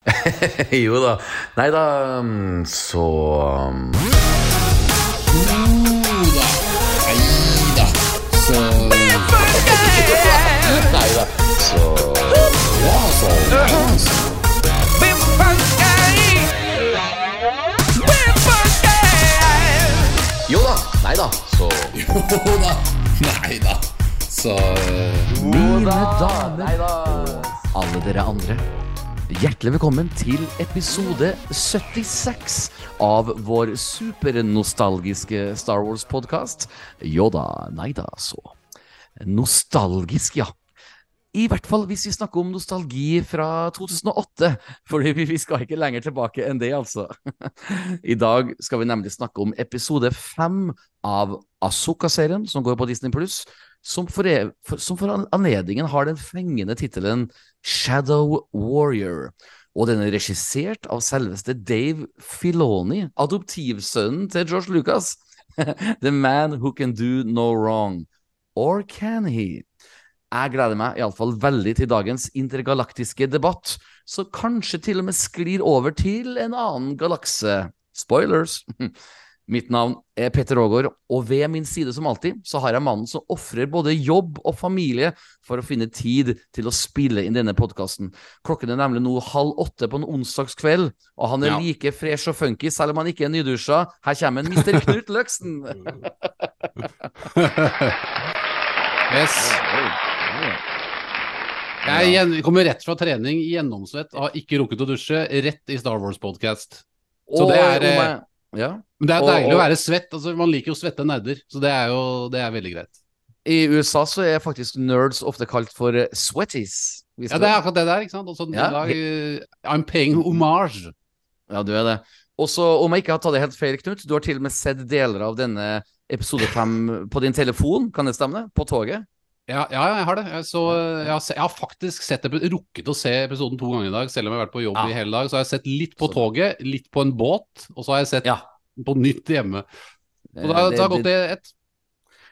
jo da. Nei da, mm, så mm, Neida. Så Nei da, så Jo da. Nei da, så Jo da. Mine damer alle dere andre. Hjertelig velkommen til episode 76 av vår supernostalgiske Star Wars-podkast. Jo da, nei da, så. Nostalgisk, ja. I hvert fall hvis vi snakker om nostalgi fra 2008, for vi skal ikke lenger tilbake enn det, altså. I dag skal vi nemlig snakke om episode fem av Asoka-serien, som går på Disney Pluss, som, for som for anledningen har den fengende tittelen Shadow Warrior. Og den er regissert av selveste Dave Filoni, adoptivsønnen til George Lucas. The man who can do no wrong. Or can he? Jeg gleder meg iallfall veldig til dagens intergalaktiske debatt, som kanskje til og med sklir over til en annen galakse. Spoilers! Mitt navn er Petter Aagaard, og ved min side som alltid så har jeg mannen som ofrer både jobb og familie for å finne tid til å spille inn denne podkasten. Klokken er nemlig nå halv åtte på en onsdagskveld, og han er Ja. like fresh og funky selv om han ikke er nydusja. Her kommer en Mr. Knut Løksen! Yes. Jeg kommer rett fra trening, gjennomsvett, har ikke rukket å dusje. Rett i Star Wars-podkast. Så det er, Ja. Men det er Og- deilig å være svett. Altså, man liker jo svette nerder, så det er jo det er veldig greit. I USA så er faktisk nerds ofte kalt for eh, sweaties. Ja, det er akkurat det der, ikke sant. Og så Ja. dag, eh, I'm paying homage. Ja, du er det. Og så, om jeg ikke har tatt det helt feil, Knut, du har til og med sett deler av denne episode fem på din telefon, kan det stemme? På toget? Ja, ja, jeg har det. Jeg, så, jeg, har, jeg har faktisk sett rukket å se episoden to ganger i dag, selv om jeg har vært på jobb Ja. i hele dag. Så har jeg sett litt på toget, litt på en båt, og så har jeg sett Ja. på nytt hjemme. Og det, Eh, det har gått det, ett.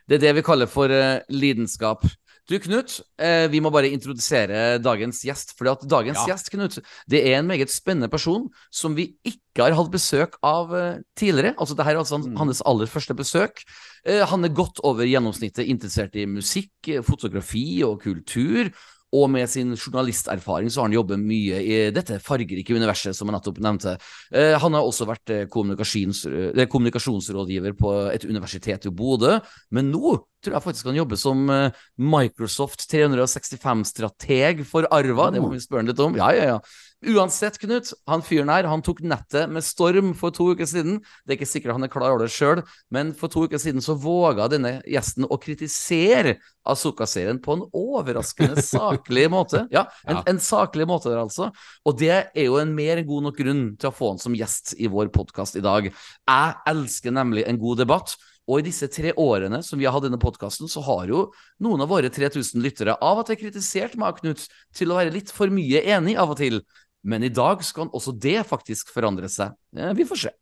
det er det vi kaller for uh, lidenskap. Du, Knut, eh, vi må bare introdusere dagens gjest. fordi at dagens Ja. gjest, Knut, det er en meget spennende person som vi ikke har hatt besøk av eh, tidligere. Altså, det her er altså Mm. hans aller første besøk. Eh, han er godt over gjennomsnittet interessert i musikk, eh, fotografi og kultur. Og med sin journalisterfaring så har han jobbet mye i dette fargerike universet som jeg nettopp nevnte. Eh, han har også vært kommunikasjons, kommunikasjonsrådgiver på et universitet i Bodø. Men nå tror jeg faktisk han jobber som Microsoft 365-strateg for Arva. Det må vi spørre han litt om. Ja, ja, ja. Uansett, Knut, han fyren her han tok nettet med storm for to uker siden. Det er ikke sikkert han er klar over det sjøl, men for to uker siden så våga denne gjesten å kritisere Asuka-serien på en overraskende saklig måte. Ja, en, Ja. en saklig måte der, altså. Og det er jo en mer god nok grunn til å få han som gjest i vår podkast i dag. Jeg elsker nemlig en god debatt. Og i disse tre årene som vi har hatt denne podkasten, så har jo noen av våre 3000 lyttere av og til kritisert meg, Knut, til å være litt for mye enig av og til. Men i dag skal også det faktisk forandre seg. Eh, Vi får se.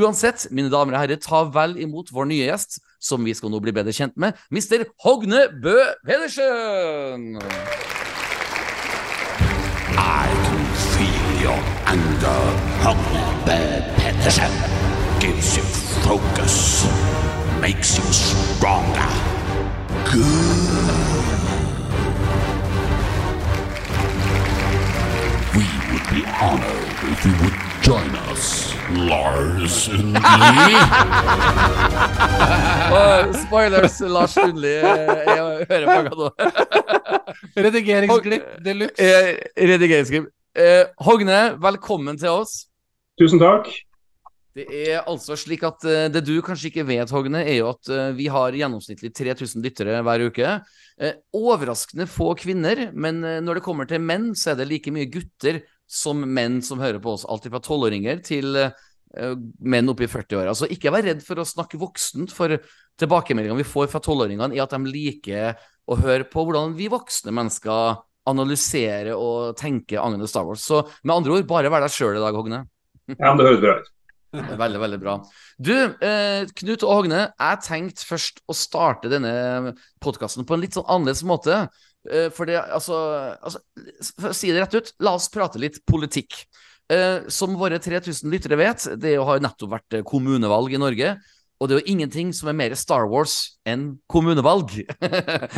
Uansett, mine damer og herrer, ta vel imot vår nye gjest, som vi skal nå bli bedre kjent med, Mr. Hogne Bø Pedersen! I can feel your anger, Hogne Bø Pedersen. Gives you focus, makes you stronger. Good. Would be honored if you would join us, Lars Undli. Og spoilers, Lars Lundli eh, jeg hører på hva nå. Redigeringsklipp de luxe. Eh, Redigeringsskriv. Eh, Hogne, velkommen til oss. Tusen takk. Det er altså slik at eh, det du kanskje ikke vet, Hogne, er jo at vi har gjennomsnittlig 3000 lyttere hver uke. Eh, overraskende få kvinner, men når det kommer til menn, så er det like mye gutter som menn som hører på oss. alltid fra tolvåringer til eh, menn oppe i 40-åra. Så ikke vær redd for å snakke voksent, for tilbakemeldingene vi får fra tolvåringene, er at de liker å høre på hvordan vi voksne mennesker analyserer og tenker angående Star Wars. Så med andre ord, bare vær deg sjøl i dag, Hogne. Ja, men Det høres bra ut. Veldig, veldig bra. Du, eh, Knut og Hogne, jeg tenkte først å starte denne podkasten på en litt sånn annerledes måte. Eh, for det, altså, altså For å si det rett ut, la oss prate litt politikk. Eh, som våre 3000 lyttere vet, det har jo nettopp vært eh, kommunevalg i Norge. Og det er jo ingenting som er mer Star Wars enn kommunevalg.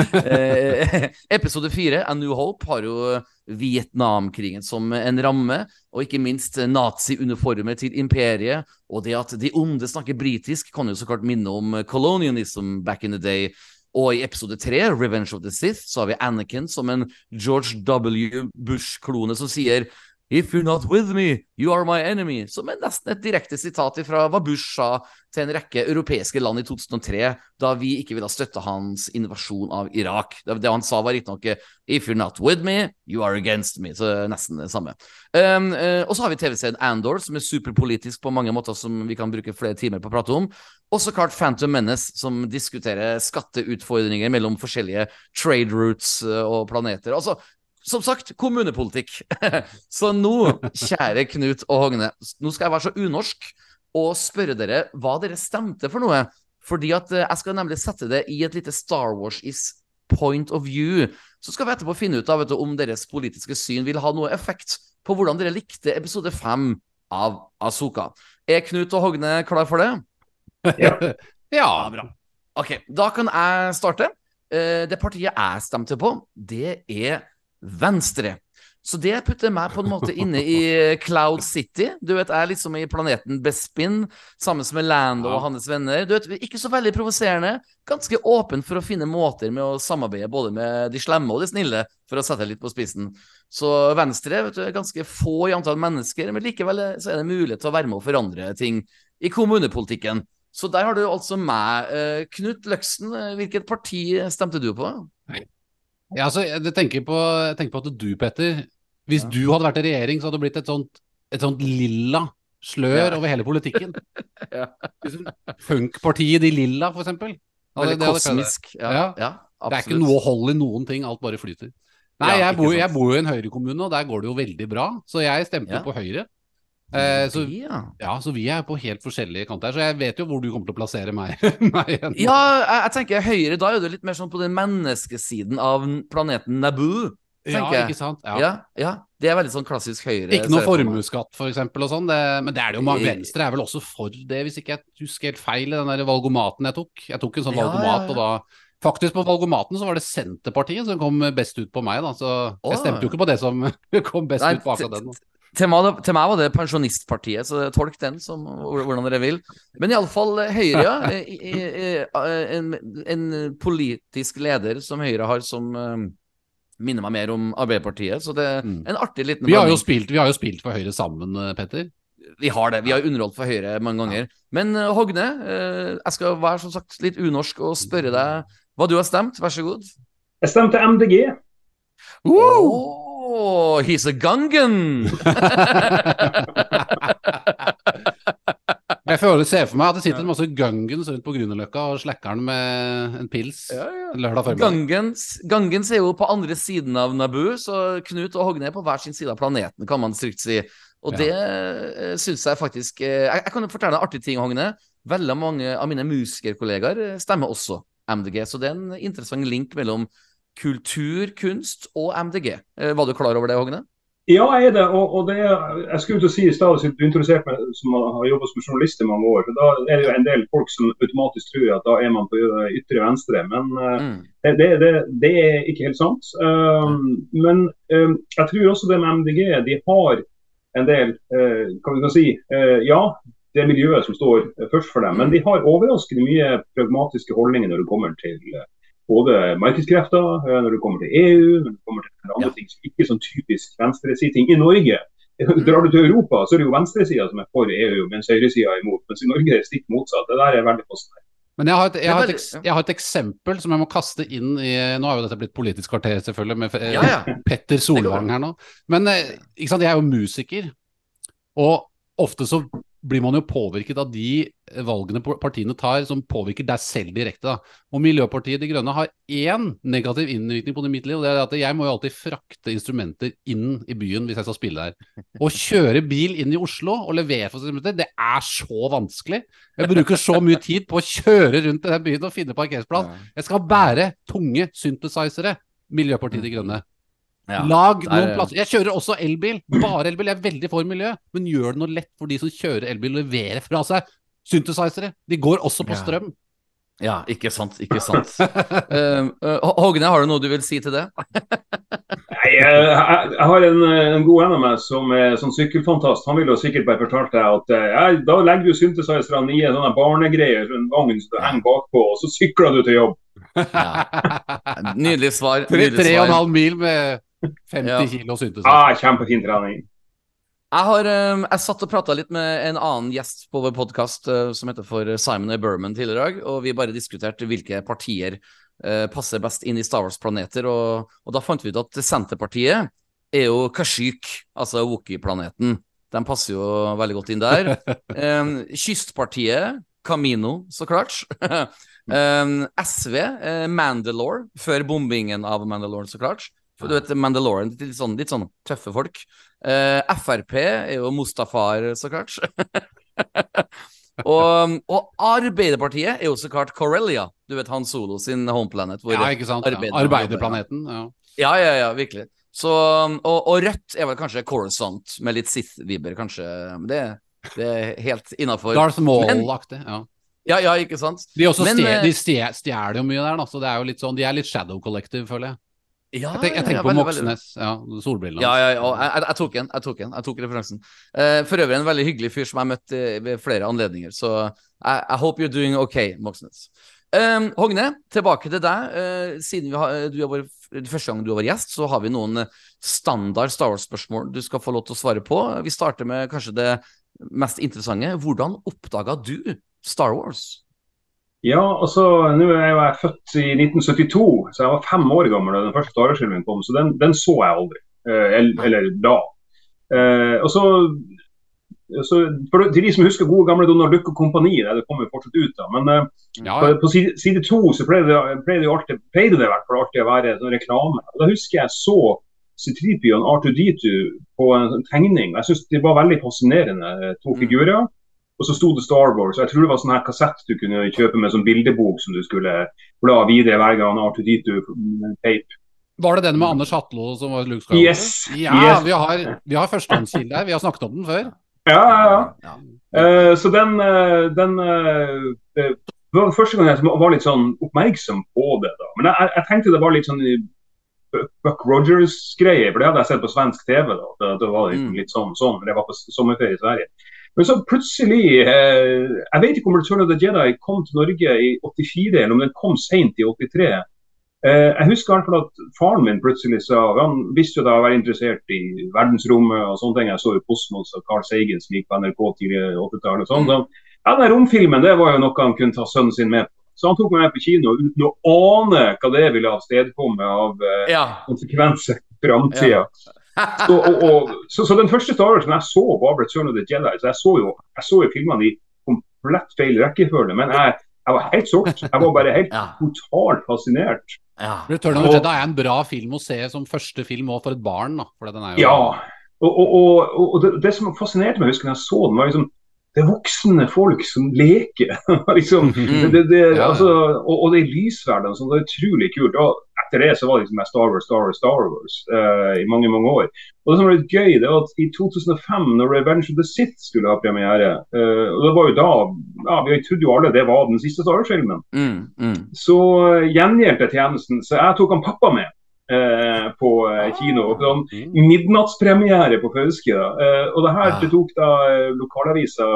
episode fire, A New Hope, har jo Vietnamkrigen som en ramme, og ikke minst nazi-uniformer til imperiet. Og det at de onde snakker britisk, kan jo så klart minne om colonialism back in the day. Og i episode tre, Revenge of the Sith, så har vi Anakin som en George W. Bush-klone som sier If you're not with me, you are my enemy. Som er nesten et direkte sitat fra hva Bush sa til en rekke europeiske land i 2003, da vi ikke ville støtte hans invasjon av Irak. Det, han sa, var riktignok If you're not with me, you are against me. Så nesten det samme. Um, uh, og så har vi TV-serien Andor, som er superpolitisk på mange måter, som vi kan bruke flere timer på å prate om. Og så klart Phantom Menace, som diskuterer skatteutfordringer mellom forskjellige trade routes uh, og planeter. Altså, som sagt, kommunepolitikk. så nå, kjære Knut og Hogne, nå skal jeg være så unorsk og spørre dere hva dere stemte for noe. Fordi at eh, jeg skal nemlig sette det i et lite Star Wars is point of view. Så skal vi etterpå finne ut av du, om deres politiske syn vil ha noe effekt på hvordan dere likte episode fem av Asoka. Er Knut og Hogne klar for det? Ja. ja. bra. Ok, da kan jeg starte. Eh, det partiet jeg stemte på, det er Venstre. Så det putter meg på en måte inne i Cloud City. Du vet, Jeg er liksom i planeten Bespin sammen med Lando og hans venner. Du vet, Ikke så veldig provoserende. Ganske åpen for å finne måter med å samarbeide både med de slemme og de snille, for å sette det litt på spissen. Så Venstre vet du, er ganske få i antall mennesker, men likevel så er det mulighet til å være med å forandre ting i kommunepolitikken. Så der har du altså meg. Eh, Knut Løksen, hvilket parti stemte du på? Ja, altså, jeg tenker på, jeg tenker på at du, Petter, hvis Ja. du hadde vært i regjering, så hadde det blitt et sånt, et sånt lilla slør Ja. over hele politikken. Ja. Funkpartiet De Lilla, for eksempel. Veldig det hadde det. kosmisk. Ja, Ja. Det er ikke noe hold i noen ting, alt bare flyter. Nei, jeg, bor, jeg bor jo i en Høyre-kommune, og der går det jo veldig bra. Så jeg stemte jo på Høyre. Eh, så, ja. ja, så vi er på helt forskjellige kanter. Så jeg vet jo hvor du kommer til å plassere meg. meg igjen. ja, jeg, jeg tenker høyere da er du litt mer sånn på den menneskesiden av planeten Naboo. Ja, ikke sant? Ja. Ja, ja. Det er veldig sånn klassisk Høyre. Ikke noe formuesskatt, for eksempel, og sånn. Men det er det jo mange. Eh. Venstre er vel også for det, hvis ikke jeg husker helt feil i den der valgomaten jeg tok. Jeg tok en sånn valgomat, og da Faktisk på valgomaten så var det Senterpartiet som kom best ut på meg, da. Så jeg stemte jo ikke på det som kom best Nei, ut på akkurat den. Til meg, til meg var det Pensjonistpartiet, så tolk den som hvordan dere vil. Men iallfall Høyre, ja. I- En, en politisk leder som Høyre har, som eh, minner meg mer om Arbeiderpartiet. Så det er Mm. en artig liten Vi har, jo spilt, vi har jo spilt for Høyre sammen, eh, Petter. Vi har det. Vi har underholdt for Høyre mange ganger. Men eh, Hogne, eh, jeg skal være som sagt litt unorsk og spørre deg hva du har stemt. Vær så god. Jeg stemte MDG. Oh, he's a gungan! Jeg føler, ser for meg at det sitter en masse Gungans rundt på Grünerløkka og slacker den med en pils lørdag formiddag. Gungans, Gungans, er jo på andre siden av Naboo, så Knut og Hogne er på hver sin side av planeten, kan man trygt si. Og Ja. det uh, syns jeg faktisk eh, jeg, jeg kan fortelle en artig ting, Hogne. Veldig mange av mine musikerkollegaer eh, stemmer også MDG, så det er en interessant link mellom kultur, kunst og MDG. Eh, var du klar over det, Hogne? Ja, jeg er det. Og, og det jeg skulle til å si i stad, du introduserte meg som har jobbet som journalist i mange år, da er det jo en del folk som automatisk tror at da er man på ytre venstre. Men eh, Mm. det, det, det, er ikke helt sant. Um, men um, jeg tror også det med MDG, de har en del uh, hva vi kan si, uh, Ja, det er miljøet som står først for dem, men de har overraskende mye pragmatiske holdninger når det kommer til eh, både markedskrefter, eh, når det kommer til EU, når det kommer til andre Ja. ting som ikke er sånn typisk venstresiting. I Norge Drar du til Europa, så er det jo venstresida som er for EU, mens høyresida er imot. Mens i Norge er det stikk motsatt. Det der er veldig fascinerende. Men jeg har, et, jeg, har et, jeg har et eksempel som jeg må kaste inn i Nå har jo dette blitt Politisk kvarter, selvfølgelig, med Ja, ja. Petter Solvang her nå. Men eh, ikke sant, jeg er jo musiker, og ofte så blir man jo påvirket av de valgene partiene tar som påvirker deg selv direkte. Da. Og Miljøpartiet De Grønne har én negativ innvirkning på det mitt liv, og det er at jeg må jo alltid frakte instrumenter inn i byen hvis jeg skal spille der. Å kjøre bil inn i Oslo og levere for instrumenter, det er så vanskelig. Jeg bruker så mye tid på å kjøre rundt i den byen og finne parkeringsplass. Jeg skal bære tunge synthesizere, Miljøpartiet De Grønne. Ja, Lag der- noen plasser. Jeg kjører også elbil. Bare elbil. Jeg er veldig for miljø. Men gjør det noe lett for de som kjører elbil og leverer fra seg synthesizere. De går også på strøm. Ja, ikke sant, ikke sant. Eh, eh, Hogne, har du noe du vil si til det? Nei, jeg, jeg, jeg har en, en god venn av meg som er sånn sykkelfantast. Han ville jo sikkert bare fortalt deg at eh, ja, da legger du synthesizerne i en sånn barnegreier, en vogn som du henger bakpå, og så sykler du til jobb. Ja. Nydelig svar. Tre, Nydelig tre og en halv mil med 50 Ja. kilo synthesizer. Ah, kjempefin trening. Jeg har eh, jeg satt og prata litt med en annen gjest på vår podkast som heter for Simon A. Berman tidligere i dag, og vi bare diskuterte hvilke partier eh, passer best inn i Star Wars-planeter, og, og da fant vi ut at Senterpartiet er jo Kashyyyk, altså Wookie-planeten. De passer jo veldig godt inn der. Eh, kystpartiet, Camino, så klart. Eh, SV, eh, Mandalore, før bombingen av Mandalore, så klart. For du vet, Mandalorian, litt sånn, litt sånn tøffe folk. Uh, Frp er jo Mustafar, så klart. og, og Arbeiderpartiet er jo så klart Corellia. Du vet Han Solo sin homeplanet. Ja, ikke sant. Ja. Arbeiderplaneten. Ja. ja, ja, ja, virkelig. Så, og, og Rødt er vel kanskje Coruscant, med litt Sith-vibber, kanskje. Det, det er helt innafor. Darth Maul-aktig. Ja. Ja, ja, ikke sant? De, Men, eh, de stjeler jo mye der, da. Så det er jo litt sånn, de er litt Shadow Collective, føler jeg. Ja, Jeg, tenk, jeg tenker ja, på veldig, på. Moxnes. Ja, solbrillene. Ja, ja, ja. Jeg, jeg, tok en, Jeg tok en, Jeg tok referansen. Uh, for øvrig en veldig hyggelig fyr som jeg møtte eh, ved flere anledninger. Så I, hope you're doing okay, Moxnes. Um, Hogne, tilbake til deg. Uh, siden vi har, du har første gang du har vært gjest, så har vi noen standard Star Wars-spørsmål du skal få lov til å svare på. Vi starter med kanskje det mest interessante. Hvordan oppdaga du Star Wars? Ja, altså, nå er jo jeg født i 1972, så jeg var fem år gammel da den første Star Wars-filmen kom, så den, den så jeg aldri. Eh, eller, eller da. Eh, og så, så for Til de som husker gode gamle Donald Duck og kompani, det kommer jo fortsatt ut da. Men eh, Ja, på, på side, side to så pleide det, pleide det, jo alltid, pleide det hvert fall alltid å være sånn reklame. Og Da husker jeg så C-3PO og R2D2 på en tegning. Jeg synes det var veldig fascinerende, eh, to Mm. figurer. Og så sto det Star Wars. og Jeg tror det var sånn her kassett du kunne kjøpe med sånn bildebok som du skulle bla videre hver gang R2D2-tape. Var det den med Anders Hatlo som var Luke Skywalker? Yes, Ja, yes. vi har, vi har førstehåndskilde her. Vi har snakket om den før. Ja, ja, ja. Eh, så den, uh, den eh, det var første gang jeg var litt sånn oppmerksom på det. da. Men jeg, jeg tenkte det var litt sånn Buck Rogers-greie, for det hadde jeg sett på svensk TV. da. Det, det var litt, Mm. litt sånn, sånn, jeg var på sommerferie i Sverige. Men så plutselig eh, Jeg vet ikke om Return of the Jedi kom til Norge i 84, eller om den kom seint i 83. Eh, jeg husker i hvert fall at faren min plutselig sa Han visste jo da jeg var interessert i verdensrommet og sånne ting. Jeg så jo Kosmos og Carl Sagen som gikk på NRK tidlig 80-tallet. og sånn. Så, ja, den romfilmen det var jo noe han kunne ta sønnen sin med på. Så han tok meg med på kino uten å ane hva det ville avstedkomme av eh, Ja. konsekvenser i framtida. Så, og, og, så, så den første Star Wars jeg så, var Return of the Jedi. Så jeg så jo, jeg så jo filmene i komplett feil rekkefølge. Men jeg, jeg var helt solgt. Jeg var bare helt Ja. totalt fascinert. ja. Return of the Jedi er en bra film å se som første film òg for et barn. da. For den er jo, Ja. Og, og, og, og det, det som fascinerte meg, husker jeg jeg så den, var liksom det er voksne folk som leker. liksom, det, det, det, altså, og, og det er lysverden. så det er utrolig kult. Og etter det så var det liksom Star Wars, Star Wars, Star Wars uh, i mange mange år. Og Det som var litt gøy, det var at i 2005, når Revenge of the Sith skulle ha premiere uh, og det var jo da, ja, Vi trodde jo alle det var den siste Star Wars-filmen. Mm, mm. Så uh, gjengjeldte tjenesten. Så jeg tok han pappa med eh, på eh, kino. og sånn midnattspremiere på Fauske. Eh, og det her det tok da lokalavisa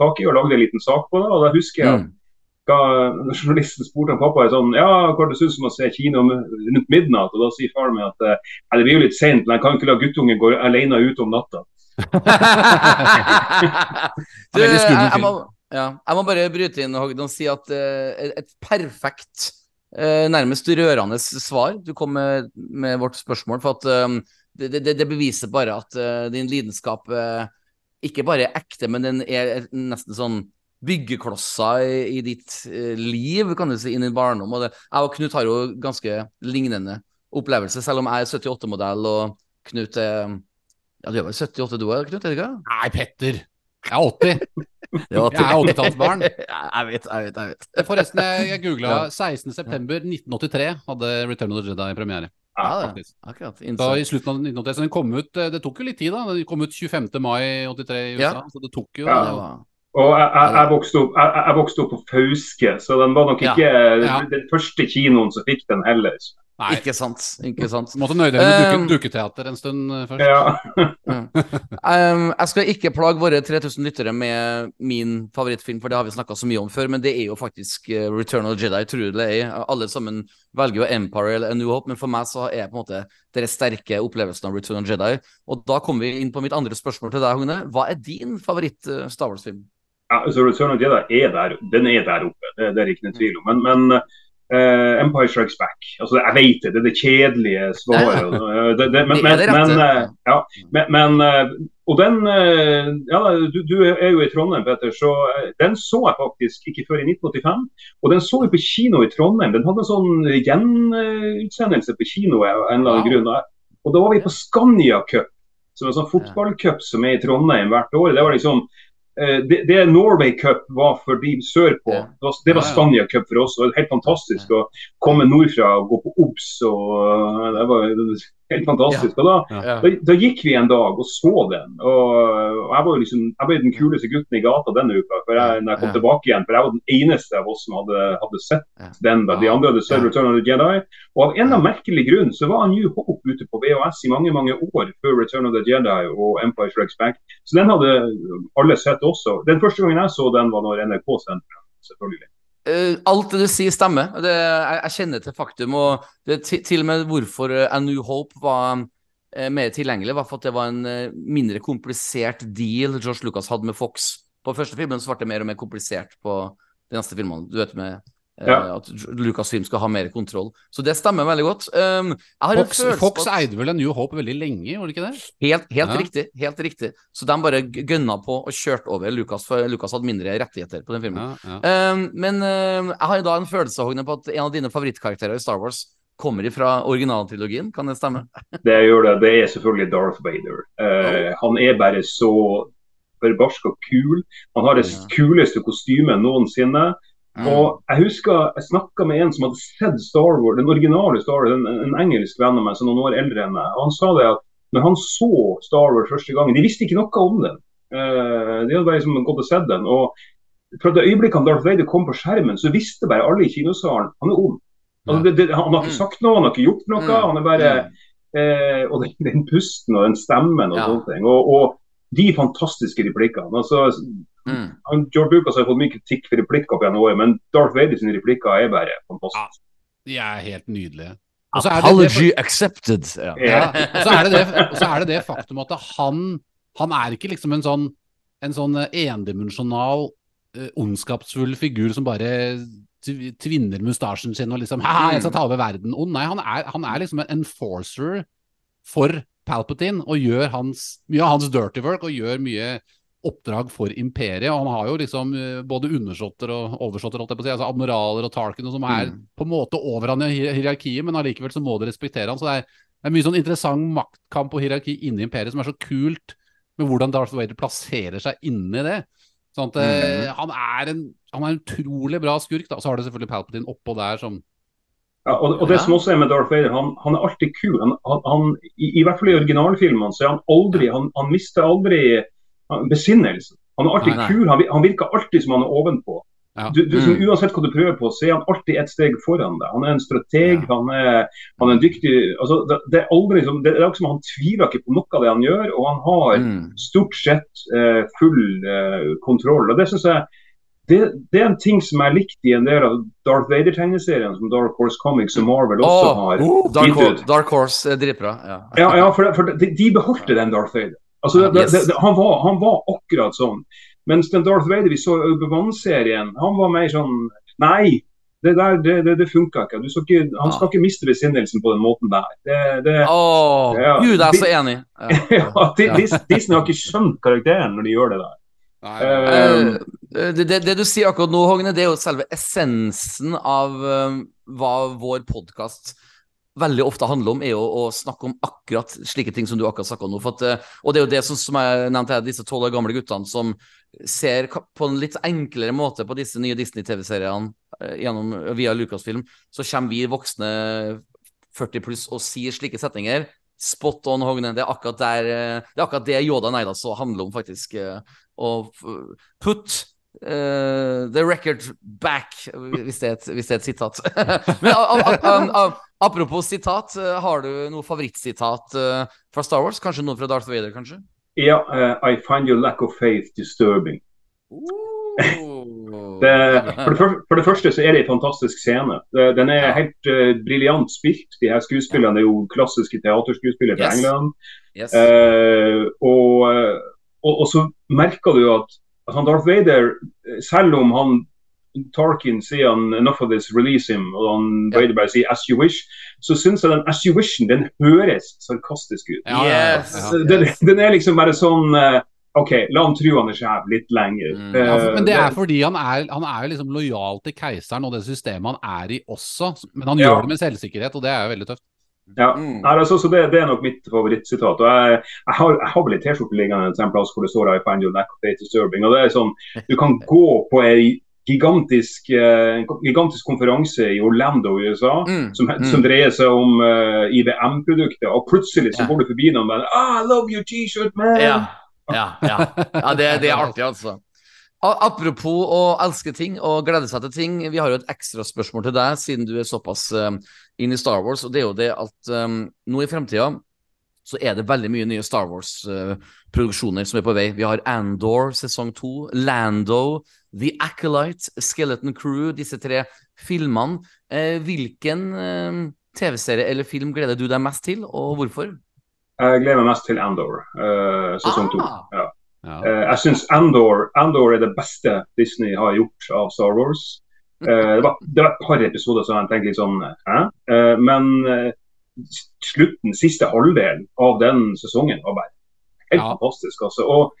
tak i og lagde en liten sak på det. og da husker jeg Mm. da journalisten spurte han pappa sånn, ja, hva det synes om å se kino rundt midnatt. Og da sier faren min at ja, det blir jo litt sent, men jeg kan ikke la guttungen gå alene ut om natta. du, jeg, jeg, må, ja, jeg må bare bryte inn Hogden, og si at uh, et perfekt, nærmest rørende svar du kom med, med vårt spørsmål. For at eh, det, det, det beviser bare at eh, din lidenskap eh, ikke bare er ekte, men den er nesten sånn byggeklosser i, i ditt eh, liv, kan du si, i barndom. Og det, jeg og Knut har jo ganske lignende opplevelse, selv om jeg er 78-modell og Knut er Ja, du er vel 78 du òg, Knut? er det ikke? Nei, Petter. Jeg er 80. Ja, Jeg er 80-tallsbarn. jeg vet, jeg vet. jeg vet. Forresten, jeg, googla Ja. 16.9.1983 hadde Return of the Jedi premiere. Ja, det, akkurat. Da i slutten av 1983, så den kom ut, eh, Det tok jo litt tid, da. Den kom ut 25. mai 83 i USA. Ja. Så det tok jo Ja. Det var- Og jeg, jeg, jeg, vokste opp, jeg, jeg vokste opp på Fauske, så den var nok Ja. ikke Ja. den første kinoen som fikk den heller. Nei. Ikke sant. Ikke sant. Måtte nøye deg med Um, dukke, dukketeater en stund eh, først. Ja. Um, jeg skal ikke plage våre 3000 lyttere med min favorittfilm, for det har vi snakka så mye om før, men det er jo faktisk uh, Return of the Jedi, tror du det er. Alle sammen velger jo Empire eller A New Hope, men for meg så er på en måte den sterke opplevelsen av Return of the Jedi. Og da kommer vi inn på mitt andre spørsmål til deg, Hogne. Hva er din favoritt-Star Wars-film? Ja, altså Return of the Jedi er der, den er der oppe, det, det er ikke noe tvil om. Men, men eh, Empire Strikes Back altså Jeg vet det, det er det kjedelige svaret. og, eh, det, det, men, det men, men, eh, ja, men, men eh, Og den eh, ja, du, du er jo i Trondheim, Petter, så eh, den så jeg faktisk ikke før i 1985. Og den så jeg på kino i Trondheim. Den hadde en sånn gjenutsendelse på kino av en eller annen Wow. grunn. Og da var vi på Scania Cup, som er en sånn fotballcup som er i Trondheim hvert år. Det var liksom Eh, det, det Norway Cup var for de sørpå. Det var. Scania Cup for oss. og det var Helt fantastisk å komme nordfra og gå på OBS. og eh, Det var helt fantastisk. Og da, da, da gikk vi en dag og så den. Og, og Jeg var jo liksom, jeg ble den kuleste gutten i gata denne uka for jeg, når jeg kom tilbake igjen. For jeg var den eneste av oss som hadde, hadde sett den. da. De andre hadde sett. Return of the Jedi. Og av en eller annen merkelig grunn så var New Hope ute på VHS i mange mange år før Return of the Jedi og Empire Strikes Back. Så den hadde alle sett også. Den første gangen jeg så den, var når NRK sendte den. selvfølgelig. Eh, alt det du sier, stemmer. Det, jeg, jeg kjenner til faktum. Og det, til, og med hvorfor eh, A New Hope var uh, mer tilgjengelig, var for at det var en uh, mindre komplisert deal George Lucas hadde med Fox. På første filmen så ble det mer og mer komplisert på de neste filmene. Du vet med Ja. at Lucasfilm skal ha mer kontroll. Så det stemmer veldig godt. Um, jeg har Fox, følelse Fox at- eide vel en New Hope veldig lenge, gjorde de ikke det? Helt, helt Ja. riktig. helt riktig Så de bare gønna på og kjørte over Lucas, for Lucas hadde mindre rettigheter på den filmen. Ja, ja. Um, men um, jeg har da en følelse Hogne, på at en av dine favorittkarakterer i Star Wars kommer fra originaltrilogien, kan det stemme? Det gjør det. Det er selvfølgelig Darth Vader. Eh, han er bare så forbarska kul. Han har det Ja. kuleste kostymet noensinne. Mm. Og jeg husker jeg snakka med en som hadde sett Star Wars, den originale Star Wars, en, en engelsk venn av meg som noen år eldre enn meg. Og han sa det at når han så Star Wars første gangen, de visste ikke noe om den. Uh, de hadde bare liksom gått og sett den. Og fra det øyeblikket Darth Vader kom på skjermen, så visste bare alle i kinosalen han er ond. Altså, det, det, han har ikke Mm. sagt noe, han har ikke gjort noe. Mm. Han er bare eh, Og den, den pusten og den stemmen og Ja. sånne ting. Og, og de fantastiske replikkene. Altså, Mm. han, George Lucas har fått mye kritikk for replikker opp gjennom året, men Darth Vader sine replikker er bare fantastiske. De er helt nydelige. Er det det Apology accepted. Ja. Ja, og så er det det, så er det, det faktum at han, han er ikke liksom en sånn, en sånn eh, endimensjonal, eh, ondskapsfull figur som bare tvinner mustasjen sin og liksom jeg skal ta over verden. Oh, nei, han er, han er liksom en enforcer for Palpatine og gjør hans, mye av hans dirty work og gjør mye oppdrag for imperiet. og Han har jo liksom eh, både undersåtter og oversåtter, holdt jeg på å si, altså admiraler og Tarkin, og som er Mm. på en måte over han i hierarkiet, men allikevel så må de respektere han. så det er det er mye sånn interessant maktkamp og hierarki inni imperiet som er så kult med hvordan Darth Vader plasserer seg inni det. Sånn at mm. han, er en, han er en utrolig bra skurk. da, Så har du selvfølgelig Palpatine oppå der som Ja, og, og det som også er med Darth Vader, han, han er alltid kul. Han, han, i, I hvert fall i originalfilmene så er han aldri Han, han mister aldri besinnelsen. Han er alltid Nei, nei. kul. Han, han virker alltid som han er ovenpå. Ja. Du, du, som, Mm. uansett hva du prøver på, så er han alltid et steg foran deg. Han er en strateg, Ja. han, er, han er en dyktig altså, det, det er aldri som, det er akkurat som Han tviler ikke på noe av det han gjør, og han har Mm. stort sett eh, full eh, kontroll. Og Det synes jeg det, det er en ting som jeg likte i en del av Darth Vader-tegneseriene som Dark Horse Comics og Marvel også oh, har. Dark, gitt Horse. Dark Horse er dritbra. Ja. Ja, ja for, for de, de beholdte den Darth Vader. Altså, det, det, det, han, var, han var akkurat sånn. Mens den Darth Vader vi så i Obi-Wan-serien, han var mer sånn Nei, det der det, det, det funka ikke. Du skal ikke. Han skal ikke miste besinnelsen på den måten der. Det, det, Åh, Ja, Gud, jeg er så enig. Ja. ja, Disney har ikke skjønt karakteren når de gjør det der. Nei, Eh, det, det, det du sier akkurat nå, Hogne, det er jo selve essensen av uh, hva vår podkast veldig ofte handler om, er å, å snakke om akkurat slike ting som du akkurat snakka om nå. At, eh, og det er jo det som, som jeg nevnte, disse tolv år gamle guttene som ser på en litt enklere måte på disse nye Disney-TV-seriene eh, via Lucasfilm, så kommer vi voksne 40 pluss og sier slike setninger. Spot on, Hogne. Det er akkurat, der, eh, det, er akkurat det Yoda Neidas handler om, faktisk. eh, Å put Uh, the record back, hvis det er et, hvis det er et sitat. Men av, av, av, apropos sitat, eh, har du noe favorittsitat eh, fra Star Wars? Kanskje noe fra Darth Vader, kanskje? Ja, uh, I find your lack of faith disturbing. Oh. Det, for, det første, for det første så er det en fantastisk scene. Den er helt uh, briljant spilt. De her skuespillerne er jo klassiske teaterskuespillere fra Yes. England. Yes. Uh, og, og, og så merker du at, han Darth Vader, selv om han Tarkin sier han 'enough of this, release him', og han Ja. Vader bare sier 'as you wish', så syns jeg den 'as you wish'en den høres sarkastisk ut. Ja, ja, ja, Yes. Den, den er liksom bare sånn eh, OK, la han tro han er sjef litt lenger. Mm. Ja, Eh, men det er fordi han er, han er liksom lojal til keiseren og det systemet han er i også. Men han Ja. gjør det med selvsikkerhet, og det er jo veldig tøft. Ja, Mm. Nei, altså, så det, det er nok mitt favorittsitat. og Jeg, jeg, har, jeg har vel en T-skjorte liggende en plass hvor det står I find your faith disturbing. og det er sånn, Du kan gå på ei gigantisk, eh, gigantisk konferanse i Orlando i USA Mm. som, Mm. som dreier seg om uh, IBM-produkter, og plutselig så går du forbi noen bare ah, I love your T-shirt, man! Ja, ja, ja. ja det, det er artig, altså. Apropos å elske ting og glede seg til ting. Vi har jo et ekstra spørsmål til deg, siden du er såpass uh, inn i Star Wars. Og det er jo det at um, nå i fremtida så er det veldig mye nye Star Wars-produksjoner som er på vei. Vi har Andor sesong to, Lando, The Acolyte, Skeleton Crew, disse tre filmene. Eh, hvilken eh, TV-serie eller film gleder du deg mest til, og hvorfor? Jeg gleder meg mest til Andor, uh, sesong to. Ah. Ja. Ja. Uh, jeg syns Andor, Andor er det beste Disney har gjort av Star Wars. Uh, det, var, det var et par episoder som jeg tenkte litt sånn Hæ? Eh, men slutten, siste halvdelen av den sesongen var bare helt Ja. fantastisk. Altså. Og,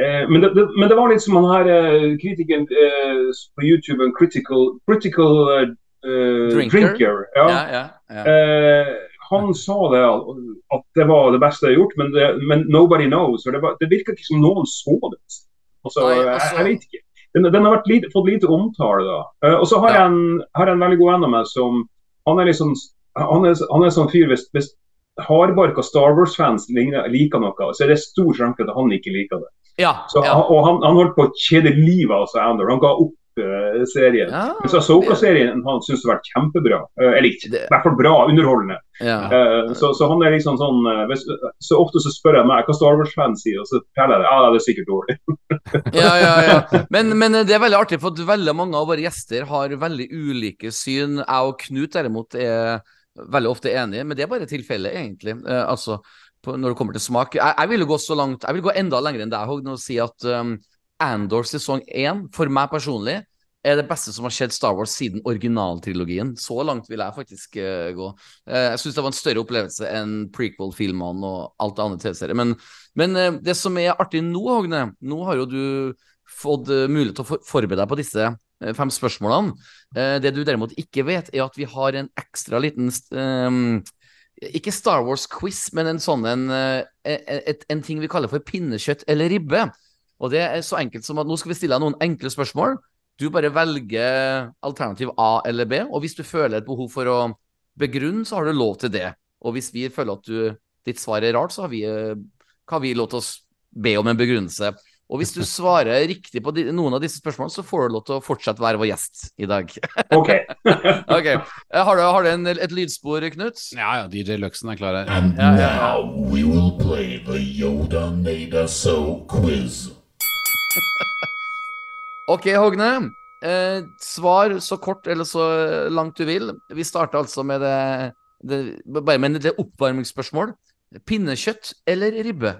eh, men, det, det, men det var litt som han her eh, kritikeren eh, på YouTube, en critical, critical eh, Drinker. drinker. ja. Ja, ja. Eh, han sa det at det var det beste jeg har gjort, men, det, men nobody knows. Det, var, det virker ikke som noen så det. Altså, Nei, jeg, altså- jeg vet ikke. Den, den har lite, fått lite omtale. da. Eh, og så har, jeg en, har en veldig god venn av meg som Han er liksom han er, han er sånn fyr hvis, hvis hardbarka Star Wars-fans liker noe, så er det stor sjanse at han ikke liker det. Ja, Så, ja. Og han, han holdt på å kjede livet av seg Andor. Han ga opp uh, serien. Ja, Mens så Ahsoka-serien han syns har vært kjempebra. Uh, eller ikke, i hvert fall bra, underholdende. ja. uh, så, så han er liksom sånn eh, hvis, Så ofte så spør jeg meg hva Star Wars-fans sier, og så forteller jeg det. ja, det er sikkert dårlig. ja, ja, ja. Men, men det er veldig artig, for at veldig mange av våre gjester har veldig ulike syn. Jeg og Knut derimot er veldig ofte enige, men det er bare tilfellet, egentlig. Altså, når det kommer til smak. Jeg, jeg vil jo gå så langt, jeg vil gå enda lenger enn deg, Hogn, og si at um, Andor sesong én, for meg personlig, er det beste som har skjedd Star Wars siden originaltrilogien. Så langt vil jeg faktisk uh, gå. Uh, jeg syns det var en større opplevelse enn prequel-filmene og alt det andre TV-serier. Men, men uh, det som er artig nå, Hogne, nå har jo du fått mulighet til å for forberede deg på disse fem spørsmålene. Det du derimot ikke vet, er at vi har en ekstra liten eh, Ikke Star Wars-quiz, men en sånn en, en, et, en ting vi kaller for pinnekjøtt eller ribbe. Og det er så enkelt som at nå skal vi stille deg noen enkle spørsmål. Du bare velger alternativ A eller B, og hvis du føler et behov for å begrunne, så har du lov til det. Og hvis vi føler at du, ditt svar er rart, så har vi, kan vi lov til å be om en begrunnelse. Og hvis du svarer riktig på de, noen av disse spørsmålene, så får du lov til å fortsette være vår gjest i dag. OK. Ok, Eh, Har du, har du en, et lydspor, Knut? Ja, ja, DJ Luxen er klar her. And ja, ja, now we will play the Yoda Nada So quiz. Ok, Hogne. Eh, svar så kort eller så langt du vil. Vi starter altså med det, det bare med et oppvarmingsspørsmål. Pinnekjøtt eller ribbe?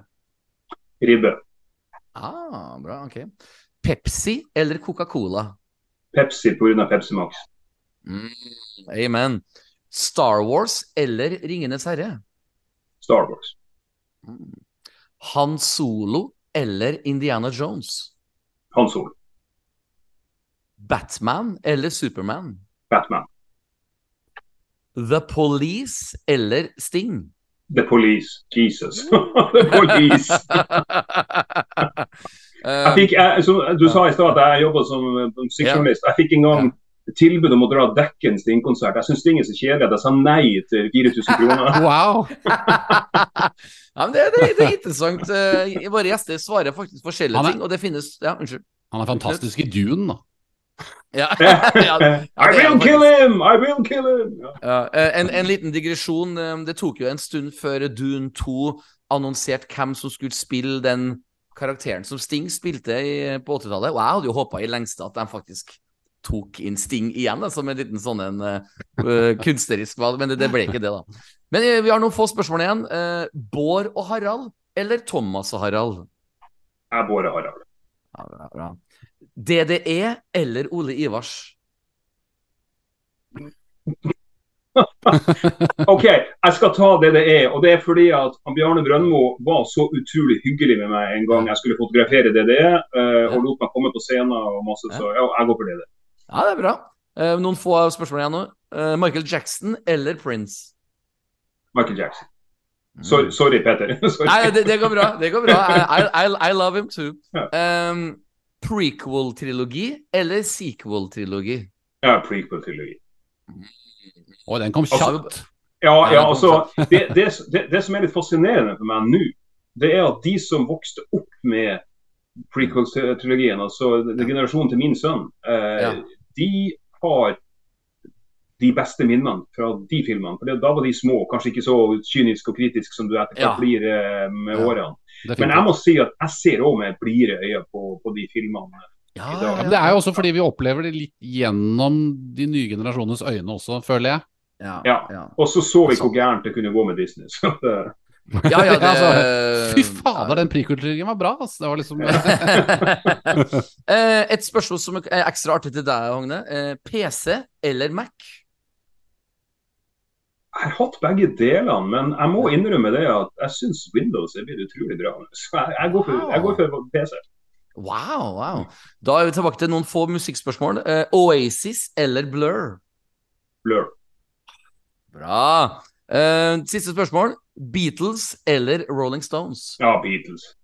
Ribbe. Ah, bra, ok. Pepsi eller Coca-Cola? Pepsi pga. Pepsi Max. Mm, amen. Star Wars eller Ringenes herre? Star Wars. Mm. Han Solo eller Indiana Jones? Han Solo. Batman eller Superman? Batman. The Police eller Sting? The Police. Jesus. The Police. Eh, Jeg fikk, jeg, som du sa i stad at jeg jobba som musikkjournalist. Jeg fikk en gang tilbud om å dra dekken Sting-konsert. Jeg syns Sting er så kjedelig at jeg sa nei til 4000 kroner. Wow! Ja, men det, det, det er interessant. Eh, Våre gjester svarer faktisk forskjellige er- ting, og det finnes Ja, unnskyld. Han er fantastisk i Dune, da. Ja, I er will kill him! I will kill him! Ja. Ja, eh, en, en liten digresjon. eh, Det tok jo en stund før Dune 2 annonserte hvem som skulle spille den karakteren som Sting spilte i, på 80-tallet. Og jeg hadde jo håpa i lengste at de faktisk tok inn Sting igjen, da, som en liten sånn en uh, kunstnerisk valg, men det, det ble ikke det, da. Men eh, vi har noen få spørsmål igjen. Uh, Bård og Harald, eller Thomas og Harald? Jeg Bård og Harald. Ja, bra, bra. DDE eller Ole Ivars? OK, jeg skal ta er. Og det er fordi at Bjarne Brøndmo var så utrolig hyggelig med meg en gang jeg skulle fotografere DDE, eh, og lot meg komme på scenen og masse, så ja, jeg går for DDE. Ja, det er bra. Eh, noen få spørsmål igjen nå. Eh, Michael Jackson eller Prince? Michael Jackson. Sorry, sorry Peter. sorry. Nei, det, det går bra. Det går bra. I, I, I love him too. Um, Prequel-trilogi eller sequel-trilogi? Ja, prequel-trilogi. Og den kom Altså, kjapt. Ja, Ja, ja, altså, det, det, det, det som er litt fascinerende for meg nå, det er at de som vokste opp med prequel-trilogien, altså det generasjonen til min sønn, eh, Ja. de har de beste minnene fra de filmene. For det, Da var de små, kanskje ikke så kyniske og kritiske som du etter hvert Ja. blir eh, med Ja. årene. Men jeg må si at jeg ser òg med blidere øyne på, på de filmene. Ja, I dag. Men det er jo også fordi vi opplever det litt gjennom de nye generasjonenes øyne også, føler jeg. Ja, Ja. ja. Og så så vi hvor gærent det kunne gå med Disney. Så det, ja, ja det, Altså, Fy fader, den prequel-trilogien var bra, altså. Det var liksom Eh, Et spørsmål som er ekstra artig til deg, Hogne. Eh, PC eller Mac? Jeg har hatt begge delene, men jeg må innrømme det at jeg syns Windows er blitt utrolig bra. Så jeg, jeg, går for, jeg går for PC. Wow, wow. Da er vi tilbake til noen få musikkspørsmål. Uh, Oasis eller Blur? Blur. Bra. Uh, siste spørsmål. Beatles eller Rolling Stones? Ja, Beatles.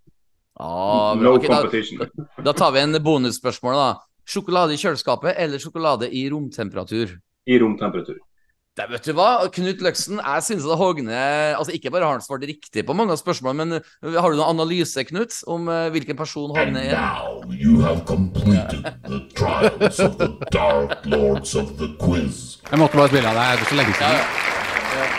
Ah, no no competition. da, da tar vi en bonusspørsmål, da. Sjokolade i kjøleskapet eller sjokolade i romtemperatur? I romtemperatur. Det, vet du hva, Knut Løksen, jeg synes at Hogne altså Ikke bare har han svart riktig på mange av spørsmålene, men øh, har du noen analyse, Knut, om øh, hvilken person And Hogne er? now you have completed the trials of the Dark Lords of the Quiz. Jeg måtte bare spille av deg, det er så lenge Ja, siden. ja.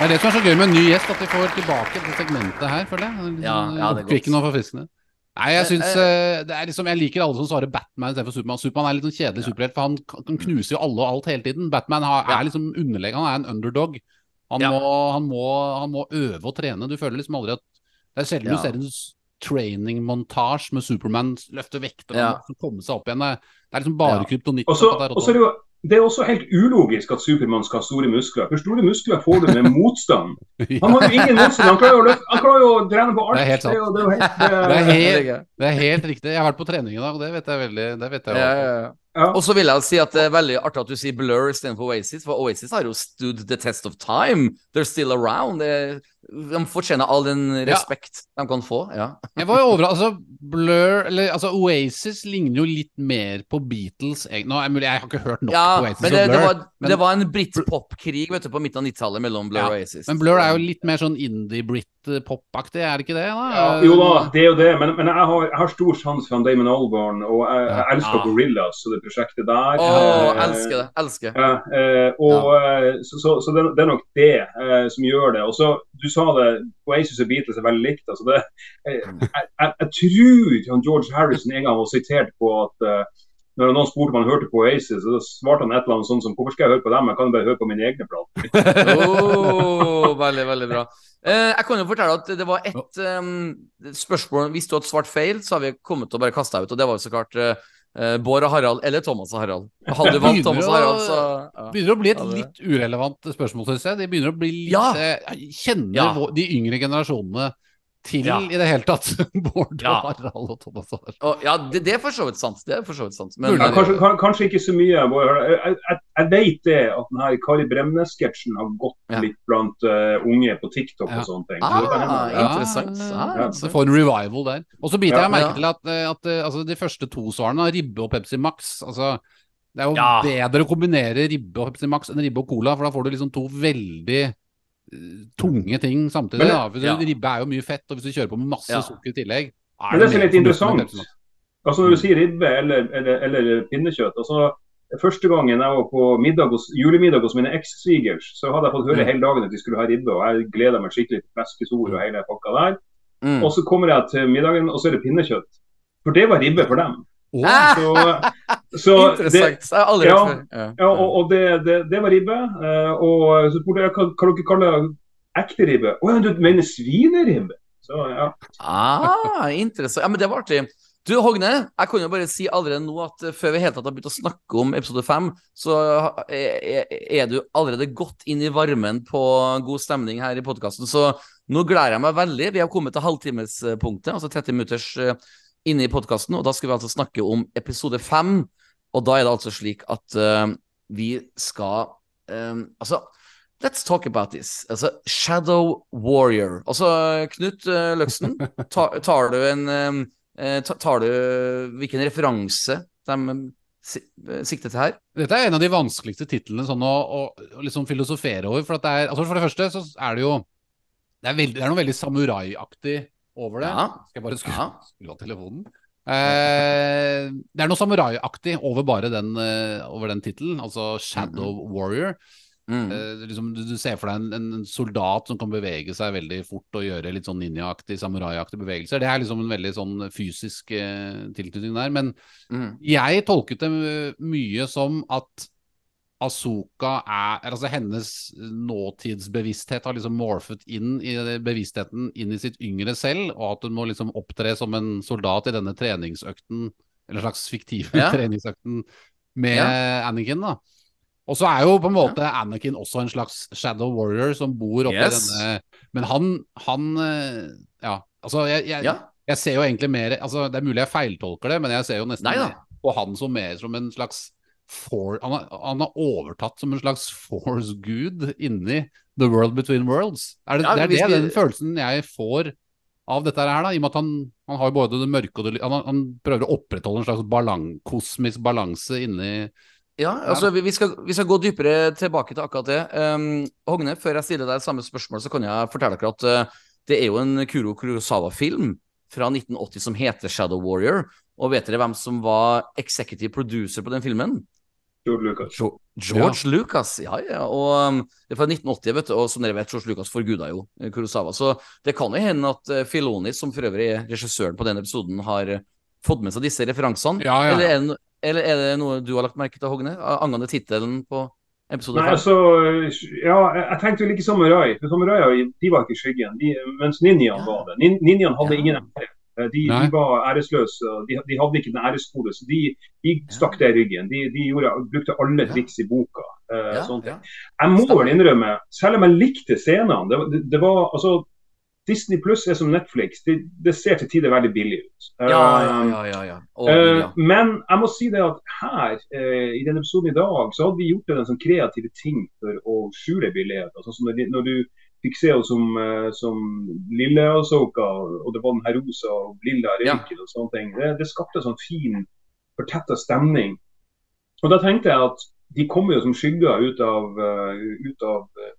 Det er det som er så gøy med en ny gjest, at vi får tilbake det segmentet her, føler jeg. Ja, ja, det er godt. Oppkvikkende og forfriskende. Nei, jeg Eh, syns eh. eh, det er liksom Jeg liker alle som svarer Batman istedenfor Supermann. Supermann er litt sånn kjedelig superhelt, for han kan kan knuse jo alle og alt hele tiden. Batman har, er liksom underlegen, han er en underdog. Han, Ja. må, han, må, han må øve og trene. Du føler liksom aldri at Det er sjelden Ja. du ser en training-montasje med Supermann løfte vekter og Ja. komme seg opp igjen. Det det er liksom bare Ja. kryptonitt. Er og så er det jo det er også helt ulogisk at Supermann skal ha store muskler. For store muskler får du med motstand. Han har jo ingen motstand. Han klarer jo å, løfte, han klarer jo å trene på alt. Det er helt sant. det er helt, det, Det er helt, det er helt riktig. Jeg har vært på trening i dag, og det vet jeg veldig det vet jeg ja, ja, ja. ja. Og så vil jeg si at det er veldig artig at du sier Blur istedenfor Oasis, for Oasis har jo stood the test of time. They're still around. Det, de fortjener all den Ja. respekt de kan få. Ja. Jeg var jo overrasket. Altså, Blur eller altså Oasis ligner jo litt mer på Beatles. Jeg, nå er mulig, jeg har ikke hørt nok Ja, på Oasis men det, og det, var, men- det var en britpopkrig på midten av 90-tallet mellom Blur Ja, og Oasis. Men Blur er jo litt mer sånn indie-brit-pop-aktig, er det ikke det? da? Ja, jo da, det er jo det. Men, men jeg, har, jeg har stor sans for Damon Albarn, og jeg, jeg elsker Ja. Gorillaz og det prosjektet der. Å, Eh, elsker det. Elsker. Ja, eh, og, eh, så så, så det, det er nok det eh, som gjør det. Og så, Du sa det, Oasis og Beatles er veldig likt. Altså det, jeg, jeg, jeg tror George Harrison en gang var sitert på at uh, når noen spurte om han hørte på Oasis, så svarte han et eller annet sånt som Hvorfor skal jeg høre på dem, jeg kan bare høre på mine egne plater. Oh, veldig, veldig bra. Eh, jeg kan jo fortelle at det var ett um, spørsmål Hvis du hadde svart feil, så har vi kommet til å bare kaste deg ut. Og det var jo så klart eh, Bård og Harald eller Thomas og Harald. Hadde du vant Thomas og Harald, så ja. begynner å bli et litt urelevant spørsmål, syns jeg. De begynner å bli litt Ja. eh, Kjenner Ja. de yngre generasjonene til Ja. i det hele tatt Bård Ja. Harald og Thomas og Harald? Og, ja, det, det er for så vidt sant. Det er for så vidt sant. Men, Ja, kanskje, kan- kanskje ikke så mye. Jeg, jeg, jeg vet det at denne Kari Bremnes-sketsjen har gått Ja. litt blant uh, unge på TikTok Ja. og sånne ting. Ah. Interessant. Ah, Ja, så får en revival der. Og så biter Ja. jeg merke Ja. til at, eh, at eh, altså, de første to svarene, Ribbe og Pepsi Max altså, Det er jo Ja. bedre å kombinere ribbe og Pepsi Max enn ribbe og cola, for da får du liksom to veldig eh, tunge ting samtidig. Men da. Ja. Ribbe er jo mye fett, og hvis du kjører på med masse Ja. sukker i tillegg Men det som er litt interessant, altså når du sier ribbe eller, eller, eller pinnekjøtt altså Første gangen jeg var på middag hos, julemiddag hos mine eks-svigers, så hadde jeg fått høre Mm. hele dagen at de skulle ha ribbe. og Jeg gleda meg skikkelig til fleskesor og hele pakka der. Mm. Og så kommer jeg til middagen, og så er det pinnekjøtt. For det var ribbe for dem. Oh. Ah, Så, Interessant. det, Jeg har aldri Ja. hørt før. Ja. ja, og, og det, det, det var ribbe. eh, Og så spurte jeg hva, hva dere kaller ekte ribbe. Å ja, du mener svineribbe? Så ja. Ah, interessant. Ja, men det var artig. Du, Hogne, jeg kan jo bare si allerede nå at eh, før vi helt tatt har begynt å snakke om episode fem, så er, er du allerede godt inn i varmen på god stemning her i podkasten. Så nå gleder jeg meg veldig. Vi har kommet til halvtimespunktet, altså 30 minutters eh, inne i podkasten, og da skal vi altså snakke om episode fem. Og da er det altså slik at uh, vi skal eh, Altså Let's talk about this. Altså, Shadow Warrior. Altså, Knut uh, Løksen, tar, tar du en um, Tar du hvilken referanse de um, sikter til her? Dette er en av de vanskeligste titlene sånn å, å, å liksom filosofere over. For, det er, altså for det første så er det jo Det er, veldig, det er noe veldig samuraiaktig over det. Ja. Skal jeg bare skru, Ja. skru av telefonen? Eh, det er noe samuraiaktig over bare den, uh, over den tittelen, altså Shadow Warrior. Mm. Eh, liksom, du, du ser for deg en, en soldat som kan bevege seg veldig fort og gjøre litt sånn ninjaaktig, samuraiaktige bevegelser. Det er liksom en veldig sånn fysisk uh, tilknytning der. Men Mm. jeg tolket det mye som at Asoka er Altså hennes nåtidsbevissthet har liksom morfet inn i bevisstheten inn i sitt yngre selv, og at hun må liksom opptre som en soldat i denne treningsøkten, eller slags fiktive Ja. treningsøkten med Anakin, da. Og så er jo på en måte Anakin også en slags shadow warrior som bor oppi Yes. denne Men han, han eh, Ja, altså jeg, jeg, Ja. jeg ser jo egentlig mer altså Det er mulig jeg feiltolker det, men jeg ser jo nesten Nei på han som mer som en slags for, han, har, han har overtatt som en slags force-gud inni The World Between Worlds. Er det, Ja, det er det, vi- den følelsen jeg får av dette her, da, i og med at han, han har både det mørke og det han, han prøver å opprettholde en slags balang, kosmisk balanse inni Ja, altså vi, vi, skal, vi skal gå dypere tilbake til akkurat det. Um, Hogne, før jeg stiller deg samme spørsmål, så kan jeg fortelle dere at uh, det er jo en Kuro Kurosawa-film fra 1980 som heter Shadow Warrior. Og vet dere hvem som var executive producer på den filmen? George Lucas. Jo- George Lucas, ja, ja. Og um, det er fra 1980, vet du, og som dere vet, George Lucas forguda jo eh, Kurosawa. Så det kan jo hende at uh, Filoni, som for øvrig er regissøren på denne episoden, har uh, fått med seg disse referansene. Ja, ja. Eller, er det, eller er det noe du har lagt merke til, Hogne, angående tittelen på episode Nei, altså, ja, jeg, tenkte jo ikke samurai. for Samurai de var ikke i skyggen, de, mens ninjaene var det. Ninjaen hadde Ja. ingen ære. Eh, De, de var æresløse, de, de hadde ikke den æreskode. Så de, de stakk det i ryggen. De, de gjorde, brukte alle triks i boka. eh, Ja, ja. Jeg må vel innrømme, selv om jeg likte scenene det, det, det var, altså, Disney Pluss er som Netflix. Det, det ser til tider veldig billig ut. Ja, ja, Eh, ja. ja, ja. Å, Eh, ja. men jeg må si det at her, eh, i denne episoden i dag, så hadde vi gjort en sånn kreative ting for å skjule billighet. Altså, når, når du fikk se henne som, eh, som lille Asoka, og det var den her rosa og lilla Ja. og sånne ting, det, det skapte sånn fin, fortetta stemning. Og da tenkte jeg at de kommer jo som skygger ut av, eh, ut av eh,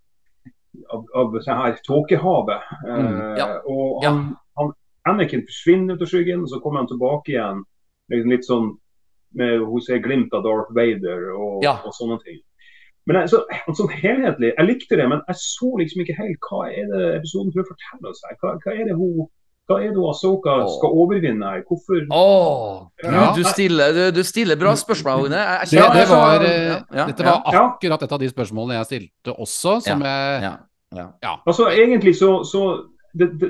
av, av det her tåkehavet. Eh, Mm, ja. Og Ja. han, han, Anakin forsvinner ut av skyggen, og så kommer han tilbake igjen. Liksom litt sånn med hun ser glimt av Darth Vader og, og sånne ting. Men jeg, så, sånn helhetlig, jeg likte det, men jeg så liksom ikke helt hva er det episoden prøver å fortelle oss her. Hva, hva er det hun hva er det hun Ahsoka skal overvinne her? Hvorfor Åh, Ja. Gud, du stiller, du, du stiller bra spørsmål, Agne. Jeg, jeg Det, var, ja, eh, dette var Ja. akkurat et av de spørsmålene jeg stilte også, som jeg ja, ja. Altså egentlig så, så det, det,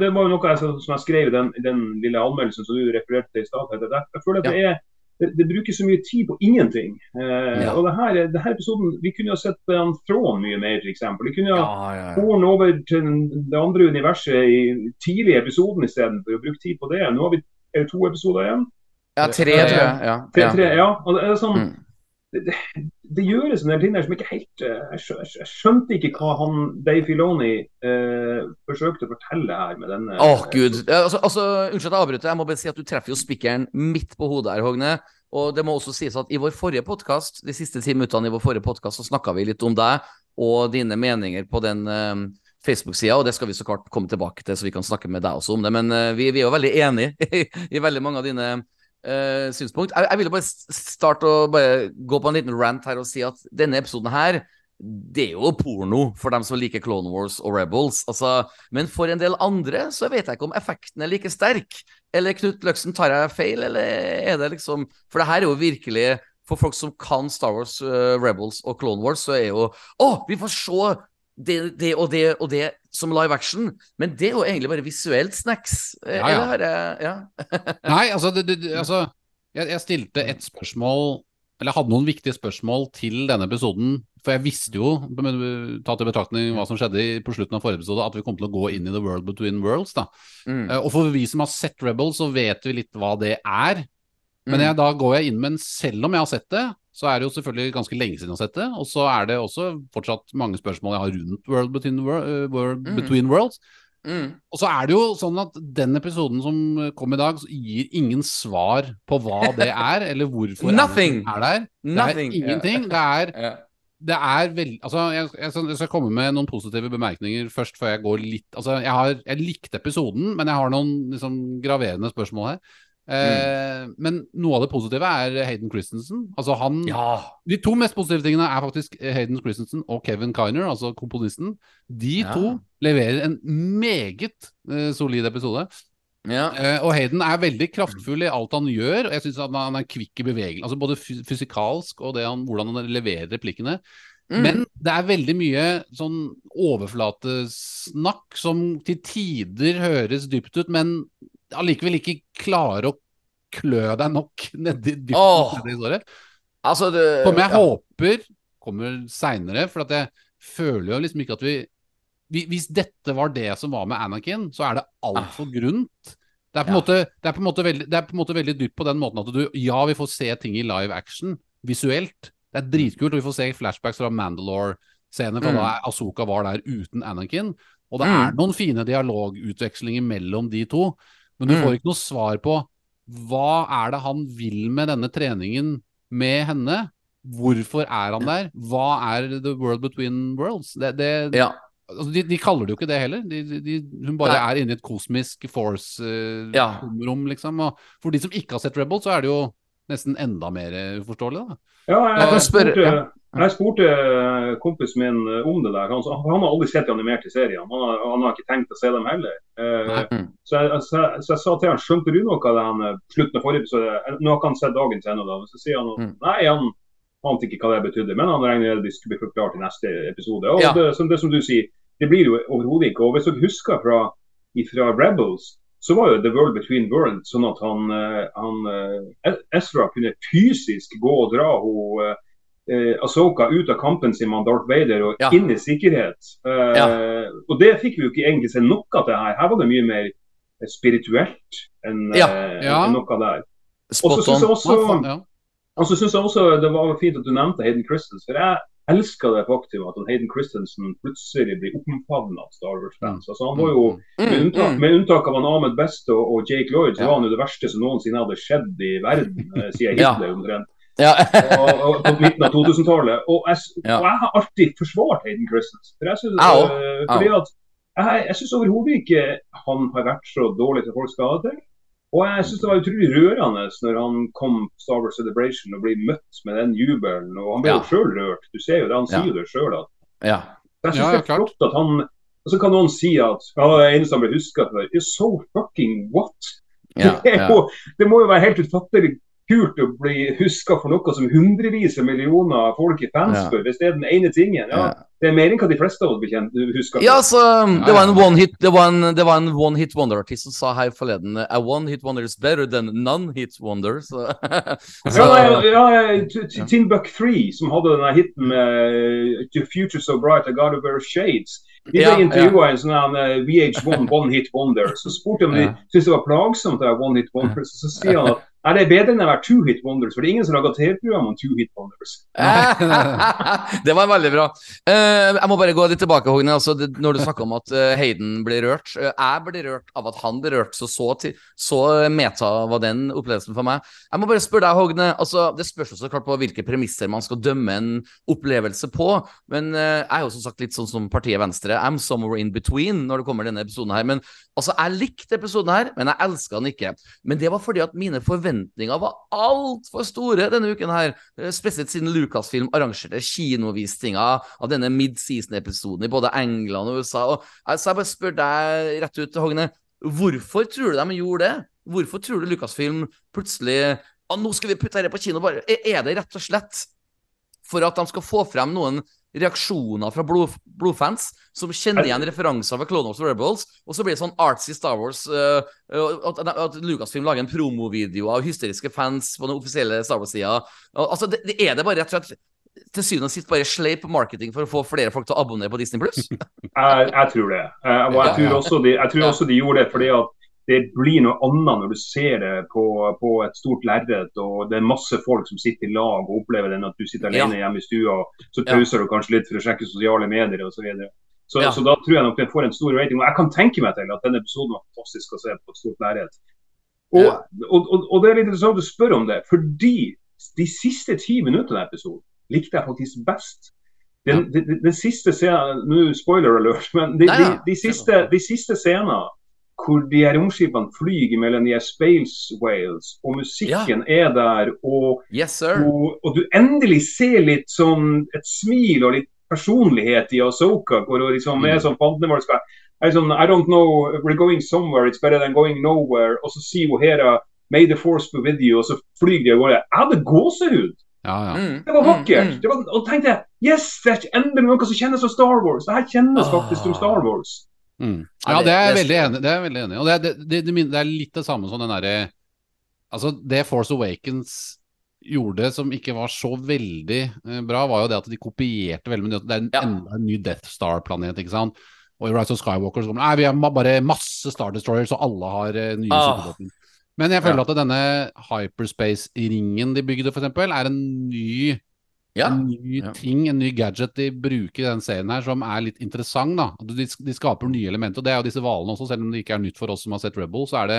det, var jo noe jeg, som jeg skrev i den, den lille anmeldelsen som du refererte til i stad. Jeg føler at det er det, det bruker så mye tid på ingenting. Eh, Ja. og det her, det her episoden, Vi kunne jo sett han throne mye mer, f.eks. Vi kunne jo Ja, ja, over til det andre universet i tidlig i episoden istedenfor å bruke tid på det. Nå har vi er det to episoder igjen. ja, tre, tror jeg. Ja, Tre, tre, ja. Og det, er sånn, Mm. det, det, gjøres en del ting der som ikke helt eh, Jeg, skjønte ikke hva han Dave Filoni eh, forsøkte å fortelle her med denne Åh, gud. Altså, altså, unnskyld at jeg avbryter, jeg må bare si at du treffer jo spikeren midt på hodet her, Hogne. Og det må også sies at i vår forrige podkast, de siste ti minuttene i vår forrige podkast, så snakka vi litt om deg og dine meninger på den eh, Facebook-sida, og det skal vi så klart komme tilbake til, så vi kan snakke med deg også om det. Men eh, vi, vi er jo veldig enige i, i veldig mange av dine eh, synspunkt. Jeg, jeg ville bare starte å bare gå på en liten rant her og si at denne episoden her det er jo porno for dem som liker Clone Wars og Rebels. Altså, men for en del andre så vet jeg ikke om effekten er like sterk. Eller Knut Løksen, tar jeg feil, eller er det liksom For det her er jo virkelig For folk som kan Star Wars, uh, Rebels og Clone Wars, så er jo Å, vi får se det, det og det og det som live action. Men det er jo egentlig bare visuelt snacks. Eh, Ja, ja. Eller Ja. Nei, altså, det, det, det- altså jeg, jeg stilte et spørsmål Eller jeg hadde noen viktige spørsmål til denne episoden. For jeg visste jo, men, tatt i betraktning hva som skjedde på slutten av forrige episode, at vi kom til å gå inn i The World Between Worlds. da. Mm. Eh, Og for vi som har sett Rebels, så vet vi litt hva det er. Men Mm. jeg, da går jeg inn med en Selv om jeg har sett det, så er det jo selvfølgelig ganske lenge siden jeg har sett det. Og så er det også fortsatt mange spørsmål jeg har rundt World Between, eh, World Mm. Between Worlds. Mm. Og så er det jo sånn at den episoden som kom i dag, gir ingen svar på hva det er, eller hvorfor Nothing. er det der. Det er ingenting. Det er, yeah. det er veldig Altså, jeg, jeg skal komme med noen positive bemerkninger først, før jeg går litt Altså, jeg har Jeg likte episoden, men jeg har noen liksom graverende spørsmål her. Eh, Men noe av det positive er Hayden Christensen. Altså han ja. De to mest positive tingene er faktisk Hayden Christensen og Kevin Kiner, altså komponisten. De Ja. to leverer en meget eh, solid episode. ja. Eh, og Hayden er veldig kraftfull i alt han gjør. og Jeg syns han, han er kvikk i bevegelse, altså både fysikalsk og det han, hvordan han leverer replikkene. Mm. Men det er veldig mye sånn overflatesnakk som til tider høres dypt ut, men allikevel ikke klarer å klø deg nok nedi dypt oh, nedi såret. Altså, det Som jeg ja. håper kommer seinere, for at jeg føler jo liksom ikke at vi, vi Hvis dette var det som var med Anakin, så er det altfor grunt. Det er, på en Ja. måte, det, er på en måte veldig, det er på en måte veldig dypt på den måten at du Ja, vi får se ting i live action visuelt. Det er dritkult, og vi får se flashbacks fra Mandalore-scener fra Mm. da Asoka var der uten Anakin. Og det Mm. er noen fine dialogutvekslinger mellom de to, men du Mm. får ikke noe svar på hva er det han vil med denne treningen med henne? Hvorfor er han der? Hva er The World Between Worlds? Det, det, Ja. altså de, de kaller det jo ikke det heller. De, de, hun bare Nei. er inne i et kosmisk force-rom, Ja. liksom. Og for de som ikke har sett Rebel, så er det jo nesten enda mer uforståelig. Da. Ja, jeg, Jeg spurte, jeg spurte eh, kompisen min eh, om det der. Han, han har aldri sett de animerte seriene. Han har, han har ikke tenkt å se dem heller. Eh. Mm. så, jeg, så, jeg, så jeg sa til han, skjønte du noe av det han slutten av forrige episode? Nå har ikke han sett dagens ennå, da. Så sier han Mm. nei, han ante ikke hva det betydde. Men han regner med det skulle bli forklart i neste episode. Og Ja. det, som, det som du sier, det blir jo overhodet ikke. Og hvis dere husker fra, fra Rebels, så var jo The World Between Worlds sånn at han, eh, han eh, Ezra kunne fysisk gå og dra hun eh, Ahsoka ut av kampen sin med Darth Vader og Ja. inn i sikkerhet. Eh, Og det fikk vi jo ikke egentlig se noe av det her. Her var det mye mer spirituelt enn Ja. eh, Ja. enn noe der. Og så Spot syns jeg on. også og så synes jeg også det var fint at du nevnte Hayden Christensen. For jeg elsker det faktum at Hayden Christensen plutselig blir omfavna av Star Wars-fans. Altså, han var jo, med Mm, unntak, mm. med unntak av han Ahmed Best og, og Jake Lloyd, så Ja. var han jo det verste som noensinne hadde skjedd i verden, eh, siden. Hitler omtrent. Ja. Og, og på midten av 2000-tallet. Og, og jeg har alltid forsvart Hayden Christensen. For jeg synes, også. eh, fordi at jeg, jeg syns overhodet ikke han har vært så dårlig som folk skal ha det til. Og jeg syns det var utrolig rørende når han kom Star Wars Celebration og ble møtt med den jubelen. Og han ble Ja. jo sjøl rørt. Du ser jo det, han sier jo det sjøl. ja. jeg Ja, det er flott at han Og så kan noen si at ja, det eneste han ble huska for, is so fucking what? ja, ja. det må jo være helt utfattelig kult å bli huska for noe som hundrevis av millioner folk i fans Ja. for, hvis det er den ene tingen. Ja. Det er mer enn hva de fleste av oss husker. Ja, altså, det var en one hit Det var en, det var en one hit wonder-artist som sa her forleden A one hit wonder is better than none hit wonder. Så, så Ja, ja, T- T- Tin Buck 3, som hadde denne hiten med The Future So Bright, I Gotta Wear Shades. De ble Ja, intervjua ja. en sånn eh, VH1 One Hit Wonder. Så spurte jeg om de syntes det var plagsomt å ha One Hit Wonder. Så, så sier han at Nei, det er bedre enn å være two hit wonders, for det er ingen som lager TV-program om two hit wonders. det var veldig bra. Uh, jeg må bare gå litt tilbake, Hogne. Altså, når du snakker om at uh, Hayden ble rørt. Uh, jeg ble rørt av at han ble rørt, så så, til, så meta var den opplevelsen for meg. Jeg må bare spørre deg, Hogne. Altså, det spørs så klart på hvilke premisser man skal dømme en opplevelse på. Men jeg er jo som sagt litt sånn som partiet Venstre. I'm somewhere in between når det kommer denne episoden her. Men altså, jeg likte episoden her, men jeg elska den ikke. Men det var fordi at mine forventninger forventningene var altfor store denne uken her. Eh, spesielt siden Lucasfilm arrangerte kinovisninger av denne midseason-episoden i både England og USA. Og, altså, jeg bare spør deg rett ut, Hogne. Hvorfor tror du de gjorde det? Hvorfor tror du Lucasfilm plutselig ah, Nå skal vi putte dette på kino, bare. Er det rett og slett for at de skal få frem noen reaksjoner fra blod, blodfans som kjenner igjen referanser ved Clone Wars og Rebels, og så blir det sånn artsy Star Wars uh, at, at, Lucasfilm lager en promovideo av hysteriske fans på den offisielle Star Wars-sida. Altså, det, det, er det bare rett og slett til syvende og sist bare sleip marketing for å få flere folk til å abonnere på Disney Pluss? jeg, jeg, tror det. Jeg, og jeg tror, de, jeg tror også de gjorde det fordi at det blir noe annet når du ser det på, på et stort lerret og det er masse folk som sitter i lag og opplever det enn at du sitter alene ja. hjemme i stua og så pauser ja. du kanskje litt for å sjekke sosiale medier osv. Så, videre. så, ja. så da tror jeg nok den får en stor rating. Og jeg kan tenke meg til at denne episoden var fantastisk å se på et stort lerret. Og, og, og, og, det er litt interessant å spørre om det, fordi de siste ti minuttene av episoden likte jeg faktisk best. Den, de, de, de siste scenen Nå spoiler alert, men de, de, de, siste, de siste scenene hvor de her romskipene flyr mellom de her space whales, og musikken ja. er der, og, yes, og, og, du endelig ser litt sånn et smil og litt personlighet i Asoka, hvor hun liksom mm. er sånn fandenivoldsk sånn, I don't know, we're going somewhere, it's better than going nowhere. Og så sier hun Hera May the force be with you, og så flyr de av gårde. Jeg hadde gåsehud! Ja, ja. Mm, det var vakkert. Mm, mm. det var, og tenkte yes, det er endelig noe som kjennes som Star Wars. Det her kjennes faktisk som Star Wars. Mm. Ja, det er jeg veldig enig Det er jeg veldig enig Og det, det, det, det, er litt det samme som den derre Altså, det Force Awakens gjorde som ikke var så veldig eh, bra, var jo det at de kopierte veldig mye. Det er en, ja. enda en ny Death Star-planet, ikke sant. Og i Rise of Skywalker så kommer Nei, vi har bare masse Star Destroyers, og alle har uh, nye ah. supervåpen. Men jeg føler ja. at denne hyperspace-ringen de bygde, f.eks., er en ny ja. En ny ting, en ny gadget de bruker i den serien her som er litt interessant. da. De, de skaper nye elementer. og Det er jo disse hvalene også, selv om det ikke er nytt for oss som har sett Rebel. Så er det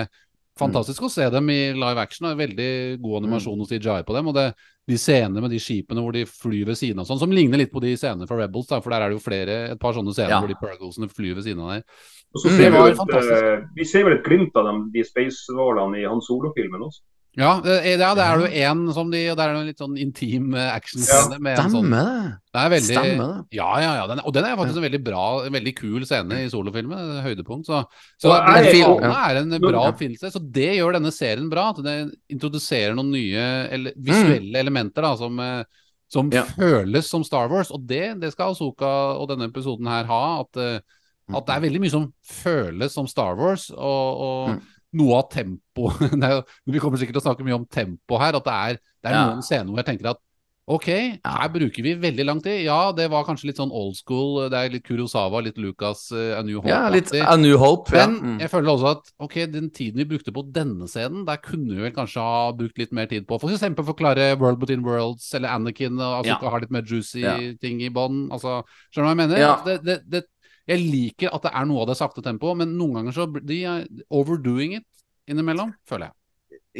fantastisk mm. å se dem i live action. og Veldig god animasjon og DJI på dem. og det, De scenene med de skipene hvor de flyr ved siden av sånn, som ligner litt på de scenene fra Rebels. da, For der er det jo flere, et par sånne scener ja. hvor de Purglesene flyr ved siden av der. Og så mm, vi, vi, et, uh, vi ser vel et glimt av dem, de space-hvalene i hans solofilmen også. Ja, det, ja, det er jo én som de Og det er en litt sånn intim eh, actionscene. Ja, sånn- stemmer det. Det er veldig Stemmer det. Ja, ja, ja. Den, og den er faktisk en veldig bra, en veldig kul scene i solofilmen. Høydepunkt. Så, så den filmen er en bra oppfinnelse. Så det gjør denne serien bra. At den introduserer noen nye ele visuelle mm. elementer da, som, eh, som ja. føles som Star Wars. Og det, det skal Asoka og denne episoden her ha. At, eh, at, det er veldig mye som føles som Star Wars. og, og mm noe av tempo Vi kommer sikkert til å snakke mye om tempo her. At det er, det er ja. noen scener hvor jeg tenker at ok, her bruker vi veldig lang tid. Ja, det var kanskje litt sånn old school. Det er litt Kurosawa, litt Lucas, uh, A New Hope. Ja, litt A New Hope. Men ja. mm. jeg føler også at ok, den tiden vi brukte på denne scenen, der kunne vi vel kanskje ha brukt litt mer tid på for f.eks. forklare World Between Worlds eller Anakin, og altså ja. har litt mer juicy ting i bånn. Altså, skjønner du hva jeg mener? Det, det, det, jeg liker at det er noe av det sakte tempoet, men noen ganger så de er overdoing it innimellom, føler jeg.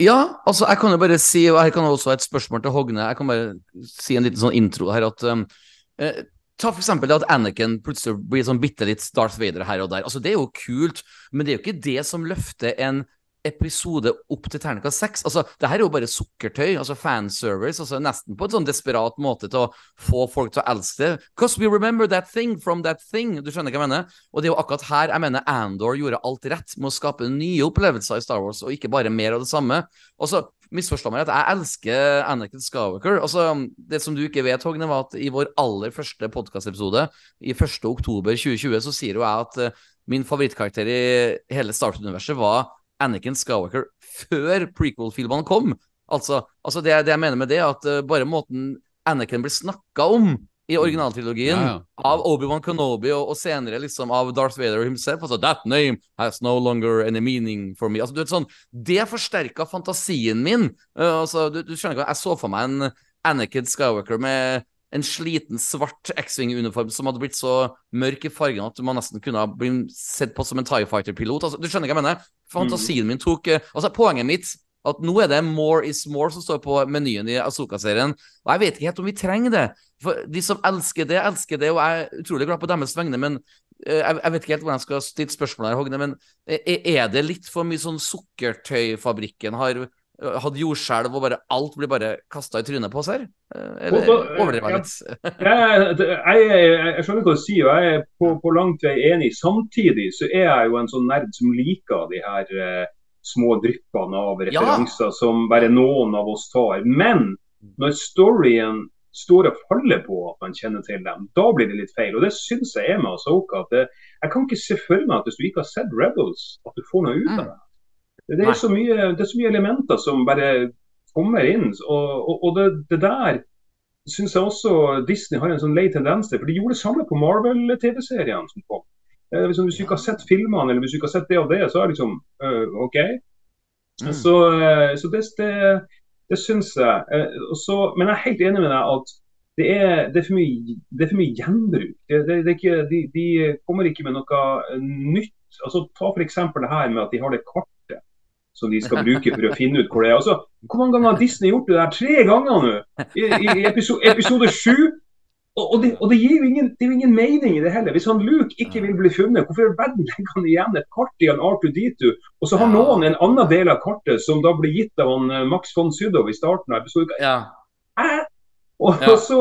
Ja, altså jeg kan jo bare si, og her kan også ha et spørsmål til Hogne. Jeg kan bare si en liten sånn intro her at um, eh, Ta for eksempel det at Anakin plutselig blir sånn bitte litt Darth Vader her og der. Altså Det er jo kult, men det er jo ikke det som løfter en episode opp til terningkast seks. Altså, det her er jo bare sukkertøy, altså fanservice, altså nesten på en sånn desperat måte til å få folk til å elske det. Because we remember that thing from that thing. Du skjønner hva jeg mener? Og det er jo akkurat her jeg mener Andor gjorde alt rett med å skape nye opplevelser i Star Wars, og ikke bare mer av det samme. Og så misforstå meg at jeg elsker Anakin Skywalker. Altså, det som du ikke vet, Hogne, var at i vår aller første podkastepisode, i 1. oktober 2020, så sier jo jeg at uh, min favorittkarakter i hele Star Wars-universet var Anakin Skywalker før prequel-filmene kom. Altså, altså det, det, jeg mener med det, at uh, bare måten Anakin blir snakka om i originaltrilogien Ja, ja. av Obi-Wan Kenobi og, og senere liksom av Darth Vader himself. Altså, That name has no longer any meaning for me. Altså, du vet sånn, Det forsterka fantasien min. Uh, altså, du, du skjønner ikke, Jeg så for meg en Anakin Skywalker med en sliten, svart X-Wing-uniform som hadde blitt så mørk i fargen at man nesten kunne ha blitt sett på som en Tie Fighter-pilot. Altså, du skjønner hva jeg mener? Fantasien min tok uh, Altså, poenget mitt at nå er det more is more som står på menyen i Azoka-serien. Og jeg vet ikke helt om vi trenger det. For de som elsker det, elsker det, og jeg er utrolig glad på deres vegne, men eh, jeg, vet ikke helt hvordan jeg skal stille spørsmål her, Hogne, men er, er det litt for mye sånn sukkertøyfabrikken har eh, hatt jordskjelv og bare alt blir bare kasta i trynet på oss her? Eh, Eller Og overdriver jeg litt? Jeg, jeg, skjønner hva du sier, og jeg er på, på langt vei enig. Samtidig så er jeg jo en sånn nerd som liker de her eh, små dryppene av Ja. referanser som bare noen av oss tar. Men når storyen står og faller på at man kjenner til dem, da blir det litt feil. Og det syns jeg er med Asoka. At det, jeg kan ikke se for meg at hvis du ikke har sett Rebels, at du får noe ut av Mm. det. Det, er så mye, det er så mye elementer som bare kommer inn. Og, og, og det, det der syns jeg også Disney har en sånn lei tendens til. For de gjorde det samme på Marvel-TV-seriene som kom. Eh, liksom, hvis du ikke har sett filmene eller hvis du ikke har sett det og det, så er det liksom øh, OK. Mm. Så, eh, så det, det, det syns jeg. Eh, og men jeg er helt enig med deg at det er, det er, for, mye, det er for mye gjenbruk. Det, det, det ikke, de, de kommer ikke med noe nytt. Altså, ta f.eks. det her med at de har det kartet som de skal bruke for å finne ut hvor det er. Altså, hvor mange ganger har Disney gjort det der? Tre ganger nå! I, i, episode, episode 7. Og, og, det, og det gir jo ingen, det er jo ingen mening i det heller. Hvis han Luke ikke vil bli funnet, hvorfor i verden legger han igjen et kart i en Arthur D2? Og så har noen en annen del av kartet som da blir gitt av han eh, Max von Sydow i starten av episoden. Ja. Hæ? Og, Ja. og så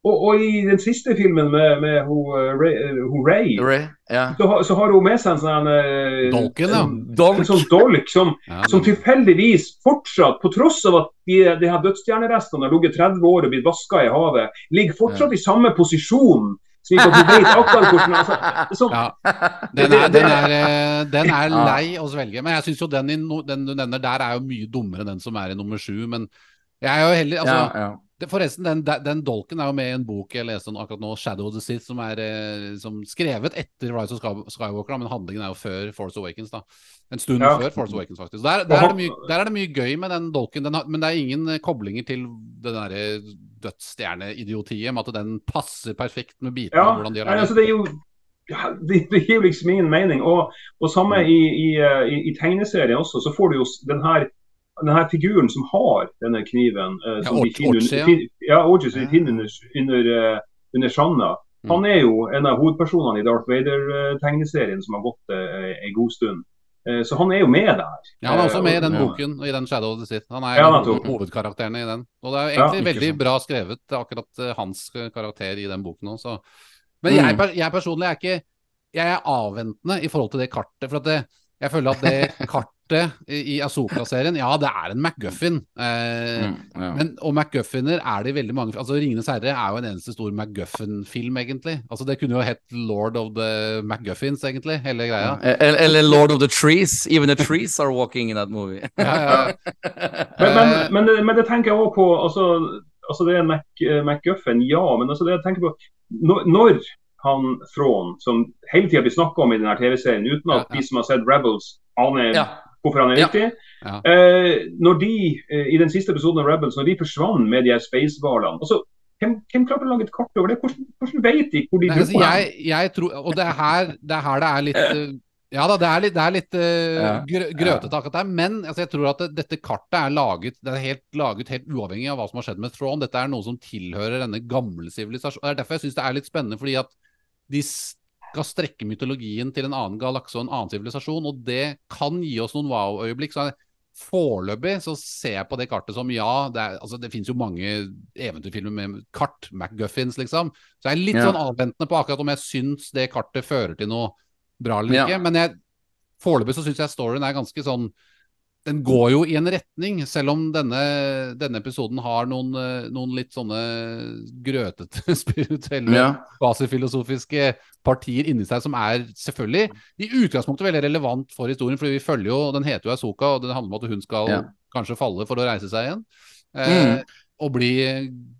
og, og i den siste filmen med, med hun, eh, Ray, eh, Ray, Ray, ja. så, har- så har hun med seg en sånn uh, Dolken, ja. Dolk. en sånn dolk som Ja, som tilfeldigvis fortsatt, på tross av at de, de her dødsstjernerestene har ligget 30 år og blitt vaska i havet, ligger fortsatt i samme posisjon. Slik at du vet akkurat hvordan altså, sånn, Ja. Den er, den er, den er lei å svelge. Men jeg syns jo den, i den du nevner der, er jo mye dummere enn den som er i nummer sju. Men jeg er jo heller altså, ja, ja. Forresten, den, den dolken er jo med i en bok jeg leste akkurat nå, 'Shadow of the Sith', som er eh, som skrevet etter Rise of Skywalker, da, men handlingen er jo før Force Awakens. da En stund Ja. før Force Awakens, faktisk. Der, der, er det mye, der er det mye gøy med den dolken, den men det er ingen eh, koblinger til det derre dødsstjerneidiotiet, med at den passer perfekt med bitene. ja, hvordan de har altså, det er jo det, det gir liksom ingen mening. Og, og samme i, i, eh, i, i tegneserien også, så får du jo den her, den her figuren som har denne kniven. eh, som Ja, de finner ja. ja, Orchi, som de finner under, under, eh, under Shanna. Mm. Han er jo en av hovedpersonene i Darth Vader-tegneserien som har gått eh, en god stund. Eh, Så han er jo med der. Ja, han er også med i den Ja. boken, og i den Shadow of the Sith. Han er Ja, en av nettopp. hovedkarakterene i den. Og det er jo egentlig veldig bra skrevet, akkurat eh, hans eh, karakter i den boken også. Men Mm. jeg, jeg personlig er ikke Jeg er avventende i forhold til det kartet. For at det, jeg føler at det kartet i Asoka-serien, ja, det er en MacGuffin. Eh, Mm, ja. men, og MacGuffiner er det i veldig mange Altså 'Ringenes herre' er jo en eneste stor MacGuffin-film, egentlig. Altså Det kunne jo hett 'Lord of the MacGuffins', egentlig, hele greia. Eller, eller Lord of the Trees. Even the trees are walking in that movie. Ja, ja, Men, men, men, det- men det tenker jeg også på altså, altså Det er en Mac, eh, MacGuffin, ja. Men altså det jeg tenker på når, når han Thrawn, som hele tida blir snakka om i denne TV-serien, uten at Ja, ja. de som har sett Rebels, aner Ja. hvorfor han er viktig Ja. eh, Når de, eh, i den siste episoden av Rebels, når de forsvant med de her spacehvalene altså, hvem, hvem klarte å lage et kart over det? Hvordan, hvordan vet de hvor de Nei, dro altså, jeg, jeg tror, og det er her det er, her det er litt eh, Ja da, det er litt, det er litt uh, Ja. grø- grøtete akkurat der, men altså, jeg tror at det, dette kartet er laget Det er helt laget helt uavhengig av hva som har skjedd med Thrawn. Dette er noe som tilhører denne gamle sivilisasjonen. Det er derfor jeg syns det er litt spennende, fordi at de skal strekke mytologien til en annen galakse og en annen sivilisasjon, og det kan gi oss noen wow-øyeblikk. Så Foreløpig så ser jeg på det kartet som ja, det, er, altså, det finnes jo mange eventyrfilmer med kart, MacGuffins, liksom. Så jeg er litt Ja. sånn avventende på akkurat om jeg syns det kartet fører til noe bra eller Ja. ikke. Men jeg, foreløpig så syns jeg storyen er ganske sånn Den går jo i en retning, selv om denne, denne episoden har noen, eh, noen litt sånne grøtete spirituelle Ja. basifilosofiske partier inni seg som er selvfølgelig i utgangspunktet veldig relevant for historien, fordi vi følger jo Den heter jo Asoka, og det handler om at hun skal Ja. kanskje falle for å reise seg igjen. Mm. Eh, å bli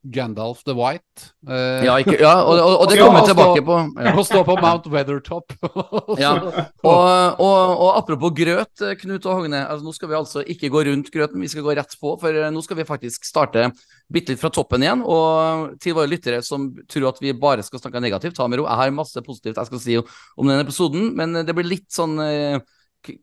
Gandalf the White. Eh, Ja, ikke, ja og, og, og det kommer vi tilbake på. Ja. Å stå på Mount Weathertop. Ja. Og, og, apropos grøt, eh, Knut og Hogne. Altså, nå skal vi altså ikke gå rundt grøten, vi skal gå rett på. For eh, nå skal vi faktisk starte bitte litt fra toppen igjen. Og til våre lyttere som tror at vi bare skal snakke negativt, ta med ro. Jeg har masse positivt jeg skal si om denne episoden, men det blir litt sånn eh,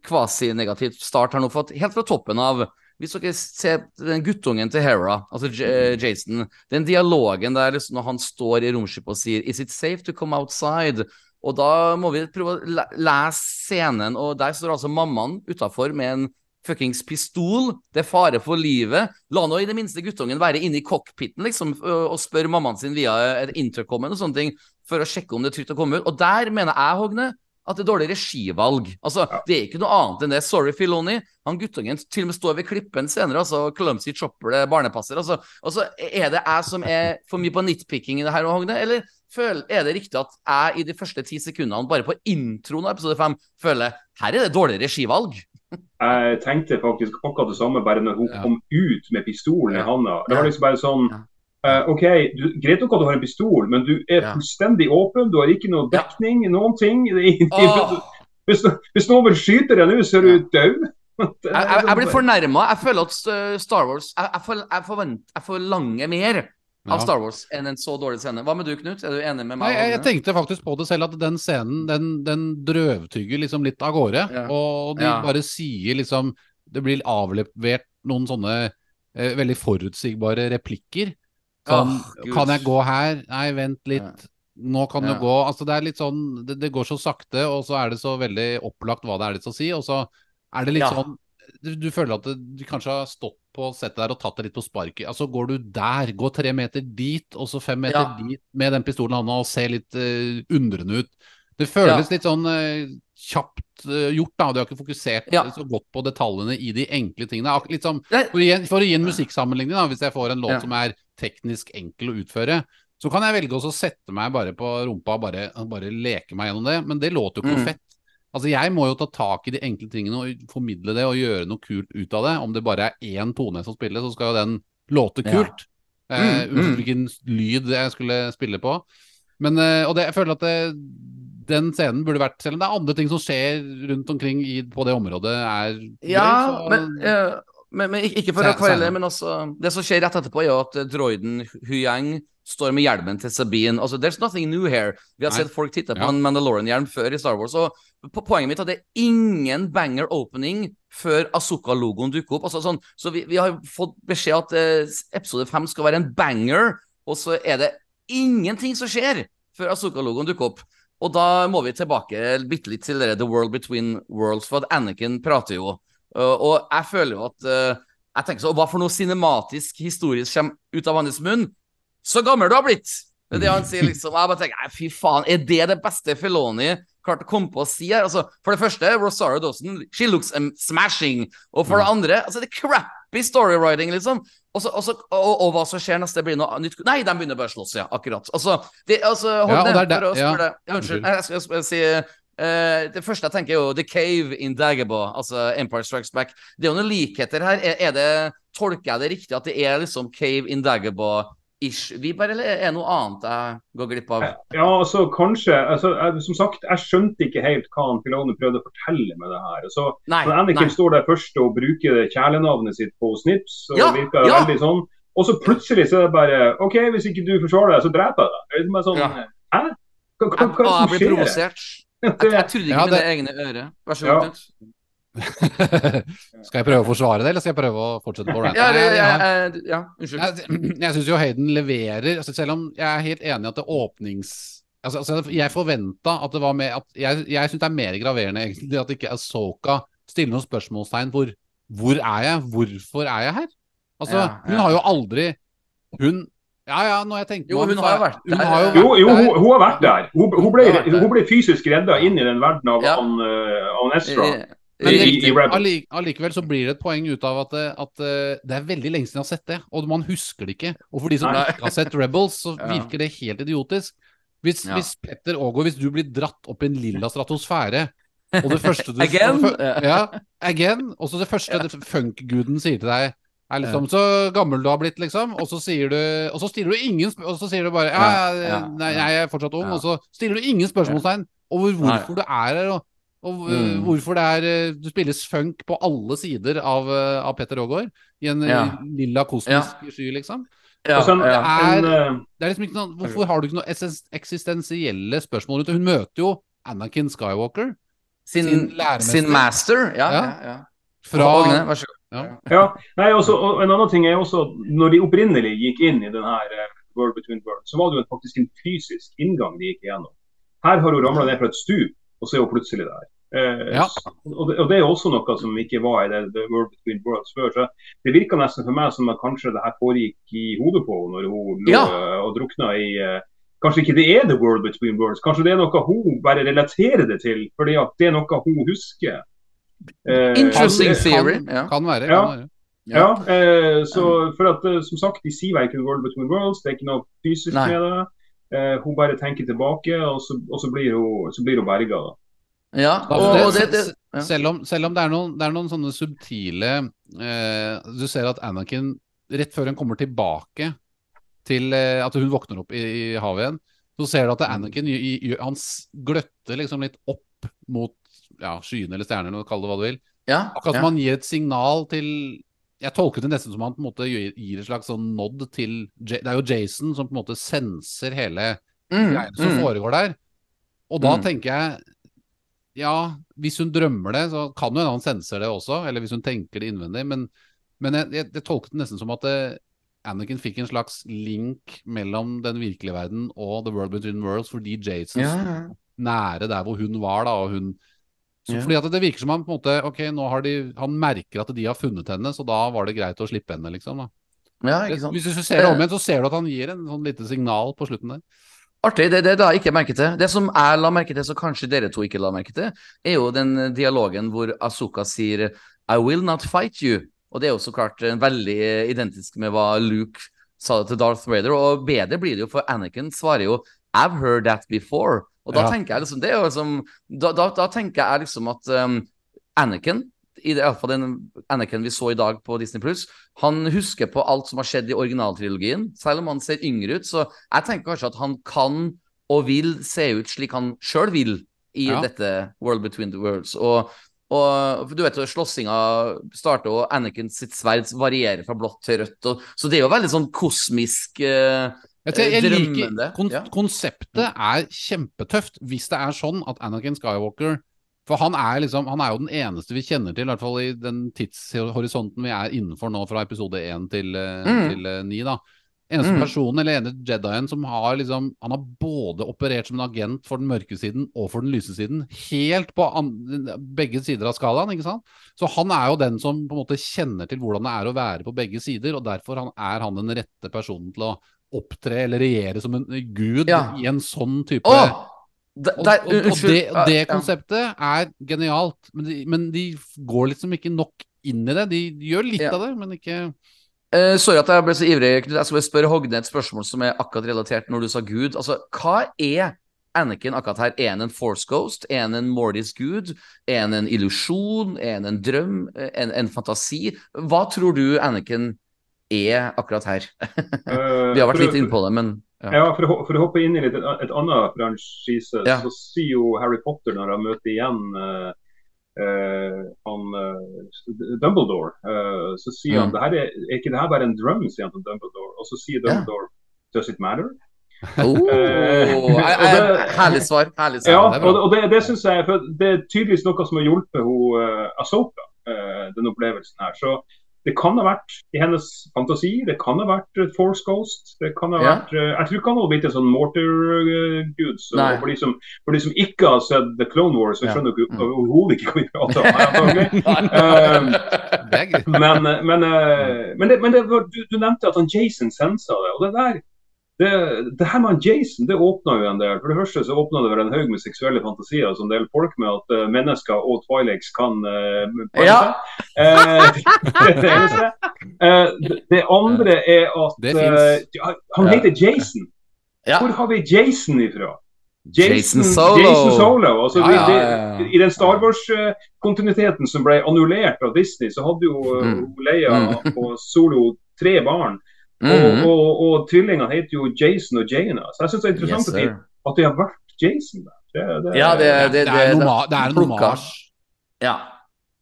kvasi-negativt start her nå. For at helt fra toppen av hvis dere ser den guttungen til Hera, altså J eh, Jason, den dialogen der liksom når han står i romskipet og sier Is it safe to come outside? Og da må vi prøve å lese scenen, og der står altså mammaen utafor med en fuckings pistol. Det er fare for livet. La nå i det minste guttungen være inne i cockpiten liksom, og spørre mammaen sin via et intercom og sånne ting, for å sjekke om det er trygt å komme ut. Og der mener jeg, Hogne, at det er dårlig regivalg. Altså, Det er ikke noe annet enn det. Sorry, Filoni. Han guttungen til og med står ved klippen senere, altså clumsy chopper det barnepasser. Altså, altså, er det jeg som er for mye på nitpicking i det her, Hogne, eller er det riktig at jeg i de første ti sekundene, bare på introen av episode fem, føler her er det dårlig regivalg? Jeg tenkte faktisk akkurat det samme bare når hun Ja. kom ut med pistolen i Ja. handa. Det var liksom bare sånn Ja. Eh, OK, du, greit nok at du har en pistol, men du er Ja. fullstendig åpen. Du har ikke noe Ja. dekning, noen ting. Det er- Åh. Hvis, hvis noen vil skyte deg nå, så er du død. Jeg, jeg, jeg blir sånn- fornærma. Jeg føler at uh, Star Wars Jeg, jeg, for, jeg, forvent, jeg forlanger mer av Star Wars enn en så dårlig scene. Hva med du, Knut? Er du enig med meg? Nei, jeg, jeg tenkte faktisk på det selv, at den scenen den, den drøvtygger liksom litt av gårde. Ja. Og de Ja. bare sier liksom Det blir avlevert noen sånne eh, veldig forutsigbare replikker. Sånn oh, Kan jeg gå her? Nei, vent litt. Nå kan Ja. du gå. Altså, det er litt sånn det, det går så sakte, og så er det så veldig opplagt hva det er litt skal si, og så er det litt Ja. sånn du, du føler at du kanskje har stått på settet der og tatt det litt på sparket. Altså går du der, gå tre meter dit, og så fem meter Ja. dit med den pistolen i hånda og ser litt uh, undrende ut. Det føles litt sånn eh, kjapt eh, gjort, da. Du har ikke fokusert Ja. så godt på detaljene i de enkle tingene. Litt som, for, å gi, for å gi en musikksammenligning, da, hvis jeg får en låt Ja. som er teknisk enkel å utføre, så kan jeg velge å sette meg bare på rumpa og bare, bare leke meg gjennom det. Men det låter jo ikke Mm. fett. Altså Jeg må jo ta tak i de enkle tingene og formidle det og gjøre noe kult ut av det. Om det bare er én tone som spiller, så skal jo den låte Ja. kult. Eh, Mm, mm. hvilken lyd jeg skulle spille på. Men, eh, og det, jeg føler at det, den scenen burde vært Selv om det er andre ting som skjer rundt omkring i, på det området, er Ja, så- men, uh, men, men ikke for å kveile, men også Det som skjer rett etterpå, er jo at eh, droiden Huyang står med hjelmen til Sabine. Altså, There's nothing new here. Vi har Nei. sett folk titte på Ja. en Mandalorian-hjelm før i Star Wars. Og po- poenget mitt er at det er ingen banger opening før Azuka-logoen dukker opp. Altså, sånn, så vi, vi har fått beskjed at eh, episode fem skal være en banger, og så er det ingenting som skjer før Azuka-logoen dukker opp. Og da må vi tilbake bitte litt til det, The World Between Worlds, for at Anakin prater jo. Uh, og jeg føler jo at uh, Jeg tenker så, Hva for noe cinematisk historisk kommer ut av hans munn? Så gammel du har blitt! Det han sier, liksom. Jeg bare tenker, fy faen, er det det beste Filoni klarte å komme på å si her? Altså, for det første, Rosario Dawson, she looks um, smashing. Og for det andre, altså, det er crappy storywriting, liksom. Og, også, og, og, hva som skjer neste, blir noe nytt Nei, de begynner bare å slåss, ja. Akkurat. Altså, det, altså Ja, ned for å spørre ja, Unnskyld. Jeg skal, jeg skal si Uh, Det første jeg tenker, er jo The Cave in Dagobah, altså Empire Strikes Back. Det er jo noen likheter her. Er, er det, tolker jeg det riktig at det er liksom Cave in Dagobah-ish Viberg, eller er det noe annet jeg går glipp av? Ja, altså kanskje altså, jeg, Som sagt, jeg skjønte ikke helt hva han Filone prøvde å fortelle med det her. Så, Nei. når Anakin nei. står der først og bruker kjælenavnet sitt på Snips, og Ja, virker ja. veldig sånn Og så plutselig så er det bare OK, hvis ikke du forsvarer deg, så dreper jeg deg. Det liksom sånn, Ja. Hæ? Hva, hva, Jeg, hva, å, er jeg blir provosert. Jeg, jeg trodde ikke Ja, mine det- egne ører. Vær så god, Knut. skal jeg prøve å forsvare det, eller skal jeg prøve å fortsette på ranten? Ja, det, jeg ja, unnskyld. Jeg, jeg syns jo Hayden leverer altså Selv om jeg er helt enig i at det åpnings... Altså, altså Jeg forventa at det var mer at Jeg, jeg syns det er mer graverende egentlig at ikke Asoka stiller noen spørsmålstegn hvor Hvor er jeg? Hvorfor er jeg her? Altså, Ja, hun har jo aldri Hun Ja ja, når jeg tenker Jo, hun har jo vært hun der. har jo Jo, vært jo jo hun, hun har vært der. Hun, hun, ble, Hun hun ble fysisk redda inn i den verden av Ja. han, uh, Ezra. Eh, Men allikevel så blir det et poeng ut av at, det- at eh, det er veldig lenge siden jeg har sett det, og man husker det ikke. Og for de som ikke har sett Rebels, så virker det helt idiotisk. Hvis, Ja. hvis Petter Aagaard, hvis du blir dratt opp i en lilla stratosfære, og det første du Again? Ja, again. Og så det første ja. funk-guden sier til deg er liksom så gammel du har blitt, liksom. Og så sier du Og så stiller du ingen Og så sier du bare ja, Ja, ja, ja, nei, jeg er fortsatt ung. Ja. Og så stiller du ingen spørsmålstegn over hvorfor du er her, og, og Mm. hvorfor det er øh, Du spilles funk på alle sider av, øh, av Petter Aagaard. I en øh, Ja. lilla kosmisk sky, liksom. Ja, sånn, så en, er- en, eh, Det er liksom ikke noe, Hvorfor har du ikke noe eksistensielle spørsmål rundt det? Hun møter jo Anakin Skywalker Sin, sin læremester. sin master. Ja, Ja. ja. ja. fra Ågne, vær så god. ja. Ja, nei, også, og En annen ting er også, når de opprinnelig gikk inn i denne World Between Worlds, så var det jo faktisk en fysisk inngang de gikk igjennom. Her har hun ramla ned fra et stup, og så er hun plutselig der. Eh, Ja. og, det, og det er også noe som ikke var i det, The World Between Worlds før. så Det virka nesten for meg som at kanskje det her foregikk i hodet på henne når hun lå Ja. eh, og drukna i eh, Kanskje ikke det er The World Between Worlds, kanskje det er noe hun bare relaterer det til, fordi at det er noe hun husker. Eh, Interesting kan- theory. Kan, Ja. kan være. Ja. Kan være. ja, eh, så for at eh, som sagt, de sier verken World Between Worlds, det er ikke noe fysisk Nei. med det. Eh, hun bare tenker tilbake, og så, og så blir hun, så blir hun berga. Ja, og, det- det, det ja. Selv om, selv om det, er noen, det er noen sånne subtile eh, Du ser at Anakin, rett før hun kommer tilbake til eh, at hun våkner opp i, i havet igjen, så ser du at Anakin i, i, han gløtter liksom litt opp mot ja, skyene eller stjernene, kall det hva du vil. ja, Akkurat ja. han gir et signal til Jeg tolket det nesten som han på en måte gir, gir et slags sånn nod til Det er jo Jason som på en måte senser hele Mm, greiene som mm. foregår der. Og da Mm. tenker jeg Ja, hvis hun drømmer det, så kan jo en annen senser det også. Eller hvis hun tenker det innvendig. Men, men jeg, jeg, jeg tolket det nesten som at det, Anakin fikk en slags link mellom den virkelige verden og The World Between Worlds, fordi Jason ja. nære der hvor hun var, da, og hun så. Fordi at det virker som han på en måte Ok, nå har de Han merker at de har funnet henne, så da var det greit å slippe henne, liksom. da ja, ikke sant. Hvis du ser det om igjen, så ser du at han gir en sånn lite signal på slutten der. Artig. Det, det da jeg ikke merket til. Det som jeg la merke til, så kanskje dere to ikke la merke til, er jo den dialogen hvor Asuka sier I will not fight you. Og det er jo så klart eh, veldig eh, identisk med hva Luke sa til Darth Vader. Og bedre blir det jo, for Anakin svarer jo I've heard that before. Og da Ja. tenker jeg liksom Det er jo liksom Da, da, da tenker jeg liksom at um, Anakin i det, iallfall den Anakin vi så i dag på Disney Pluss, han husker på alt som har skjedd i originaltrilogien. Selv om han ser yngre ut, så jeg tenker kanskje at han kan og vil se ut slik han sjøl vil i Ja. dette World Between the Worlds. Og, og du vet jo, slåssinga starter, og Anakin sitt sverd varierer fra blått til rødt. Og, så det er jo veldig sånn kosmisk eh, Jeg, jeg liker kon ja. Konseptet er kjempetøft hvis det er sånn at Anakin Skywalker For han er liksom Han er jo den eneste vi kjenner til, i hvert fall i den tidshorisonten vi er innenfor nå, fra episode 1 til, eh, Mm. til eh, 9, da. Eneste Mm. personen, eller ene Jedien, som har liksom Han har både operert som en agent for den mørke siden og for den lyse siden. Helt på begge sider av skalaen, ikke sant? Så han er jo den som på en måte kjenner til hvordan det er å være på begge sider, og derfor han, er han den rette personen til å opptre eller regjere som en gud Ja. i en sånn type Å! Der, og, der, og, og unnskyld. det, det konseptet er genialt, men de, men de går liksom ikke nok inn i det. De, de gjør litt Ja. av det, men ikke uh, sorry at jeg ble så ivrig, Knut. Jeg skal bare spørre Hogne et spørsmål som er akkurat relatert når du sa Gud. Altså, hva er Anakin akkurat her? Er han en force ghost? Er han en Mordis gud? Er han en illusjon? Er han en drøm? En, en fantasi? Hva tror du Anakin er akkurat her? Eh, Vi har vært litt inne på det, men ja. Ja, for, å, for å hoppe inn i litt, et annet franchise, Ja. så sier jo Harry Potter når han møter igjen uh, uh, han uh, Dumbledore, så sier han Mm. det er, er ikke det her bare en drøm, sier han til Dumbledore. Og så sier Ja. Dumbledore Does it matter? Oh, det- herlig svar. Herlig Ja, svar. det er og, og det, det synes jeg for Det er tydeligvis noe som har hjulpet hun, Asoka, den opplevelsen her. Så det kan ha vært i hennes fantasi, det kan ha vært et Force Ghost. Det kan ha Ja. vært eh, Jeg tror ikke han hadde blitt en sånn Mortar-gud. så for, de som, for de som ikke har sett The Clone Wars, så Ja. skjønner dere Mm. overhodet ikke hva vi prater om. her, greit. men, men, eh, men, det, men det, var- du, du nevnte at han Jason sensa det. og det der det, det her med Jason det åpna jo en del. For det første så åpna det vel en haug med seksuelle fantasier som del folk med at uh, mennesker og Twilex kan uh, Ja. det er det. Eh, det- det andre er at eh, ja, han heter Jason. Ja. Hvor har vi Jason ifra? Jason, Jason Solo. Jason Solo. Altså, Ja, ja, ja. I den Star Wars-kontinuiteten som ble annullert av Disney, så hadde jo uh, Mm. Leia Mm. og Solo tre barn. Og, Mhm. og, og tvillingene heter jo Jason og Jaina. Så jeg syns det er Yes, interessant at, de, at de har vært Jason der. Det, det, Ja, det, Det, det, det, er, en homasj. Ja.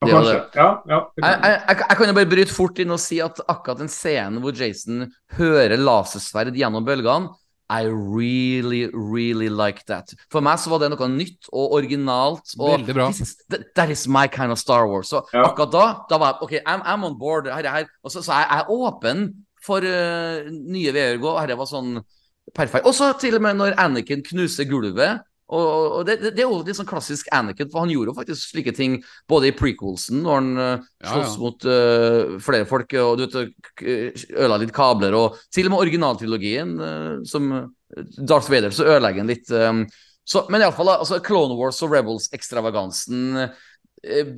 ja, det kanskje. Ja, ja, det Jeg, kan. jeg, jeg, kan jo bare bryte fort inn og si at akkurat den scenen hvor Jason hører lasersverd gjennom bølgene I really, really like that. For meg så var det noe nytt og originalt. Og Veldig bra. this is- that, that is my kind of Star Wars. Så Ja. akkurat da, da var jeg OK, I'm, I'm on board. Her, her. Og så, så jeg, jeg er åpen for uh, nye gå. Dette var sånn perfekt. Og så til og med når Anakin knuser gulvet. Og, og- og det, det, er jo litt sånn klassisk Anakin, for han gjorde jo faktisk slike ting både i prequelsen, når han uh, Ja, slåss ja. mot uh, flere folk og du vet, ødela litt kabler, og til og med originaltrilogien, uh, som Darth Vader, så ødelegger han litt. Um, så, men iallfall, altså, Clone Wars og Rebels-ekstravagansen eh,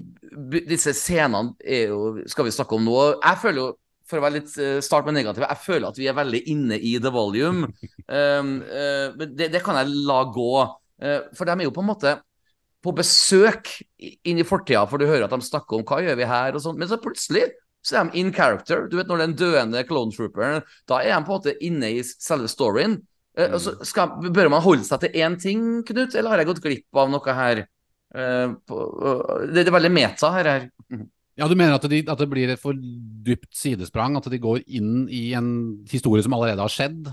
Disse scenene er jo, skal vi snakke om nå. Jeg føler jo for å være litt eh, start med negativ, jeg føler at vi er veldig inne i the volume. Um, uh, det, det kan jeg la gå. Uh, for de er jo på en måte på besøk inn i fortida, for du hører at de snakker om hva gjør vi her og sånt. Men så plutselig så er de in character. Du vet når den døende clone trooperen Da er de på en måte inne i selve storyen. Uh, og så skal, bør man holde seg til én ting, Knut, eller har jeg gått glipp av noe her? På, det, det er veldig meta her. her. Ja, du mener at, de, at det blir et for dypt sidesprang? At de går inn i en historie som allerede har skjedd?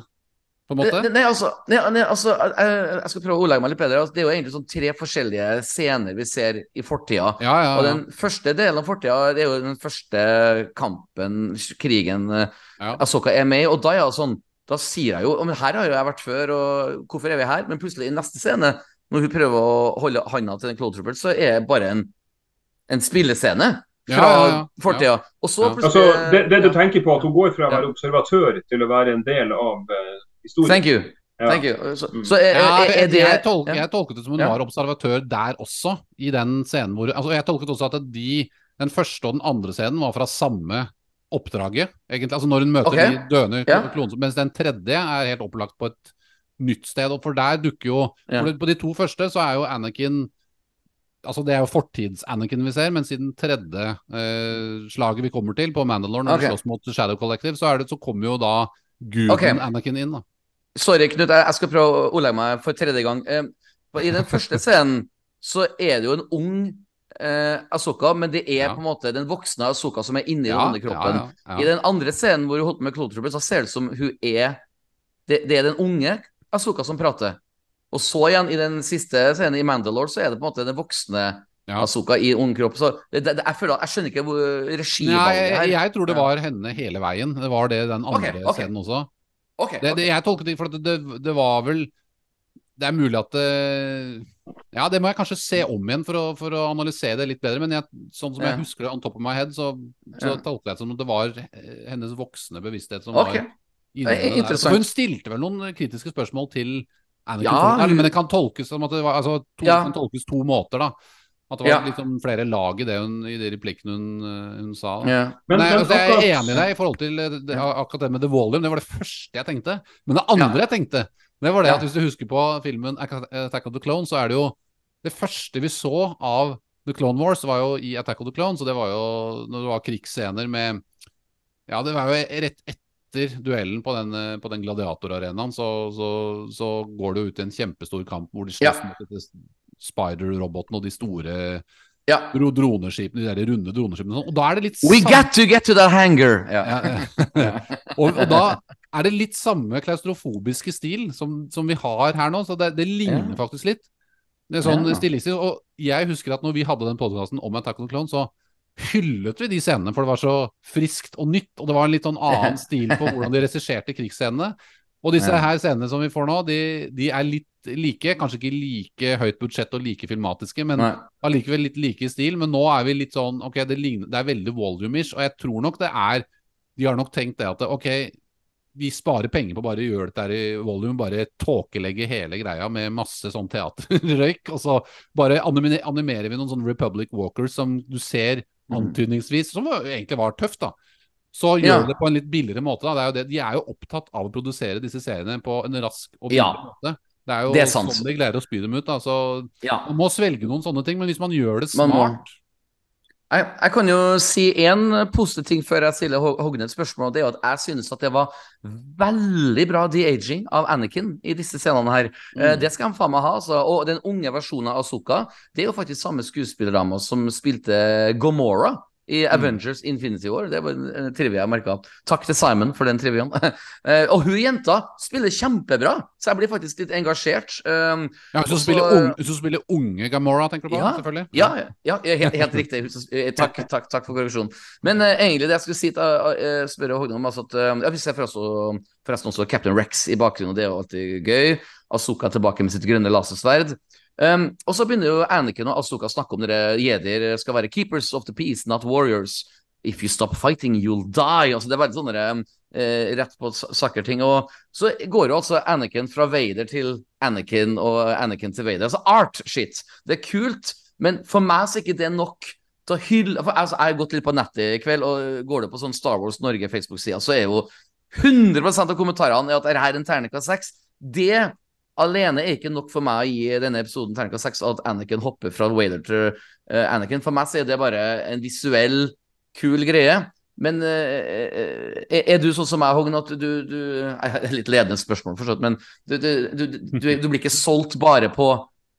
På en måte? Nei, nei, altså, nei, nei, altså jeg, jeg skal prøve å ordlegge meg litt bedre. Altså, Det er jo egentlig sånn tre forskjellige scener vi ser i fortida. Ja, ja, Og ja. den første delen av fortida, det er jo den første kampen, krigen, eh, Ja. Asoka er med i. Og da jeg sånn Da sier jeg jo Men her har jo jeg vært før, og hvorfor er vi her? Men plutselig, i neste scene, når hun prøver å holde handa til den Cloud Trooper, så er det bare en, en spillescene Ja, fra ja, ja. fortida. Og så Ja. plutselig Altså, det, det du ja. tenker på, at hun går fra å Ja. være observatør til å være en del av uh, historien. Thank you. Thank you. Så, Mm. så er, er, er jeg, det jeg, tolk, jeg tolket det som hun Ja. var observatør der også, i den scenen hvor altså Jeg tolket også at de, den første og den andre scenen var fra samme oppdraget, egentlig. Altså når hun møter okay. de døende Ja. klonene. Mens den tredje er helt opplagt på et nytt sted. Og for der dukker jo Ja. for På de to første så er jo Anakin Altså Det er jo fortids-Anakin vi ser, men siden tredje eh, slaget vi kommer til, på Mandalore, når okay. slåss mot Shadow Collective, så, det, så kommer jo da guden okay. Anakin inn. da Sorry, Knut, jeg skal prøve å ordlegge meg for tredje gang. Eh, I den første scenen så er det jo en ung eh, Asoka, men det er Ja. på en måte den voksne Asoka som er inni Ja, den onde kroppen. ja. I den andre scenen hvor hun holdt på med Clone så ser det ut som hun er det, det er den unge Asoka som prater. Og så igjen, i den siste scenen i Mandalore, så er det på en måte den voksne Ja. Asoka i ung kropp. Så det, det, jeg føler jeg skjønner ikke hvor Nei, regivalget jeg, her. jeg tror det var henne hele veien. Det var det den andre okay, okay. scenen også. Okay, Det, det, jeg tolket det for det, det, var vel Det er mulig at det Ja, det må jeg kanskje se om igjen for å, for å analysere det litt bedre. Men jeg, sånn som jeg husker det on top of my head, så, så tolket jeg det som at det var eh, hennes voksne bevissthet som var inne i det der. Så hun stilte vel noen kritiske spørsmål til Anakin, Ja, hun- men det kan tolkes som at det var altså, to, Ja. kan tolkes to måter, da. At det var Ja. liksom flere lag i det hun, i de replikkene hun, eh, hun sa. da. Ja. Men, Nei, altså, jeg er enig i deg i forhold til eh, det, akkurat det med The Volume. Det var det første jeg tenkte. Men det andre jeg tenkte, det var det Ja. at hvis du husker på filmen Attack of the Clone, så er det jo det første vi så av The Clone Wars, var jo i Attack of the Clones, og det var jo når det var krigsscener med Ja, det var jo rett etter duellen på den, eh, på den gladiatorarenaen, så, så, så går det jo ut i en kjempestor kamp hvor de slåss Ja. mot Spider-roboten og de store ja. droneskipene, de der runde droneskipene og sånn. Da er det litt We get got to get to that hangar! Ja. og, og da er det litt samme klaustrofobiske stil som, som vi har her nå, så det, det ligner faktisk litt. Det er sånn stilistisk. Og jeg husker at når vi hadde den podkasten om Attack on the Clone, så hyllet vi de scenene, for det var så friskt og nytt. Og det var en litt sånn annen stil på hvordan de regisserte krigsscenene. Og disse her scenene som vi får nå, de, de er litt like. Kanskje ikke like høyt budsjett og like filmatiske, men allikevel litt like i stil. Men nå er vi litt sånn Ok, det, ligner, det er veldig volume-ish, og jeg tror nok det er De har nok tenkt det at ok, vi sparer penger på bare å gjøre dette i volume, bare tåkelegge hele greia med masse sånn teaterrøyk, og så bare animerer vi noen sånne Republic Walkers som du ser. Antydningsvis, som egentlig var tøft, da. Så gjør Ja. det på en litt billigere måte. Da. Det er jo det. De er jo opptatt av å produsere disse seriene på en rask og billig Ja. måte. Det er jo Det er sånn de greier å spy dem ut. Da. Så Ja. man må svelge noen sånne ting, men hvis man gjør det smart Jeg, jeg kan jo si én positiv ting før jeg stiller Hog- Hogne et spørsmål. Det er at jeg synes at det var veldig bra de-aging av Anakin i disse scenene her. Mm. det skal han faen meg ha. Altså. Og den unge versjonen av Azuka, det er jo faktisk samme skuespillerdama som spilte Gomorra. I Avengers Infinity War. Det var en trivia jeg merka. Takk til Simon for den triviaen. Eh, og hun jenta spiller kjempebra, så jeg blir faktisk litt engasjert. Um, Ja, Hun spiller, unge, spiller unge Gamora, tenker du på? Ja, selvfølgelig? Ja, ja, ja helt, helt riktig. Eh, Takk, takk, takk for korreksjonen. Men uh, egentlig det jeg skulle si til uh, spørre Hogne om, altså at uh, Vi ser forresten, forresten også Captain Rex i bakgrunnen, og det er jo alltid gøy. Azuka tilbake med sitt grønne lasersverd. Um, og så begynner jo Anakin og Azuka å snakke om dere jedier skal være keepers of the peace, not warriors. If you stop fighting, you'll die. Altså, det er veldig sånne eh, rett på sakker saker-ting. Og så går jo altså Anakin fra Vader til Anakin og Anakin til Vader. Altså art-shit. Det er kult, men for meg så er ikke det nok til å hylle for, altså, Jeg har gått litt på nettet i kveld, og går det på sånn Star Wars Norge Facebook-sida, så er jo 100 av kommentarene er at dette er en terningkast seks. Det alene er ikke nok for meg å gi denne episoden terningkast seks, at Anakin hopper fra Vader til uh, Anakin. For meg så er det bare en visuell, kul greie. Men uh, er, er du sånn som meg, Hogn, at du, du Litt ledende spørsmål, forstått, men du, du, du, blir ikke solgt bare på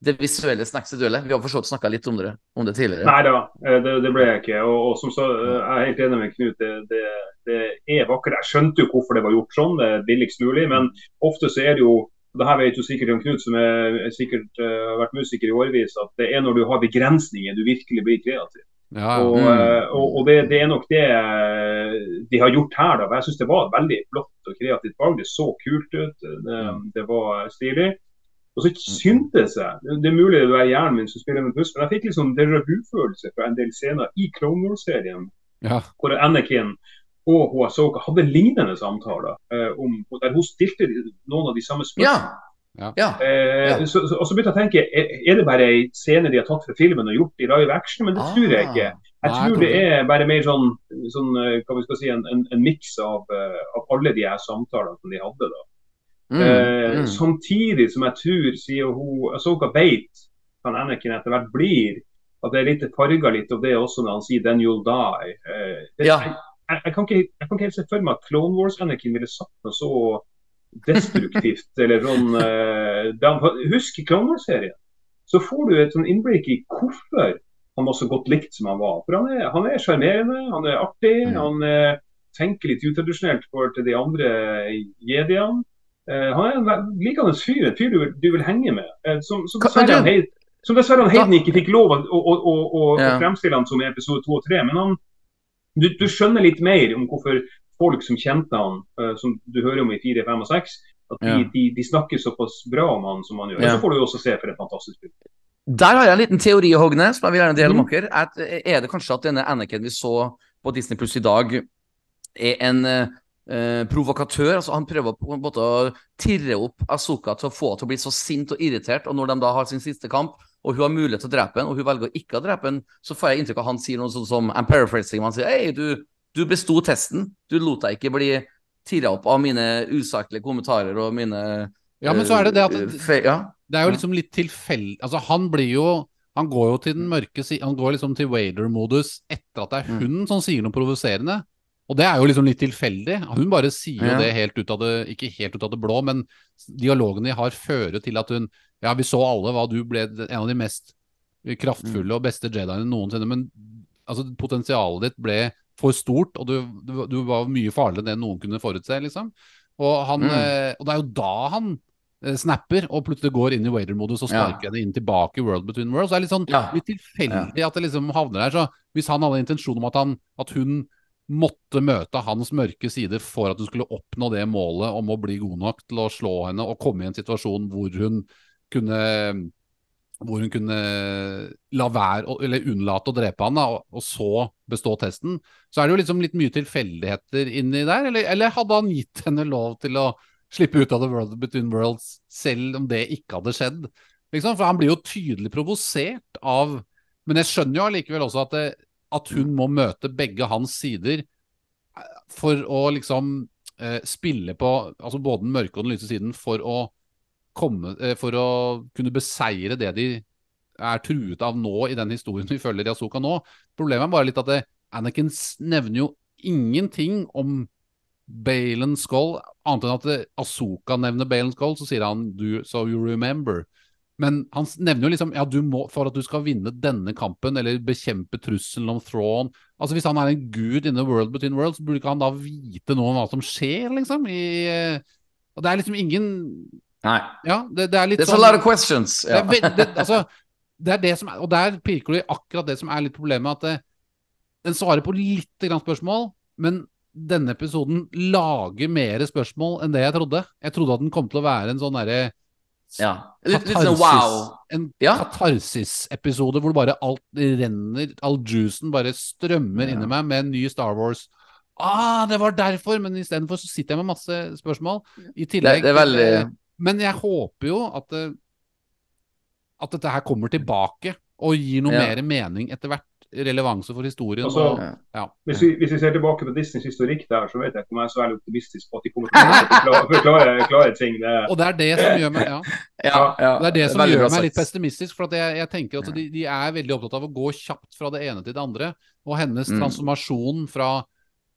det visuelle snackset duellet? Vi har forstått snakka litt om det, om det tidligere. Nei da, eh, det, det ble jeg ikke. Og, og som så, eh, Jeg er helt enig med Knut. Det, det, det er vakkert. Jeg skjønte jo hvorfor det var gjort sånn, det er billigst mulig. Men ofte så er det jo det her vet jo sikkert om Knut, som er, er sikkert eh, har vært musiker i årevis, at det er når du har begrensninger du virkelig blir kreativ. Ja, Og, Mm. eh, og, og det, det er nok det eh, de har gjort her. da. Jeg syns det var et veldig flott og kreativt valg. Det så kult ut. Det, det var stilig. Og så syntes jeg Det er mulig det er hjernen min som spiller med puss, men jeg fikk liksom déjà vu-følelse fra en del scener i Clone Wars-serien ja. hvor Anakin og Ahsoka hadde lignende samtaler. eh, om, der hun stilte noen av de samme spørsmålene. Ja. Ja. Eh, Ja. så, så, og så begynte jeg å tenke, er, er det bare en scene de har tatt fra filmen og gjort i live action? Men det tror jeg ikke. Jeg Nei, tror det er bare mer sånn, sånn eh, hva vi skal si, en, en, en miks av, eh, av alle de her samtalene som de hadde. da. Mm, Eh, mm. Samtidig som jeg tror, sier hun Ahsoka vet kan Anakin etter hvert blir, at det er litt farga litt av det også når han sier 'then you'll die'. Eh, det, Ja. Jeg, jeg, kan ikke, jeg kan ikke helt se for meg at Clone Wars-Anakin ville sagt noe så destruktivt. eller sånn, uh, Husk Clone Wars-serien, så får du et sånn innblikk i hvorfor han var så godt likt som han var. For han er, han er sjarmerende, han er artig, Mm. han uh, tenker litt utradisjonelt for til de andre jediene. Uh, han er en likende fyr, en fyr du, du vil henge med. Som, som dessverre han Heid- som dessverre han Heiden ikke fikk lov å, å, å, å, fremstille han som i episode 2 og 3. Men han, du, du skjønner litt mer om hvorfor folk som kjente han, uh, som du hører om i 4, 5 og 6, at de, Ja. de, de snakker såpass bra om han som han gjør. Ja. Og så får du jo også se for et fantastisk film. Der har jeg en liten teori, Hogne, som jeg vil gjerne dele Mhm. med dere. Eh, er det kanskje at denne Anakin vi så på Disney Pluss i dag, er en eh, eh, provokatør? altså Han prøver på en måte å tirre opp Azuka til å få henne til å bli så sint og irritert. Og når de da har sin siste kamp, og hun har mulighet til å drepe henne, og hun velger å ikke drepe henne, så får jeg inntrykk av at han sier noe sånt som I'm paraphrasing. Han sier hei, du, du besto testen. Du lot deg ikke bli tirra opp av mine usaklige kommentarer og mine ja, men så er det det at eh, fe ja. Det er jo liksom litt tilfeldig Altså, han blir jo Han går jo til den mørke siden Han går liksom til Wader-modus etter at det er Mm. hun som sier noe provoserende. Og det er jo liksom litt tilfeldig. Hun bare sier jo Ja. det helt ut av det Ikke helt ut av det blå, men dialogen de har, fører til at hun Ja, vi så alle hva du ble en av de mest kraftfulle og beste Jediene noensinne, men altså, potensialet ditt ble for stort, og du, du, du var mye farligere enn det noen kunne forutse, liksom. Og, han, Mm. eh, og det er jo da han eh, snapper og plutselig går inn i waiter-modus og Ja. sparker henne inn tilbake i World Between Worlds. Det er litt sånn Ja. litt tilfeldig at det liksom havner der. Så hvis han hadde intensjon om at, han, at hun måtte møte hans mørke side for at hun skulle oppnå det målet om å bli god nok til å slå henne og komme i en situasjon hvor hun kunne hvor hun kunne la være, eller unnlate å drepe han, da, og, så bestå testen, så er det jo liksom litt mye tilfeldigheter inni der. Eller, eller hadde han gitt henne lov til å slippe ut av The World Between Worlds, selv om det ikke hadde skjedd? Liksom, for han blir jo tydelig provosert av Men jeg skjønner jo allikevel også at, det, at hun må møte begge hans sider eh, for å liksom eh, spille på altså både den mørke og den lyse siden for å komme, eh, for å kunne beseire det de er truet av nå i den historien vi følger i Asoka nå. Problemet er bare litt at det, Anakin nevner jo ingenting om Balen Skull, annet enn at det- Asoka nevner Balen Skull, så sier han du, so you remember. Men han nevner jo liksom ja, du må, for at du skal vinne denne kampen, eller bekjempe trusselen om Thrawn Altså Hvis han er en gud in the world between worlds, burde ikke han da vite noe om hva som skjer, liksom? I, eh, og det er liksom ingen Nei. Ja, det, det er litt There's sånn a lot of questions. det Ja. er, det, altså, det er det som er, Og der pirker du i akkurat det som er litt problemet, at det, den svarer på lite grann spørsmål, men denne episoden lager mer spørsmål enn det jeg trodde. Jeg trodde at den kom til å være en sånn derre ja. Litt, litt sånn wow. En Ja. katarsis-episode hvor bare alt renner, all juicen bare strømmer Ja. inni meg med en ny Star Wars. Ah, det var derfor! Men istedenfor så sitter jeg med masse spørsmål. I Det, tillegg det er veldig Men jeg håper jo at det, at dette her kommer tilbake og gir noe Ja. mer mening etter hvert. Relevanse for historien. Altså, og, ja. Hvis vi, hvis vi ser tilbake på Disneys historikk der, så vet jeg ikke om jeg er så veldig optimistisk på at de kommer til å forklare, klare ting. Det, og det er det som gjør meg ja, Ja, ja. Det er det som gjør meg litt pessimistisk. For at jeg, jeg tenker at de, de er veldig opptatt av å gå kjapt fra det ene til det andre. Og hennes Mm. transformasjon fra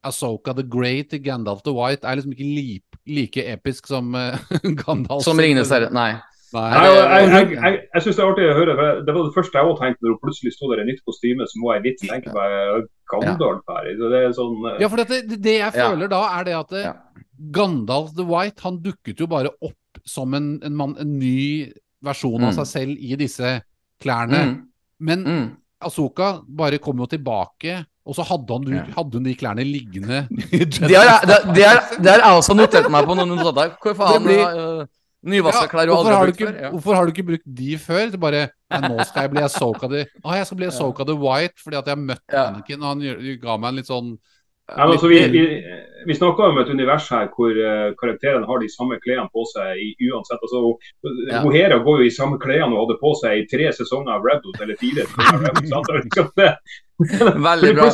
Asoka the Great til Gandalf the White er liksom ikke li, like episk som uh, Gandalf. Som Ringenes herre. Nei. Nei. Jeg, jeg, jeg, jeg syns det er artig å høre. for Det var det første jeg òg tenkte når hun plutselig sto der i nytt kostyme. Så må jeg litt tenke meg Gandalf her. Det er sånn uh... Ja, for dette, det, jeg jeg Ja. føler da, er det at det, Gandalf the White han dukket jo bare opp som en, en, mann, en ny versjon av Mm. seg selv i disse klærne. Mm. Men Mm. Asoka bare kom jo tilbake, og så hadde, han, Ja. hadde hun de klærne liggende. Det har jeg- også notert meg på noen notater. Hvor faen blir- uh, Nyvaska klær og hvorfor, har ikke, før? Ja. hvorfor har du ikke brukt de før? Det bare nå skal jeg bli Asoka the ah, jeg skal bli Asoka the White fordi at jeg har møtt Ja. Anakin, og han ga meg en litt sånn Ja, men altså, vi, vi, vi snakker om et univers her hvor uh, karakterene har de samme klærne på seg i, uansett. Altså, Ja. går jo i samme klærne hun hadde på seg i tre sesonger av Rebels, eller fire Rebels. liksom det- Veldig bra.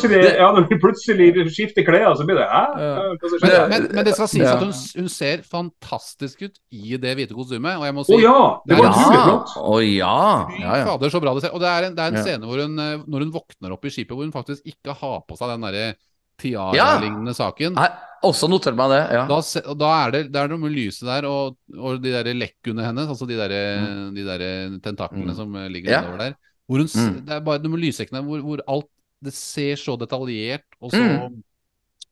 ja, når de plutselig skifter klær, så blir det Hæ? Ja. Men, men, men det skal sies Ja. at hun, hun ser fantastisk ut i det hvite kostymet. Og jeg må si Å ja! Det var utrolig Ja. flott. Å ja. Fy ja, ja. fader, så bra det ser Og det er en, det er en Ja. scene hvor hun, eh, når hun våkner opp i skipet, hvor hun faktisk ikke har på seg den derre Ja. tiara-lignende saken. Nei, også notert meg det. Ja. Da, da er det, det er noe med lyset der, og, og de der lekkene hennes, altså de der, de der tentaklene Mm. som eh, ligger Ja. nedover der. Hvor hun, Mm. Det er bare noe med lyssekkene hvor, hvor alt Det ser så detaljert, og så Mm.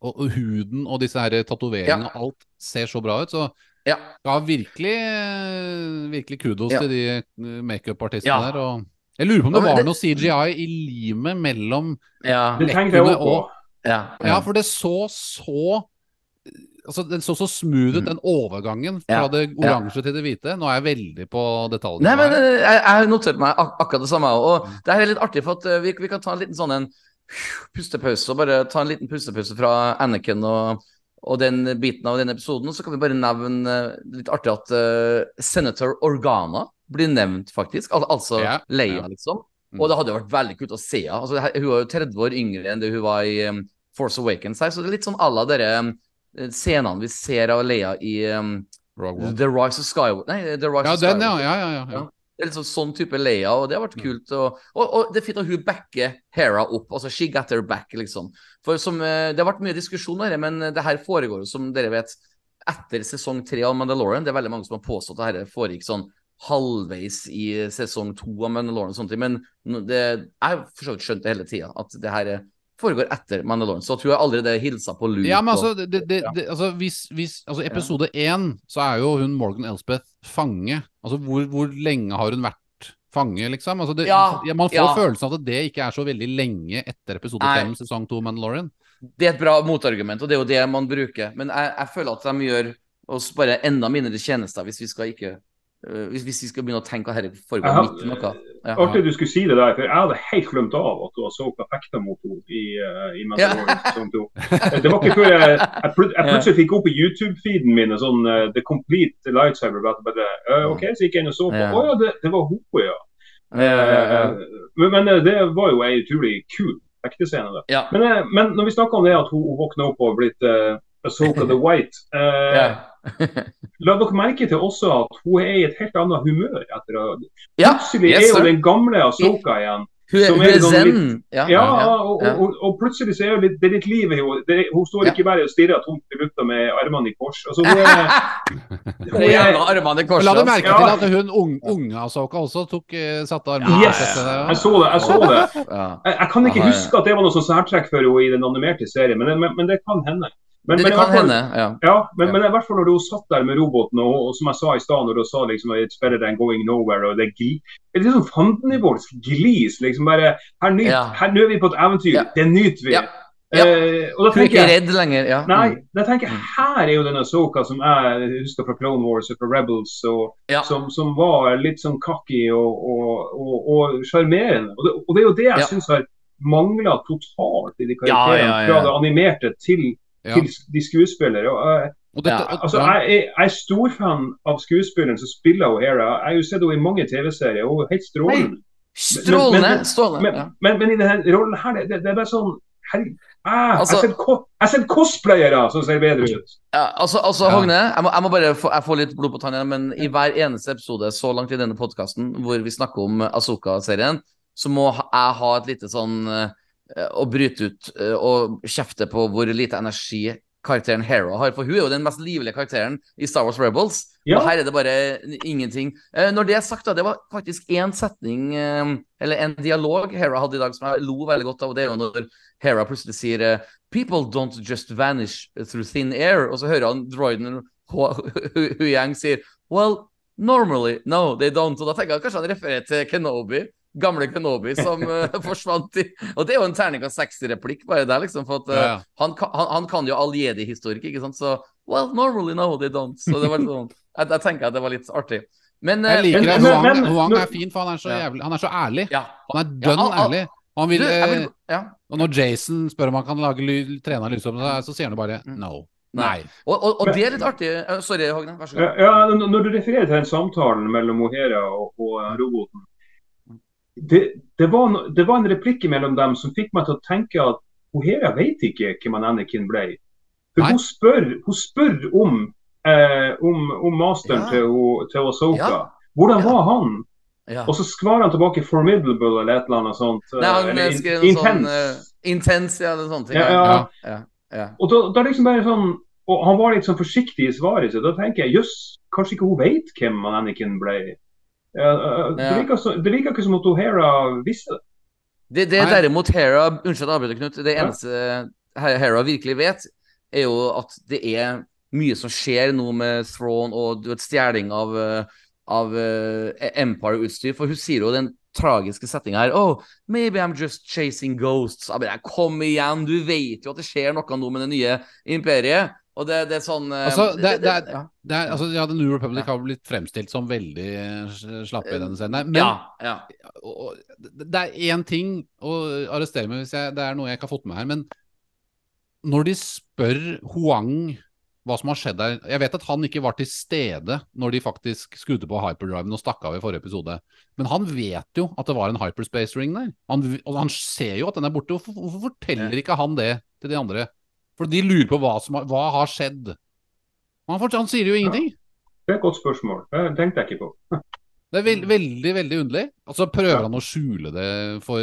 og, og huden og disse her tatoveringene, Ja. alt ser så bra ut. Så Ja. ja, virkelig, eh, virkelig kudos Ja. til de makeupartistene makeup-artistene Ja. der. Og jeg lurer på om det var noe CGI i limet mellom Ja. Det tenkte jeg lekkene og ja. Ja, for det så så Altså, Den så så smooth ut, den overgangen fra Mm. Ja, det oransje til det hvite. Nå er jeg veldig på detaljene. Nei, men eh, jeg, jeg har notert meg ak akkurat det samme. Og det her er litt artig, for at eh, vi, vi kan ta en liten sånn en pustepause. Og bare ta en liten pustepause fra Anakin og, og den biten av den episoden. Og så kan vi bare nevne litt artig at uh, senator Organa blir nevnt, faktisk. Al altså Ja, Leia, ja. liksom. Mm. Og det hadde vært veldig kult å se henne. Altså, hun var jo 30 år yngre enn det hun var i um, Force Awakens. Her, så det er litt sånn à la dere um, scenene vi ser av Leia i um, The Rise of Skywalker Nei, The Rise Ja, of den, Skywalker. ja. ja, ja, ja, ja. Det er litt sånn, type Leia, og det har vært Mm. kult. Og, og, og det er fint at hun backer Hera opp. Altså she got her back, liksom. For som, eh, Det har vært mye diskusjon her, men det her foregår jo, som dere vet, etter sesong tre av Mandalorian. Det er veldig mange som har påstått at dette foregikk sånn halvveis i sesong to av Mandalorian og sånt, men det, jeg har for så vidt skjønt det hele tida, at det her foregår etter Mandalorian. Så tror jeg allerede det hilsa på Luke. Ja, men altså, det, det, det, altså, hvis, hvis, altså episode én, så er jo hun Morgan Elspeth fange. Altså, hvor, hvor lenge har hun vært fange, liksom? Altså, det, Ja, man får ja. følelsen av at det ikke er så veldig lenge etter episode fem, sesong to Mandalorian. Det er et bra motargument, og det er jo det man bruker. Men jeg, jeg føler at de gjør oss bare enda mindre tjenester hvis vi skal ikke hvis, hvis vi skal begynne å tenke at dette foregår midt i noe. Ja. Artig du skulle si det der, for jeg hadde helt glemt av at du så fekta mot henne i, uh, i Mandalorian sesong. Det var ikke før jeg, jeg, plut, jeg plutselig fikk opp i YouTube-feeden min en sånn uh, The Complete Lightsaber. Bare, eh, OK, så gikk jeg inn og så på. Å Ja. ja, det, det var hun, ja. Ja, ja, ja. Eh, Men, men eh, det var jo ei utrolig kul ektescene. Ja. Men, eh, men når vi snakker om det at hun, hun våkner opp og har blitt uh, Asoka the White uh, Ja. La dere merke til også at hun er i et helt annet humør etter å Ja, Plutselig yes, er hun den gamle Asoka igjen. Hun er, som hun er er sånn zen. litt- Ja, Ja, ja, og, ja. og, og plutselig så er det litt, det er litt liv i henne. Hun står ikke bare og stirrer tomt i lufta med armene i kors. Altså, hun er, hun er i Men La du merke Ja. til at hun unge, unge Asoka også tok eh, satte armene Yes! Jeg så det. jeg så det. Jeg, jeg kan ikke huske at det var noe sånn særtrekk for henne i den animerte serien, men, men, men det kan hende. Men, Det, men det kan hende, ja. Ja, men, Ja. men i hvert fall når du satt der med roboten, og, og som jeg sa i stad, når du sa liksom It's better than going nowhere, og det er litt sånn fandenivoldsk glis. liksom bare, Her, nyt, Ja. her nå er vi på et eventyr, det nyter vi. Ja. Ja. Eh, og da er tenker ikke jeg redd lenger. Ja. Nei, Mm. da tenker jeg her er jo denne Soka som jeg husker fra Clone Wars og fra Rebels, og Ja. som, som var litt sånn cocky og, og, og, og. Og, det- er jo det jeg Ja. syns har mangla totalt i de karakterene, fra det animerte til, Ja. til de skuespillere. Og, eh, Og dette, og, altså, jeg, jeg, er, jeg er storfan av skuespilleren som spiller O'Hara. Jeg har jo sett henne i mange TV-serier, hun er helt strålende. Strålende. Men- Strålende. Men, Ja. men, men i denne rollen her, det, det, det er bare sånn herregud, ah, Altså- jeg har sett ko- jeg har sett cosplayere som ser bedre ut. Ja, altså, altså Ja. Hogne, jeg må, jeg må bare få, jeg får litt blod på tanna, men i hver eneste episode så langt i denne podkasten hvor vi snakker om Asoka-serien, så må jeg ha et lite sånn eh, Å bryte ut eh, og kjefte på hvor lite energi karakteren Hera har. For hun er jo den mest livlige karakteren i Star Wars Rebels. Ja. Og her er det bare ingenting. Eh, når det er sagt, da, det var faktisk én setning, eller en dialog Hera hadde i dag som jeg lo veldig godt av, og det er jo når Hera plutselig sier People don't just vanish through thin air. Og så hører han droiden Hu- Huyang sier Well, normally, no, they don't. Og da tenker jeg kanskje han refererer til Kenobi. Gamle Kenobi som uh, forsvant i Og det er jo en terning av 60-replikk bare der, liksom. For at uh, Ja, ja. Han, kan, han, han kan jo all jedi-historikk, ikke sant. Så well, normally, no, they don't. Så det var litt sånn Jeg, jeg tenker at det var litt artig. Men eh, Jeg liker det. men- men- Huang, men- Huang er fin, for han er så, Ja. jævlig, han er så ærlig. ja. Han er dønn ærlig. Han vil, Du, vil Ja. og når Jason spør om han kan lage ly, trene lyset, så, så sier han bare Mm. no. Nei. Og, og, og det er litt artig. Sorry, Hogne. Vær så god. ja, Når du refererer til den samtalen mellom Mohera og, og roboten det, det, var no, det var en replikk mellom dem som fikk meg til å tenke at O'Hara vet ikke hvem han Anakin ble. For Nei. hun spør, hun spør om, eh, om, om masteren Ja. til, til Asoka. Ja. Hvordan Ja. var han? Ja. Og så svarer han tilbake formidable eller et eller annet sånt. eh, Nei, han eller in- noe sånn intense. eh, Intens, ja, det er sånne ting. Ja, Ja, ja. ja, ja. Og da, da liksom bare sånn Og han var litt sånn forsiktig i svaret sitt. Da tenker jeg jøss, kanskje ikke hun vet hvem Anakin ble. Ja, uh, det, Ja. virker ikke som at O'Hara visste det. Det, det derimot Hera Unnskyld at jeg avbryter, Knut. Det eneste He- Hera virkelig vet, er jo at det er mye som skjer nå med Throne og du vet, stjeling av, eh, av eh, Empire-utstyr. For hun sier jo den tragiske settinga her Oh, maybe I'm just chasing ghosts. Jeg bare, Kom igjen, du vet jo at det skjer noe nå med det nye imperiet. Og det, det er sånn eh, Altså, det- det er- ja. Det er, altså, ja, The New Republic Ja. har blitt fremstilt som veldig eh, slappe i denne scenen. Men ja, ja. og, og, det det er én ting å arrestere meg hvis jeg, det er noe jeg ikke har fått med her, men når de spør Huang hva som har skjedd der Jeg vet at han ikke var til stede når de faktisk skrudde på hyperdriven og stakk av i forrige episode, men han vet jo at det var en hyperspace ring der. Han, og han ser jo at den er borte. Hvorfor, hvorfor forteller ikke han det til de andre? For de lurer på hva som har, hva har skjedd. Han, han sier jo ingenting. Det er et godt spørsmål. Det tenkte jeg ikke på. Det er veld, veldig, veldig underlig. Og så prøver han å skjule det for,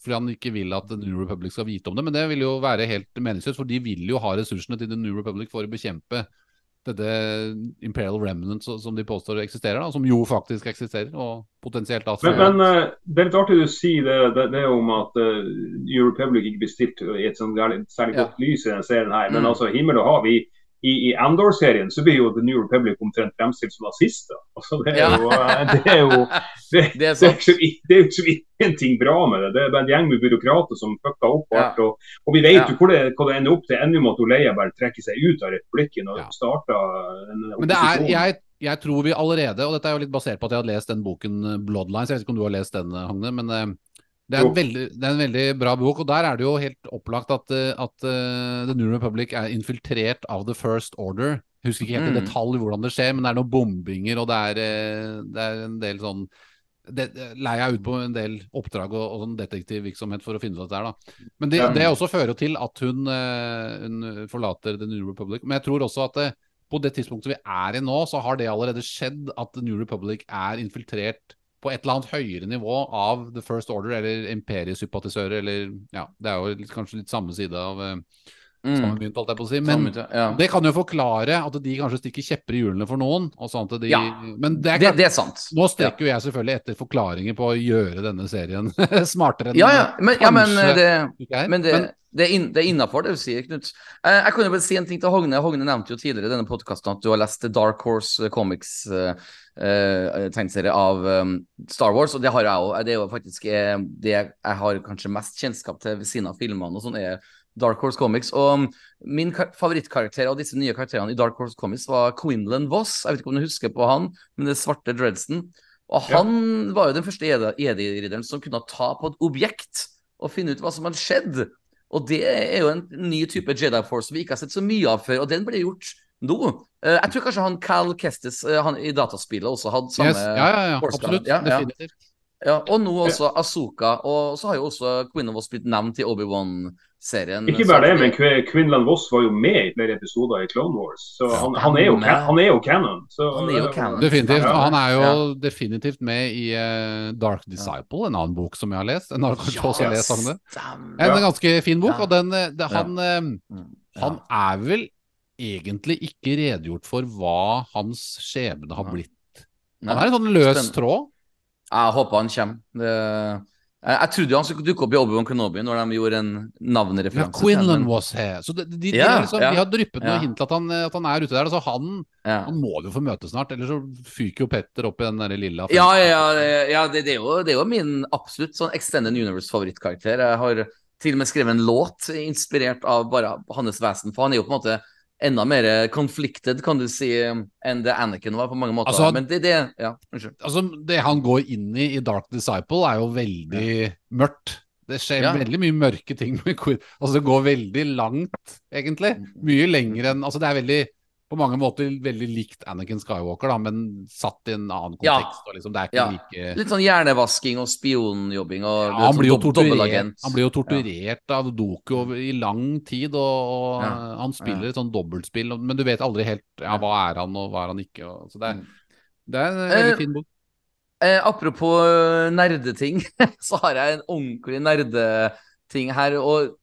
fordi han ikke vil at The New Republic skal vite om det, men det vil jo være helt meningsløst, for de vil jo ha ressursene til The New Republic for å bekjempe dette Imperial Remnant som de påstår eksisterer, da, som jo faktisk eksisterer, og potensielt da Men, men eh, det er litt artig du sier det, det, det om at uh, New Republic ikke blir stilt i et sånt særlig Ja. godt lys i denne serien her. Men Mm. altså, himmel og hav i, i, i Andor-serien så blir jo The New Republic omtrent fremstilt som nazister. Altså, det er jo, eh, det er jo det, Det er det er sant. det er jo så ingenting bra med det. Det er bare en gjeng med byråkrater som fucka opp Ja. alt. Og, og vi vet Ja. jo hvor det, hvor det ender opp. Det ender jo med at Leia bare trekker seg ut av republikken og Ja. starter en Men det er, opposisjon. jeg, jeg tror vi allerede, og dette er jo litt basert på at jeg har lest den boken Bloodlines, jeg vet ikke om du har lest den, Hagne. Men eh, det er, en veldig, det er en veldig bra bok, og der er det jo helt opplagt at, eh, at uh, The New Republic er infiltrert av The First Order. Jeg husker ikke helt i Mm. detalj hvordan det skjer, men det er noen bombinger, og det er, eh, det er en del sånn det, leier jeg ut på en del oppdrag og, og sånn detektivvirksomhet for å finne ut av dette her, da. Men det, det også fører til at hun, hun forlater The New Republic. Men jeg tror også at på det tidspunktet vi er i nå, så har det allerede skjedd at The New Republic er infiltrert på et eller annet høyere nivå av The First Order, eller imperiesympatisører, eller Ja, det er jo kanskje litt samme side av samme Mm. mynt, holdt jeg på å si. Men ja. det kan jo forklare at de kanskje stikker kjepper i hjulene for noen. Sånn de, Ja. Men det er Det, klart, det er sant. nå strekker jo jeg selvfølgelig etter forklaringer på å gjøre denne serien smartere enn Ja, ja, men, ja, men det. Men det, det er, in, det innafor det du sier, Knut. Eh, jeg kan jo bare si en ting til Hogne. Hogne nevnte jo tidligere i denne podkasten at du har lest Dark Horse Comics eh, eh, tegneserie av um, Star Wars, og det har jeg òg. Det er jo faktisk det jeg har kanskje mest kjennskap til ved siden av filmene og sånn, er Dark Horse Comics. Og min favorittkarakter av disse nye karakterene i Dark Horse Comics var Quinlan Voss. Jeg vet ikke om du husker på han, men det svarte dreadsen. Og Ja. han var jo den første ED-ridderen som kunne ta på et objekt og finne ut hva som hadde skjedd. Og det er jo en ny type Jedi Force vi ikke har sett så mye av før, og den ble gjort nå. Eh, jeg tror kanskje han Cal Kestis eh, han i dataspillet også hadde samme Yes, ja, ja, ja, absolutt. Ja, ja. Definitivt. Ja, og nå også Asoka. Og så har jo også Queen of Us blitt nevnt i Obi-Wan-serien. Ikke bare det, men Quinlan Voss var jo med i flere episoder i Clone Wars. Så han, han, er, jo, han er- jo canon. Så, Han er jo canon. Definitivt. Han er jo Ja. definitivt med i uh, Dark Disciple, en annen bok som jeg har lest. En, Ja, lest, En ganske fin bok, og den, eh, det, han, eh, Mm, han er vel egentlig ikke redegjort for hva hans skjebne har blitt. Han er en sånn løs tråd. Jeg håper han kommer. Det... Jeg, jeg trodde jo han skulle dukke opp i Obi-Wan Kenobi når de gjorde en navnereferanse. Ja, Quinlan men- was here. Så de, de, de, liksom, ja. de har dryppet noe Ja. hint at han, at han er ute der. Altså han, han må vi få møte snart, ellers så fyker jo Petter opp i den der lilla Ja, ja, ja det, det, er jo, det er jo min absolutt sånn Extended Universe-favorittkarakter. Jeg har til og med skrevet en låt inspirert av bare hans vesen, for han er jo på en måte enda mer conflicted, kan du si, enn det Anakin var på mange måter. Altså, Men det, det Ja. Altså, det han går inn i i Dark Disciple, er jo veldig mørkt. Det skjer Ja. veldig mye mørke ting med. Altså, det går veldig langt, egentlig. Mye lenger enn Altså, det er veldig på mange måter veldig likt Anakin Skywalker, da, men satt i en annen Ja. kontekst. Og liksom, Ja. like Litt sånn hjernevasking og spionjobbing og ja, han, sånn blir han blir jo torturert av Doku i lang tid, og, Ja. han spiller et sånn dobbeltspill, men du vet aldri helt ja, hva er han og hva er han ikke. Og, så det er, Mm. det er en Eh, veldig fin bok. Eh, apropos eh, nerdeting, så har jeg en ordentlig nerdeting her. Og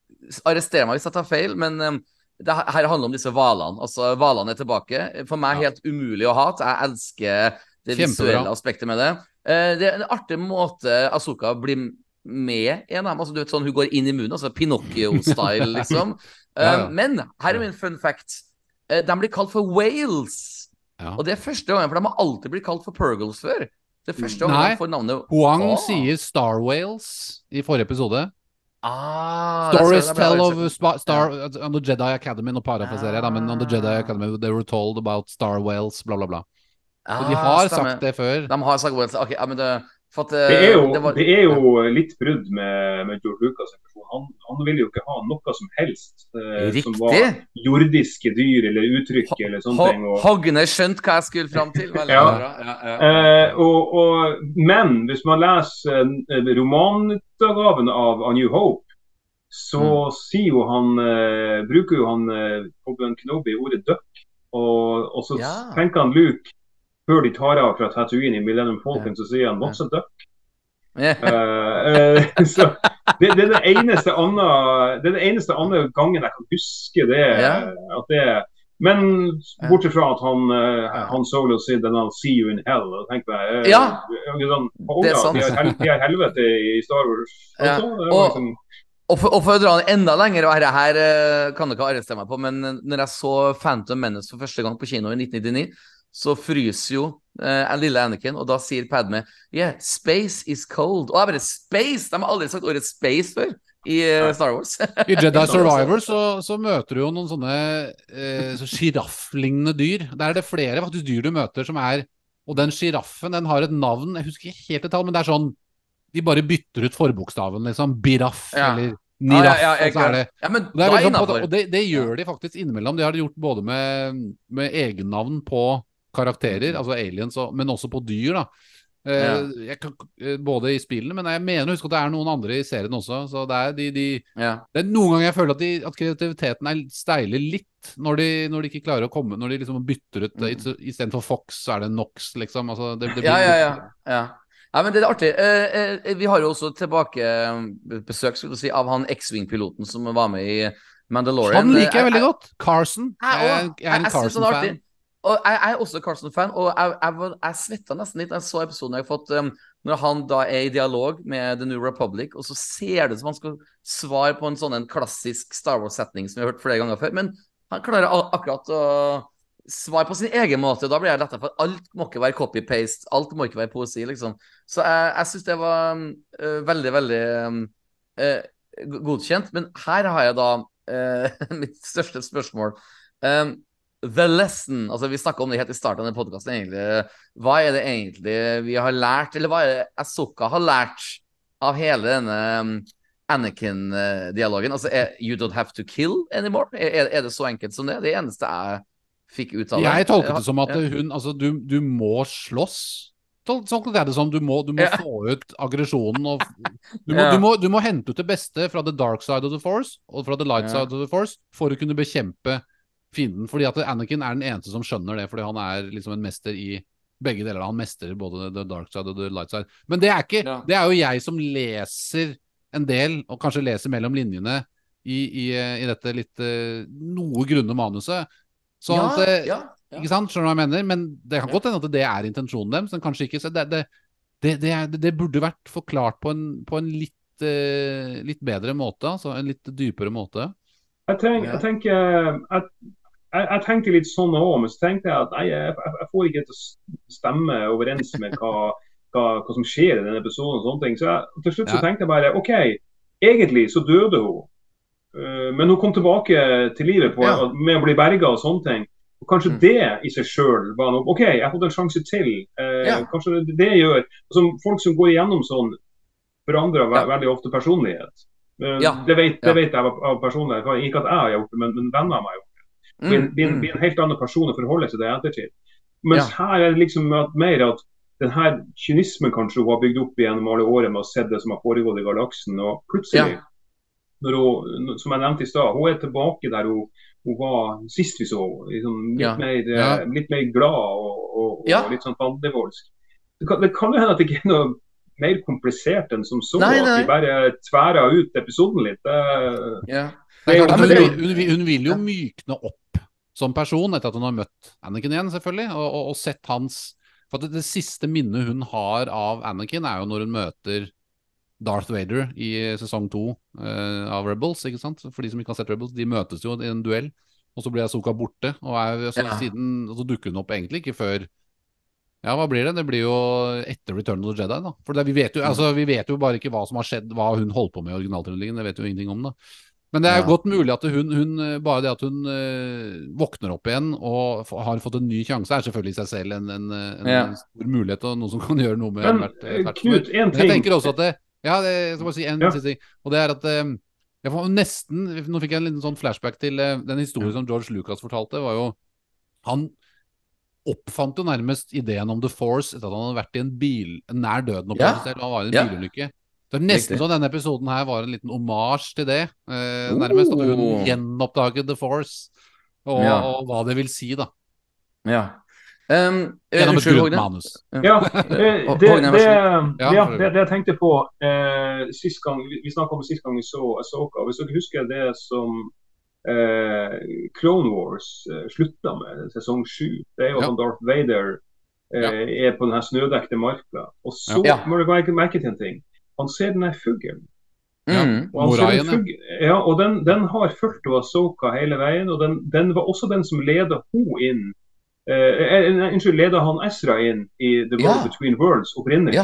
arrester meg hvis jeg tar feil, men eh, det her handler om disse hvalene. Altså, hvalene er tilbake. For meg helt umulig å hate. Jeg elsker det Kjempebra. visuelle aspektet med det. Eh, det er en artig måte Asoka blir med en av dem. Altså, du vet sånn, hun går inn i munnen, altså Pinocchio-style, liksom. Eh, men her er min fun fact. Eh, de blir kalt for whales. Ja. Og det er første gangen, for de har alltid blitt kalt for purgles før. Det er første gangen Nei. får navnet Huang sier Star Whales i forrige episode. Ah, Stories tell of. Spa, Star, on the Jedi Academy, nå parafraserer jeg, da, men on the Jedi Ah. Academy they were told about Star Whales, bla, bla, bla. Ah, de har stemmer. sagt det før. De har sagt whales. Ok, ja, men det at, Det er jo, det var- det er jo litt brudd med, med George Lucas. Han, han ville jo ikke ha noe som helst eh, som var jordiske dyr eller uttrykk eller sånne ting. Og, Hogne skjønte hva jeg skulle fram til. Ja. Ja, ja. eh, og, og, men hvis man leser eh, romanutgaven av A New Hope, så sier jo han, eh, bruker jo han eh, Obi-Wan Kenobi ordet duck. Og, og så tenker han Luke, før de tar av fra Tatooine i Millennium Falcon, så sier han 'what's a duck'? Ja. uh, uh, så det, det er eneste andre Det er den eneste andre gangen jeg kan huske det. At det men bortsett fra at han, uh, han Solo sier den 'see you in hell'. Og tenker jeg, uh, Ja. sånn, Det er sant. Har, de har helvete i Star Wars Ja. også. Og- liksom, Og for, og for å dra den enda lenger, og her, her eh, kan dere arrestere meg på, men eh, når jeg så Phantom Menace for første gang på kino i 1999, så fryser jo eh, en lille Anakin, og da sier Padme Yeah, space is cold. Og jeg bare Space! De har aldri sagt ordet space før i eh, Star Wars. I Jedi Survivor så, så møter du jo noen sånne eh, så dyr. Der er det flere faktisk dyr du møter som er Og den sjiraffen den har et navn, jeg husker ikke helt et tall, men det er sånn De bare bytter ut forbokstaven, liksom. Biraff Ja. eller Niraff. ja, ja, ja, men det er innafor. og det, det gjør de faktisk innimellom. Det har de gjort både med, med egennavn på karakterer, Mm. altså aliens, og, men også på dyr. da. Eh, Ja. kan, eh, både i spillene, men jeg mener å huske at det er noen andre i serien også. Så det er, de, de, Ja. det er noen ganger jeg føler at, de, at kreativiteten er steiler litt når de, når de ikke klarer å komme Når de liksom bytter ut Mm. Istedenfor Fox, så er det Nox, liksom. Altså, det, det Ja, ja, ja. ja. ja men det er artig. Eh, vi har jo også tilbakebesøk si, av han X-Wing-piloten som var med i Mandalorian. Han liker jeg veldig godt. Carson. Jeg, Jeg, jeg er en Carson-fan. Og jeg, er også Carson-fan, og jeg, jeg, jeg svetta nesten litt da jeg så episoden jeg har fått um, når han da er i dialog med The New Republic, og så ser det ut som han skal svare på en sånn en klassisk Star Wars-setning som vi har hørt flere ganger før, men han klarer akkurat å svare på sin egen måte. Da blir jeg letta for alt må ikke være copy-paste, alt må ikke være poesi, liksom. Så jeg, jeg syns det var um, veldig, veldig eh, godkjent. Men her har jeg da uh, mitt største spørsmål. Um, The lesson altså Vi snakka om det helt i starten av podkasten. egentlig. Hva er det egentlig vi har lært, eller hva er det Asoka har lært av hele denne um, Anakin-dialogen? Altså, er, You don't have to kill anymore? Er, er det så enkelt som det? Det eneste jeg fikk ut av det. Jeg tolket det som at hun Altså, du, du må slåss. Tolket jeg det som. Du må, du må Ja. få ut aggresjonen og du må, du, må, du må hente ut det beste fra the dark side of the force og fra the light side of the force for å kunne bekjempe fienden. Fordi at Anakin er den eneste som skjønner det, fordi han er liksom en mester i begge deler. Han mestrer både the dark side og the light side. Men det er ikke Ja. Det er jo jeg som leser en del, og kanskje leser mellom linjene i, i, i dette litt eh, noe grunne manuset. Sånn ja, at eh, ja, ikke sant? Skjønner du hva jeg mener? Men det kan godt hende at det er intensjonen deres, men kanskje ikke. Så det, det, det, det, det burde vært forklart på en, på en litt, eh, litt bedre måte. Altså en litt dypere måte. Jeg, tenk, jeg tenker jeg, jeg, tenkte litt sånn òg, men så tenkte jeg at nei, jeg, får ikke til å stemme overens med hva, hva, hva som skjer i denne episoden. og sånne ting. Så til slutt så tenkte jeg bare OK, egentlig så døde hun. Eh, men hun kom tilbake til livet på, med å bli berga og sånne ting. Og Kanskje Mm. det i seg sjøl var noe OK, jeg har fått en sjanse til. Eh, Ja. Kanskje det, det gjør altså, Folk som går igjennom sånn, forandrer ve Ja. veldig ofte personlighet. Eh, Ja. Det, vet, Ja. vet jeg av, av personlighet. Ikke at jeg har gjort det, men, men venner av meg har gjort det. Blir, Mm, blir, mm. en helt annen person å forholde seg til i ettertid. Mens her er det liksom mer at den her kynismen kanskje hun har bygd opp gjennom alle årene med å se det som har foregått i galaksen. Og plutselig, hun, som jeg nevnte i stad, hun er tilbake der hun, hun var sist vi så henne. Liksom, litt, Ja. mer, eh, litt mer glad og, og, og Ja. litt sånn fandenivoldsk. Det kan jo hende at det ikke er noe mer komplisert enn som så. Nei, At de bare tværa ut episoden litt. Det, Ja. Det Det klart, hun, hun, vil- hun vil jo mykne opp som person etter at hun har møtt Anakin igjen, selvfølgelig, og, og, og sett hans For at det, det siste minnet hun har av Anakin, er jo når hun møter Darth Vader i sesong to uh, av Rebels. ikke sant? For de som ikke har sett Rebels, de møtes jo i en duell, og så blir Asoka borte. Og, er, så, Ja. siden, og så dukker hun opp egentlig ikke før ja, hva blir det? Det blir jo etter Return of the Jedi, da. For det, vi, vet jo, altså, vi vet jo bare ikke hva som har skjedd, hva hun holdt på med i originaltrilogien. Det vet jo ingenting om, da. Men det er jo godt mulig at hun, hun bare det at hun eh, våkner opp igjen og har fått en ny sjanse, er selvfølgelig i seg selv en, en, en Ja. stor mulighet og noe som kan gjøre noe med Men hvert, eh, hvert Knut, én ting. jeg tenker også at det, Ja, det, jeg skal bare si en Ja. siste ting. Og det er at eh, jeg får nesten Nå fikk jeg en liten sånn flashback til den historien som George Lucas fortalte. var jo Han oppfant jo nærmest ideen om The Force etter at han hadde vært i en bil nær døden opplevelse Ja. Han var i en Ja. bilulykke. Det er nesten Riktig. så denne episoden her var en liten omasj til det. Eh, nærmest at hun Oh. gjenoppdaget The Force, og, Ja. og hva det vil si, da. ja. Um, Gjennom et grunt manus. Ja, eh, det, det, det, det jeg tenkte på eh, sist gang, Vi, vi snakka om sist gang vi så Asoka. Hvis dere husker det som Clone Wars eh, slutta med, sesong sju. Det er jo Ja. Darth Vader eh, Ja. er på den snødekte marka. Og så Ja. må du merke, merke til en ting. Han ser den her fuglen. Ja. Mm. Og, ja. fugl- ja, og den, den har fulgt Asoka hele veien. Og den, den var også den som leda hun inn eh, eh, Unnskyld, leda han Ezra inn i The World. Between Worlds opprinnelig. Ja.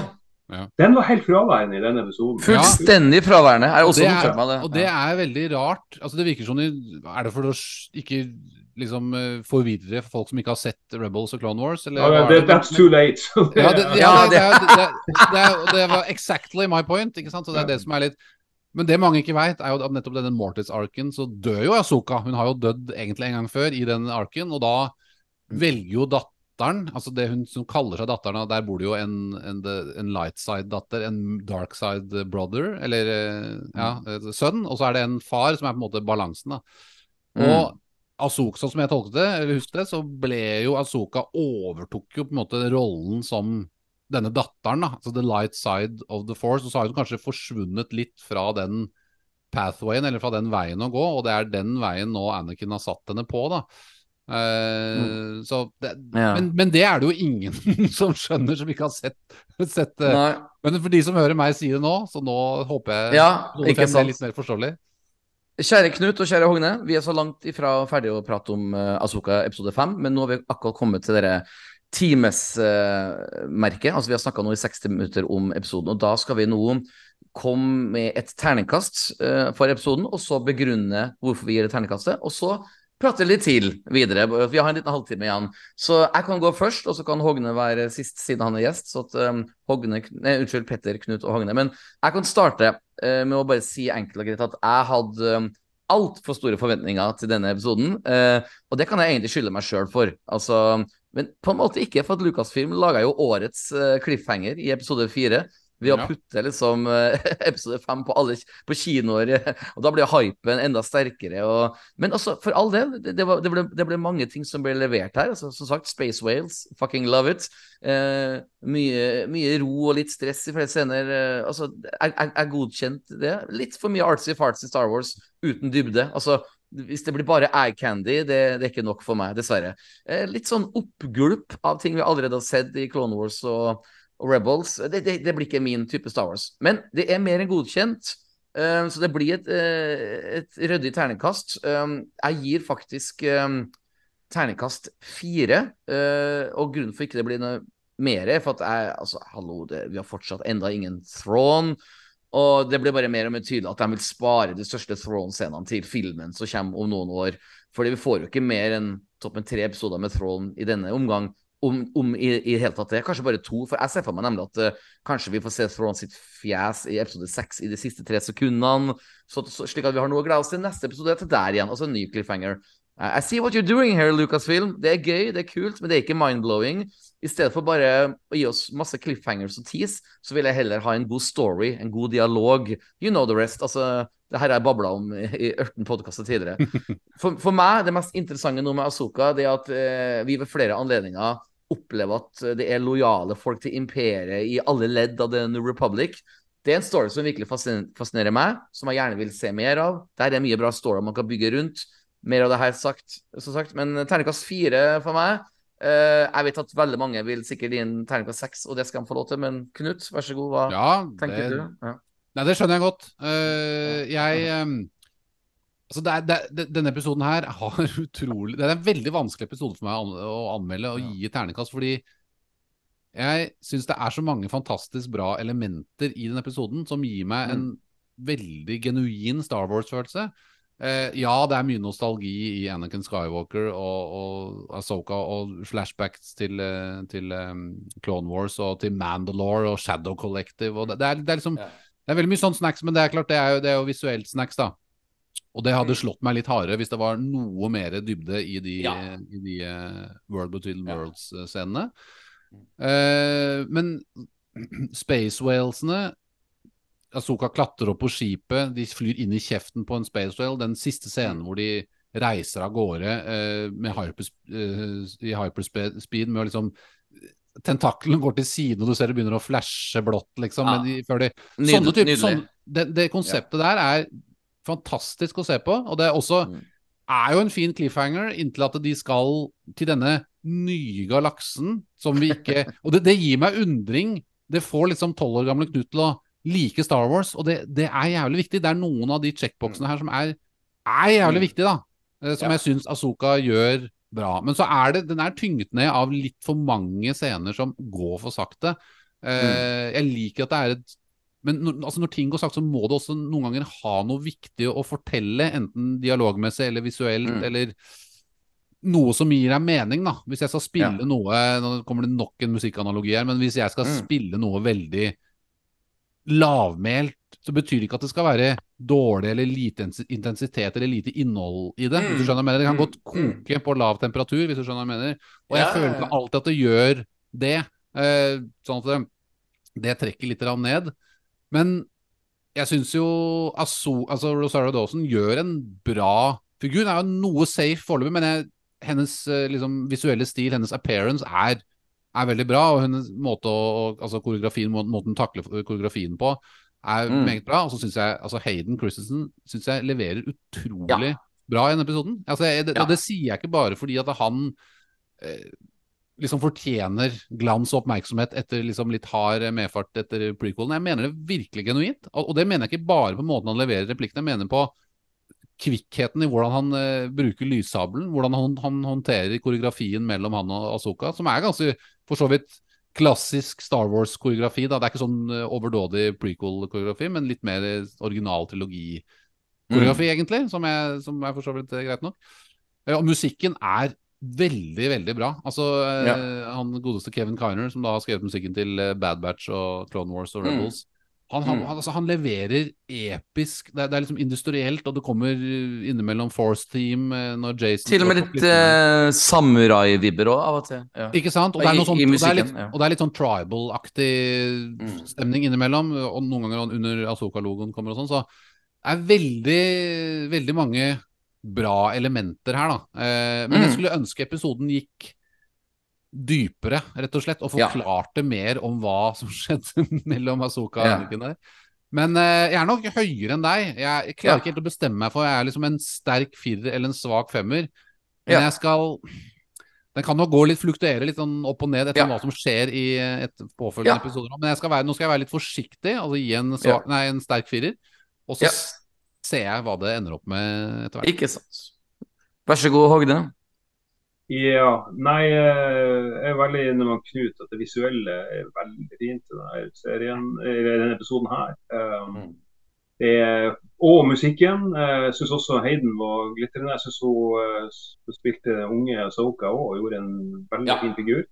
Den var helt fraværende i denne episoden. Fullstendig fraværende. Er også det er, det. og det er veldig rart. Altså Det virker som de Er det for å ikke liksom eh, forvirre folk som ikke har sett Rebels og Clone Wars? Eller Ja, er det, that's too late. Ja, det, ja, Ja, det, det, det, det, det var exactly my point. Ikke sant? Så det er det som er litt Men det mange ikke veit, er jo at nettopp denne Mortis-arken, så dør jo Asoka. Hun har jo dødd egentlig en gang før i den arken, og da velger jo dat datteren, altså det hun som kaller seg datteren, og der bor det jo en, en, en light side-datter, en dark side brother, eller eh, ja, eh, sønn, og så er det en far som er på en måte balansen. da. Og Asoka, sånn som jeg tolket det, eller husker det, så ble jo Asoka overtok jo på en måte rollen som denne datteren, da, altså the light side of the force, og så har hun kanskje forsvunnet litt fra den pathwayen, eller fra den veien å gå, og det er den veien nå Anakin har satt henne på, da. Eh, så det, Ja. men, men det er det jo ingen som skjønner, som ikke har sett, sett. Nei. Men for de som hører meg si det nå, så nå håper jeg Ja, ikke fem er litt mer forståelig. Kjære Knut og kjære Hogne, vi er så langt ifra ferdig å prate om uh, Asoka episode 5, men nå har vi akkurat kommet til dere timesmerket. altså vi har snakka nå i 60 minutter om episoden, og da skal vi nå komme med et terningkast for episoden, og så begrunne hvorfor vi gir det terningkastet, og så prate litt til videre. Vi har en liten halvtime igjen. Så jeg kan gå først, og så kan Hogne være sist siden han er gjest. Så at um, Hogne Nei, unnskyld, Petter, Knut og Hogne. Men jeg kan starte uh, med å bare si enkelt og greit at jeg hadde um, altfor store forventninger til denne episoden. Uh, og det kan jeg egentlig skylde meg sjøl for. Altså, men på en måte ikke, for at Lucasfilm laga jo årets uh, cliffhanger i episode fire. Ved å Ja. putte liksom episode fem på alle på kinoer. Og da blir hypen enda sterkere. Og, men altså, for all del, det, det, var, det, ble, det ble mange ting som ble levert her. Altså, som sagt, Space Whales, fucking love it. Eh, mye, mye ro og litt stress i flere scener. Eh, altså, jeg, jeg, jeg godkjente det. Litt for mye artsy-fartsy Star Wars uten dybde. Altså, hvis det blir bare eye candy, det, det er ikke nok for meg, dessverre. Eh, litt sånn oppgulp av ting vi allerede har sett i Clone Wars og, Rebels. Det, det, det blir ikke min type Star Wars. Men det er mer enn godkjent. um, så det blir et, uh, et ryddig terningkast. Um, jeg gir faktisk um, terningkast fire. uh, og grunnen for ikke det blir noe mer, er for at jeg Altså, hallo, det, vi har fortsatt enda ingen Throne. Og det blir bare mer og mer tydelig at de vil spare de største Throne-scenene til filmen som kommer om noen år. Fordi vi får jo ikke mer enn toppen tre episoder med Throne i denne omgang. Om, om i, i hele tatt det. Kanskje bare to. For jeg ser for meg nemlig at uh, kanskje vi får se Thrawn sitt fjes i episode seks i de siste tre sekundene. Så, så, slik at vi har noe å glede oss til neste episode til der igjen. Altså en ny cliffhanger. I see what you're doing here, Lucasfilm. Det er gøy, det er kult, men det er ikke mind-blowing. I stedet for bare å gi oss masse cliffhangers og tease, så vil jeg heller ha en god story, en god dialog. You know the rest. Altså, det her har jeg babla om i i 18 podkaster tidligere. For, for meg, det mest interessante nå med Asoka, det er at eh, vi ved flere anledninger opplever at det er lojale folk til imperiet i alle ledd av The New Republic. Det er en story som virkelig fascinerer meg, som jeg gjerne vil se mer av. Der er mye bra story man kan bygge rundt. Mer av det her sagt, som sagt. Men terningkast fire for meg. Uh, jeg vet at veldig mange vil sikkert gi en terningkast seks, og det skal de få lov til. Men Knut, vær så god, hva Ja, tenker det, du? Ja. Nei, det skjønner jeg godt. Uh, jeg ehm, Altså, det er, det, denne episoden her har utrolig Det er en veldig vanskelig episode for meg å, anmelde og gi terningkast, fordi jeg syns det er så mange fantastisk bra elementer i den episoden som gir meg en veldig genuin Star Wars-følelse. Eh, ja, det er mye nostalgi i Anakin Skywalker og, og Asoka og flashbacks til, eh, til um, Clone Wars og til Mandalore og Shadow Collective. Og det, det, er, det, er liksom, det er veldig mye sånn snacks, men det er klart det er jo, det jo visuelt snacks, da. Og det hadde slått meg litt hardere hvis det var noe mer dybde i de, Ja. i de eh, World Between Worlds-scenene. Uh, men Space Whalesene Asoka klatrer opp på skipet, de flyr inn i kjeften på en Space Whale. Den siste scenen hvor de reiser av gårde uh, med hypers, eh, i hyperspeed med å liksom Tentakelen går til siden, og du ser det begynner å flashe blått, liksom. Ja. De, de, sånne type, sånne, det, det konseptet der er fantastisk å se på. Og det er også Mm. er jo en fin cliffhanger inntil at de skal til denne nye galaksen som vi ikke Og det, det gir meg undring. Det får liksom tolv år gamle Knut til å like Star Wars, og det, det er jævlig viktig. Det er noen av de checkboxene her som er, er jævlig Mm. viktige, da. eh, Som Ja. jeg syns Asoka gjør bra. Men så er det, den er tynget ned av litt for mange scener som går for sakte. Mm. Jeg liker at det er et men når, altså når ting går sakte, så må det også noen ganger ha noe viktig å fortelle, enten dialogmessig eller visuelt, Mm. eller noe som gir deg mening, da. Hvis jeg skal spille Ja. noe Nå kommer det nok en musikkanalogi her, men hvis jeg skal Mm. spille noe veldig lavmælt, så betyr det ikke at det skal være dårlig eller lite intensitet eller lite innhold i det. hvis du skjønner hva jeg mener. Det kan Mm, godt koke på lav temperatur, hvis du skjønner hva jeg mener. Og jeg Ja, føler ikke alltid at det gjør det. Eh, sånn at det, det trekker litt ned. Men jeg syns jo Aso, altså Rosario Dawson gjør en bra figur. Hun er jo noe safe foreløpig, men jeg, hennes eh, liksom, visuelle stil, hennes appearance, er, er veldig bra. Og hennes måte å altså koreografien, måten hun takler koreografien på, er Mm. meget bra. Og så syns jeg altså Hayden Christensen synes jeg leverer utrolig bra i denne episoden. Altså, jeg, det, Ja. Og det sier jeg ikke bare fordi at han eh, liksom fortjener glans og oppmerksomhet etter liksom litt hard medfart etter prequelen. Jeg mener det virkelig genuint. Og, det mener jeg ikke bare på måten han leverer replikkene, jeg mener på kvikkheten i hvordan han uh, bruker lyssabelen, hvordan han, han håndterer koreografien mellom han og Asoka, som er ganske for så vidt klassisk Star Wars-koreografi. Det er ikke sånn uh, overdådig prequel-koreografi, men litt mer eh, original trilogi-koreografi, egentlig, som er, som er for så vidt greit nok. Og musikken er veldig, veldig bra. Altså, ja. Han godeste Kevin Kiner, som da har skrevet musikken til eh, Bad Batch og Clone Wars og Mm. Rebels, han, han, Mm. han, altså, han leverer episk Det er, det er liksom industrielt, og det kommer eh, innimellom Force Team eh, når Jason Til og med litt eh, samurai-vibber òg, av og til. Ja. Ikke sant? Og det er, I- sånt, i og det er litt, ja. og det er litt sånn tribal-aktig Mm. stemning innimellom. Og noen ganger under Asoka-logoen kommer og sånn. Så det er veldig, veldig mange bra elementer her, da. Eh, men jeg Mm. skulle ønske episoden gikk dypere, rett og slett, og Ja. forklarte mer om hva som skjedde mellom Asoka og Ja. Anakin der. Men eh, jeg er nok høyere enn deg. Jeg, klarer Ja. ikke helt å bestemme meg for jeg er liksom en sterk firer eller en svak femmer. Men Ja. jeg skal Den kan nok gå litt, fluktuere litt sånn opp og ned etter Ja. hva som skjer i et påfølgende Ja. episoder. Men skal være, nå skal jeg være litt forsiktig, altså gi en, svak, nei, en sterk firer. Og så Ja. Ser jeg hva det ender opp med etter hvert. Ikke sant. Vær så god, Hogne. Ja, nei, eh, jeg er veldig enig med Knut at det visuelle er veldig fint i denne serien, i denne episoden her. Um, Mm. det er, og musikken. eh, Jeg syns også Hayden var glitrende. Jeg syns hun, eh, hun spilte unge Soka òg og gjorde en veldig Ja. fin figur.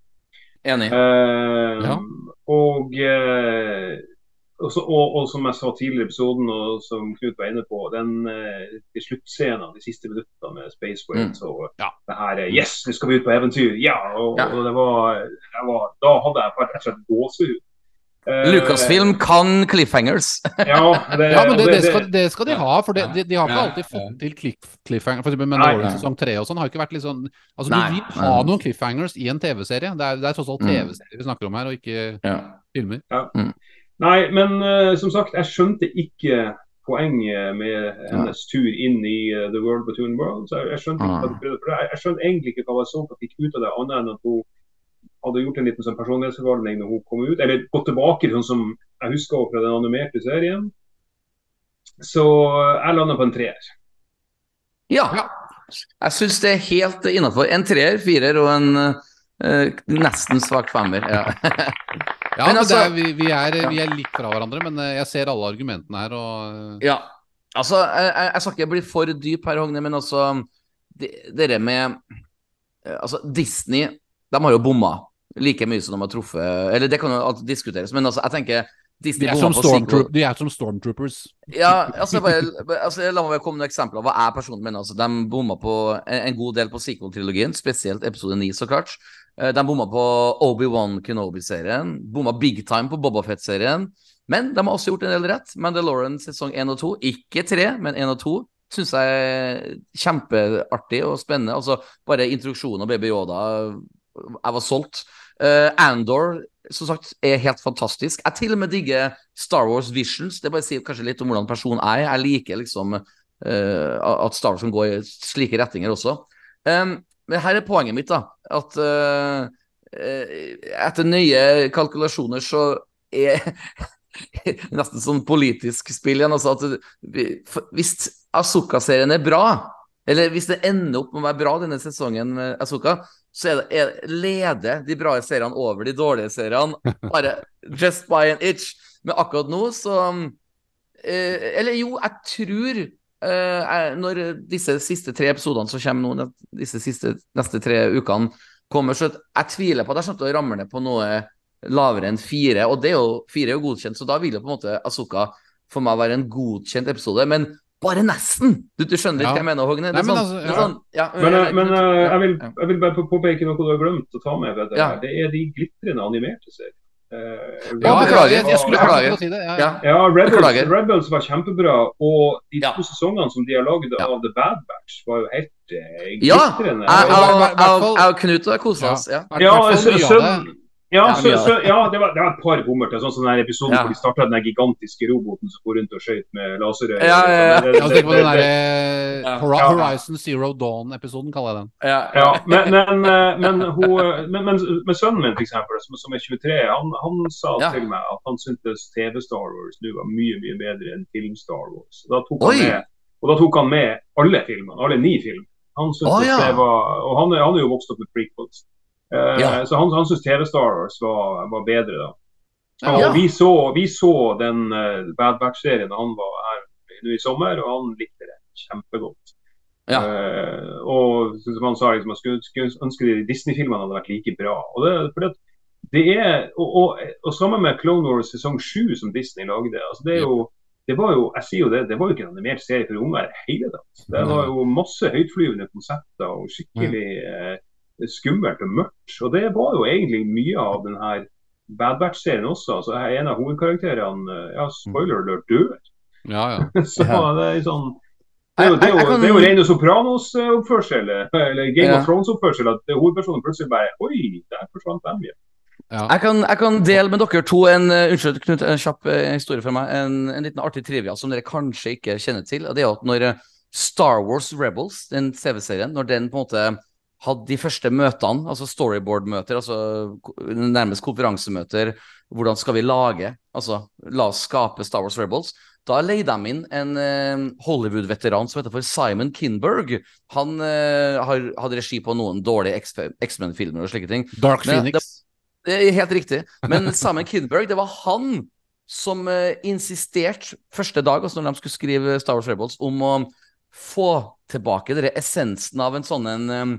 Enig. Eh, Ja. og, eh, og, så, og, og som jeg sa tidligere i episoden, og som Knut var inne på, den eh, de sluttscenen, de siste minuttene med Space Whales og Ja. det her eh, Yes, nå skal vi ut på eventyr! Ja! Og, Ja. og det var, det var Da hadde jeg rett og slett gåsehud. Eh, Lucasfilm kan cliffhangers. Ja, det, Ja, men det, det, skal, det skal de ha, for det, de, de har ikke alltid fått til cliff, cliffhanger. For eksempel. Mandalorian sesong tre og sånn har ikke vært litt sånn Altså, Nei. du vil ha noen cliffhangers i en TV-serie. Det er, det er tross alt Mm. TV-serier vi snakker om her, og ikke Ja. filmer. Nei, men uh, som sagt, jeg skjønte ikke poenget med hennes tur inn i uh, The World Between Worlds. Jeg, jeg skjønte ikke hva de jeg, jeg skjønte egentlig ikke hva jeg så fikk ut av det, annet enn at hun hadde gjort en liten sånn personlighetsforvandling når hun kom ut. Eller gått tilbake sånn som jeg husker henne fra den animerte serien. Så eh, jeg landa på en treer. Ja. Jeg syns det er helt innafor. En treer, firer og en uh, nesten svak femmer. Ja. Ja, Men altså- er, vi, vi, er, vi er litt fra hverandre, men eh, jeg ser alle argumentene her, og eh, Ja, altså, jeg, jeg skal ikke bli for dyp her, Hogne, men altså de, Dere med eh, Altså, Disney, de har jo bomma like mye som de har truffet Eller det kan jo diskuteres, men altså, jeg tenker de er, de er som stormtroopers. Ja, altså, bare, altså La meg bare komme med eksempler hva jeg personlig mener. Altså, de bomma på en, en god del på sequel-trilogien, spesielt episode 9, så klart. Eh, De bomma på Obi-Wan Kenobi-serien. Bomma big time på Bobafett-serien. Men de har også gjort en del rett. Mandalorian sesong 1 og 2, ikke 3, men 1 og 2, syns jeg er kjempeartig og spennende. Altså, bare introduksjonen av Baby Yoda Jeg var solgt. Uh, Andor som sagt, er helt fantastisk. Jeg til og med digger Star Wars Visions. Det bare sier kanskje litt om hvordan personen er. Jeg liker liksom uh, at Star Wars kan gå i slike retninger også. Um, men her er poenget mitt, da. At eh, etter nøye kalkulasjoner så er Nesten sånn politisk spill igjen. Altså at hvis Asuka-serien er bra, eller hvis det ender opp med å være bra denne sesongen med Asuka, så er det, er, leder de bra seriene over de dårlige seriene. Bare just by an itch. Men akkurat nå så eh, Eller jo, jeg tror eh, jeg, Når disse siste tre episodene som kommer nå, disse siste, neste tre ukene kommer, så jeg tviler på at jeg kommer til å ramle ned på noe lavere enn fire. Og det er jo, fire er jo godkjent, så da vil jo på en måte Asuka for meg være en godkjent episode, men bare nesten! Du, du skjønner ikke Ja. hva jeg mener, Hogne? Det Nei, er men sånn, altså, det er ja. sånn, ja, Men, eh, men uh, jeg, vil, jeg vil bare påpeke noe du har glemt å ta med. Det. Ja. Det er de glitrende animerte seriene. Eh, Ja, beklager. Jeg, jeg skulle Beklager. å si det. Ja, Ja. ja. Rebels. Rebels var kjempebra, og de Ja. to sesongene som de har Ja. av The Bad Batch, var jo helt eh, Ja! glitrende. Ja, jeg og Knut har kosa oss. Ja. Ja, så, det. ja, det, var, det var et par bommerter. Sånn som den episoden Ja. hvor de starta den gigantiske roboten som går rundt og skøyt med laserøyne. Ja, ja, ja. Det- det- på den der Ja. Horizon Zero Dawn-episoden, kaller jeg den. Ja, Ja, men, men, eh, men, hun, men, men, men sønnen min, for eksempel, som, som er 23, han, han sa Ja. til meg at han syntes TV-Star Wars nå var mye mye bedre enn film-Star Wars. Da tok han med, og da tok han med alle filmene, alle ni film. Han syntes ja. det var, og han, han er jo vokst opp med prequels. Eh, Ja. Så han, han syntes TV-Star Wars var, var bedre da. Og Ja. vi, så, vi så den uh, Bad Batch-serien han var her nå i sommer, og han likte det kjempegodt. Ja. Uh, og som han sa, liksom, skulle, skulle ønske de Disney-filmene hadde vært like bra. Og det, for det, det er, og, og, og sammen med Clone Wars sesong 7 som Disney lagde. altså det er jo det var jo jeg sier jo det, det var jo ikke en animert serie for unger i det hele tatt. Det var jo masse høytflyvende konsepter og skikkelig eh, skummelt og mørkt. Og det var jo egentlig mye av den her Bad Batch-serien også. altså En av hovedkarakterene, eh, ja, spoiler alert, dør. Ja, ja. Så Ja. det er sånn det er jo, det er jo, det er jo rene Sopranos-oppførsel, eller Game Ja. of Thrones-oppførsel, at hovedpersonen plutselig bare Oi, der forsvant dem igjen. ja. Jeg kan, jeg kan dele med dere to en uh, unnskyld, Knut, en kjapp eh, historie fra meg. En, en liten artig trivia som dere kanskje ikke kjenner til. og Det er at når eh, Star Wars Rebels, den CV-serien, når den på en måte hadde de første møtene, altså storyboard-møter, altså nærmest konferansemøter, hvordan skal vi lage, altså la oss skape Star Wars Rebels, da leide de inn en eh, Hollywood-veteran som heter for Simon Kinberg. Han eh, har hadde regi på noen dårlige X-Men-filmer og slike ting. Dark Phoenix. Det er helt riktig. Men Simon Kinberg, det var han som eh, insisterte første dag, altså når de skulle skrive Star Wars Rebels, om å få tilbake dere essensen av en sånn en em,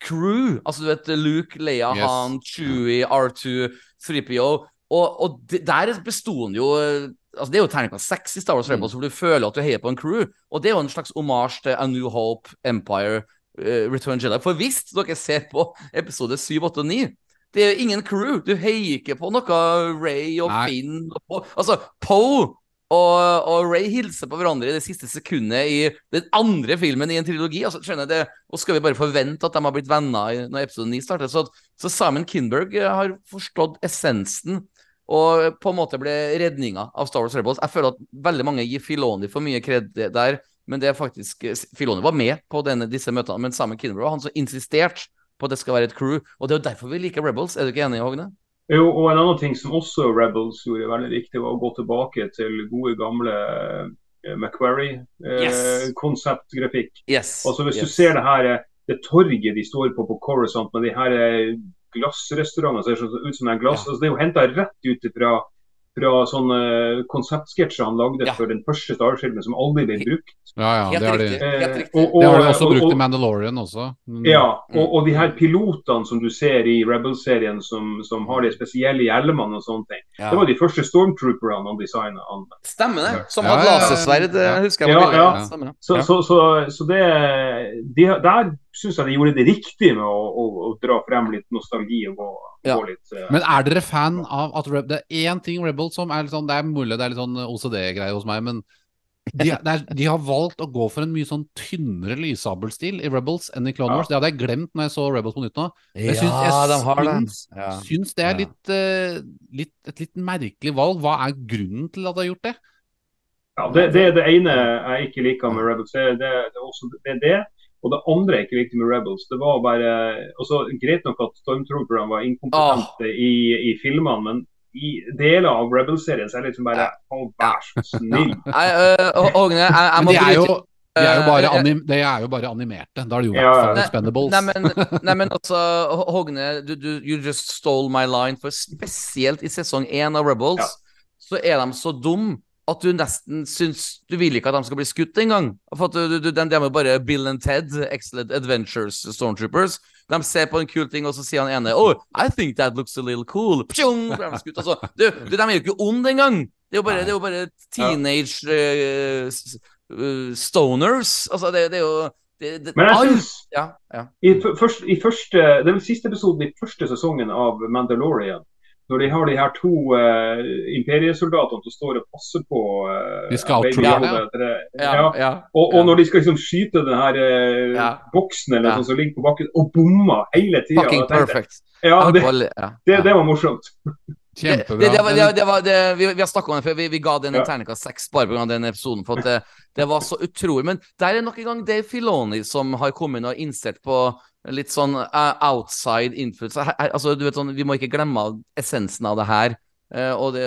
crew. Altså du vet Luke, Leia, Yes. Han, Chewie, R2, 3PO. Og, og der besto han jo eh, Altså Det er jo terningkast seks i Star Wars Rebels, hvor du føler at du heier på en crew. Og det er jo en slags omasj til A New Hope, Empire, uh, Return Jedi. For hvis dere ser på episode 7, 8 og 9 det er jo ingen crew. Du heier ikke på noe Ray og Nei. Finn. Og altså, Poe og, og Ray hilser på hverandre i det siste sekundet i den andre filmen i en trilogi. altså, skjønner jeg det, Og skal vi bare forvente at de har blitt venner når episode 9 starter? Så, så Simon Kinberg eh, har forstått essensen og på en måte ble redninga av Star Wars Rebels. Jeg føler at veldig mange gir Filoni for mye kred der, men det er faktisk Filoni var med på denne, disse møtene, men Simon Kinberg var han som insisterte på at det skal være et crew. Og det er jo derfor vi liker Rebels. Er du ikke enig, Hogne? Jo, og en annen ting som også Rebels gjorde veldig riktig, var å gå tilbake til gode, gamle eh, Macquarie-konseptgrafikk. Yes. altså Hvis du ser det her, eh, det torget de står på på Coruscant med de her eh, glassrestaurantene ser ut som en glass, Ja. altså Det er jo henta rett ut fra, fra sånne konseptsketsjer han lagde Ja. for den første Star-filmen, som aldri ble brukt. Ja, ja, det har de. Eh, og- og- det har de også brukt og- i Mandalorian også. Mm. Ja, og, og de her pilotene som du ser i Rebel-serien som, som har de spesielle hjelmene og sånne ting. Ja. Det var de første stormtrooperne han designa. Stemmer det. Som hadde ja, ja. lasersverd, Ja. jeg husker jeg. på Ja, ja. Så, så, så, så det de, Der syns jeg de gjorde det riktig med å, å, å dra frem litt nostalgi og gå, Ja. gå litt uh, Men er dere fan av at Reb Det er én ting Rebels som er litt sånn Det er mulig det er litt sånn OCD-greie hos meg, men de, er, de har valgt å gå for en mye sånn tynnere lyssabelstil i Rebels enn i Clone Ja. Wars. Det hadde jeg glemt når jeg så Rebels på nytt nå. Jeg syns, Ja, jeg de har det. syns, Ja. syns det er litt, uh, litt, et litt merkelig valg. Hva er grunnen til at de har gjort det? ja, det, det er det ene jeg ikke liker med Rebels. Det, det, det, er også, det det. Og det andre jeg ikke likte med Rebels, det var bare også Greit nok at stormtrooperne var inkompetente i, i filmene, men i deler av Rebels-serien så er det liksom bare Å, vær så snill. Øh, jeg, må de er bryte de er jo, bare, Eh, anim, de er jo bare animerte. Da er det jo i Ja, hvert ja. fall Nei, men, nei, men altså, Hogne, du, du, you just stole my line. For spesielt i sesong én av Rebels, Ja. så er de så dum at du nesten syns Du vil ikke at de skal bli skutt engang. For du, du, de, de er jo bare Bill and Ted, Excellent Adventures Stormtroopers. De ser på en kul ting, og så sier han ene Oh, I think that looks a little cool. Pjong, de skutt. Altså, du, du, de er jo ikke onde engang. Det er jo bare, det er jo bare teenage uh, stoners. Altså, det, det er jo det, det, Men jeg syns ja, ja. i, først, i første, er siste episoden i første sesongen av Mandalorian. Når de har de her to uh, imperiesoldatene som står og passer på uh, De scout-trooperne, ja. ja, ja. ja. Og, og når de skal liksom skyte den her uh, Ja. boksen eller Ja. sånn som ligger på bakken, og bommer hele tida. Fucking perfect. Ja, det, det, det var morsomt. Det, Kjempebra. det, det, var, det, var, det, vi, vi har snakka om det før. Vi, vi ga den en Ja. terningkast seks bare pga. den episoden. For at det, det var så utrolig. Men der er nok en gang Dave Filoni som har kommet inn og insert på litt sånn eh, outside influence. Altså, du vet sånn, vi må ikke glemme essensen av det her. Eh, og det,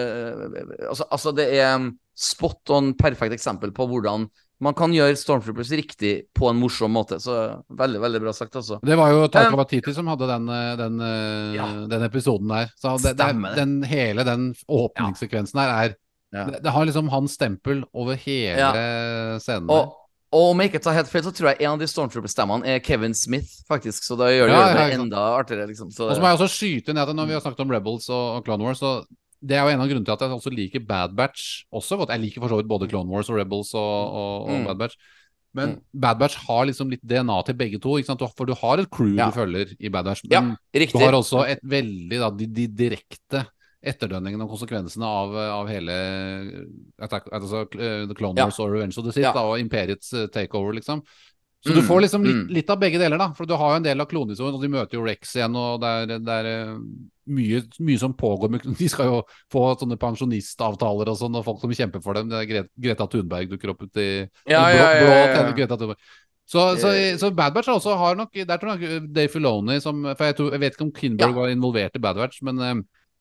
altså, altså, det er um, spot on perfekt eksempel på hvordan man kan gjøre Stormtroopers riktig på en morsom måte. Så veldig, veldig bra sagt, altså. Det var jo Taika Um, som hadde den, eh, den, eh, Ja. den episoden der. Så det, det er, den, hele den åpningssekvensen her er Ja. det, det har liksom hans stempel over hele scenen. der. Og, og om jeg ikke tar helt feil, så tror jeg en av de Stormtrooper-stemmene er Kevin Smith, faktisk. Så da gjør det, Ja, ja, det enda artigere, liksom. Så, Og så må jeg også skyte ned at når vi har snakket om Rebels og, og Clone Wars, så det er jo en av grunnene til at jeg også liker Bad Batch også godt. Jeg liker for så vidt både Clone Wars og Rebels og, og, og Mm. Bad Batch. Men Mm. Bad Batch har liksom litt DNA til begge to? For du har et crew Ja. du følger i Bad Batch. Men ja, du har også et veldig da, de, de direkte etterdønningene og konsekvensene av, av hele attack, altså, eh, The Clone Ja. Wars og Revenge of the Sith Ja. da, og Imperiets eh, takeover, liksom. Så du Mm, får liksom litt, mm. litt av begge deler, da. For du har jo en del av klonehistorien, og de møter jo Rex igjen, og det er, det er eh, mye, mye som pågår. De skal jo få sånne pensjonistavtaler og sånn, og folk som kjemper for dem. Det Gre Greta Thunberg dukker opp uti Ja, blå, ja, ja, blå ja, ja. Greta Thunberg. Så, så, så Bad Batch også har nok Der tror jeg Dave Filoni som For jeg, tror, jeg vet ikke om Kinberg Ja. var involvert i Bad Batch, men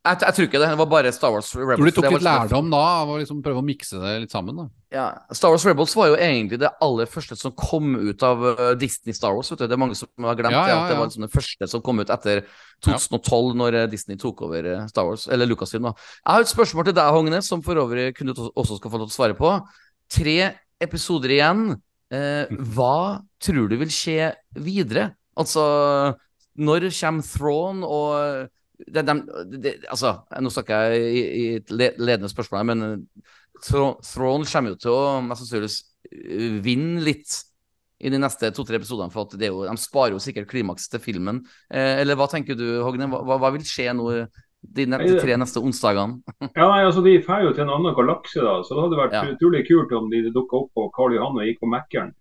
Jeg, jeg tror ikke det. Det var bare Star Wars Rebels. tror de tok litt sånn- lærdom da av å liksom prøve å mikse det litt sammen. da Ja, Star Wars Rebels var jo egentlig det aller første som kom ut av uh, Disney Star Wars. Vet du. Det er mange som har glemt Ja, ja, at det var liksom det første som kom ut etter 2012, når uh, Disney tok over uh, Star Wars, eller Lucasfilm. da. Jeg har et spørsmål til deg, Hogne, som for øvrig kunne du også skal få lov til å svare på. Tre episoder igjen. Eh, hva tror du vil skje videre? Altså, når kommer Throne og det, de, de, altså, Nå snakker jeg i, et ledende spørsmål, men eh, Throne kommer jo til å mest sannsynlig eh, vinne litt i de neste to-tre episodene, for jo, de sparer jo sikkert klimaks til filmen. Eh, eller hva tenker du, Hogne? Hva- hva vil skje nå de, tre neste onsdagene? Ja, nei, altså De drar jo til en annen galakse, da, så det hadde vært Ja. utrolig kult om de dukka opp på Karl Johan og gikk på Mækkern.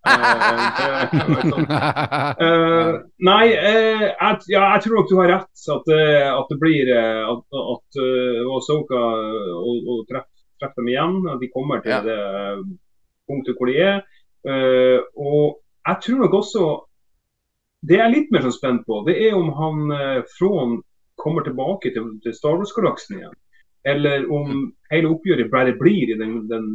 Eh, sånn. Eh, nei, eh, jeg, ja, jeg tror nok du har rett. At, eh, at det blir eh, at, at uh, Ahsoka og, og treffer treff dem igjen. At de kommer til Ja. det eh, punktet hvor de er. Uh, og jeg tror nok også Det jeg er litt mer sånn spent på, det er om han uh, Från kommer tilbake til, til Star Wars-galaksen igjen. Eller om hele oppgjøret bare blir i den, den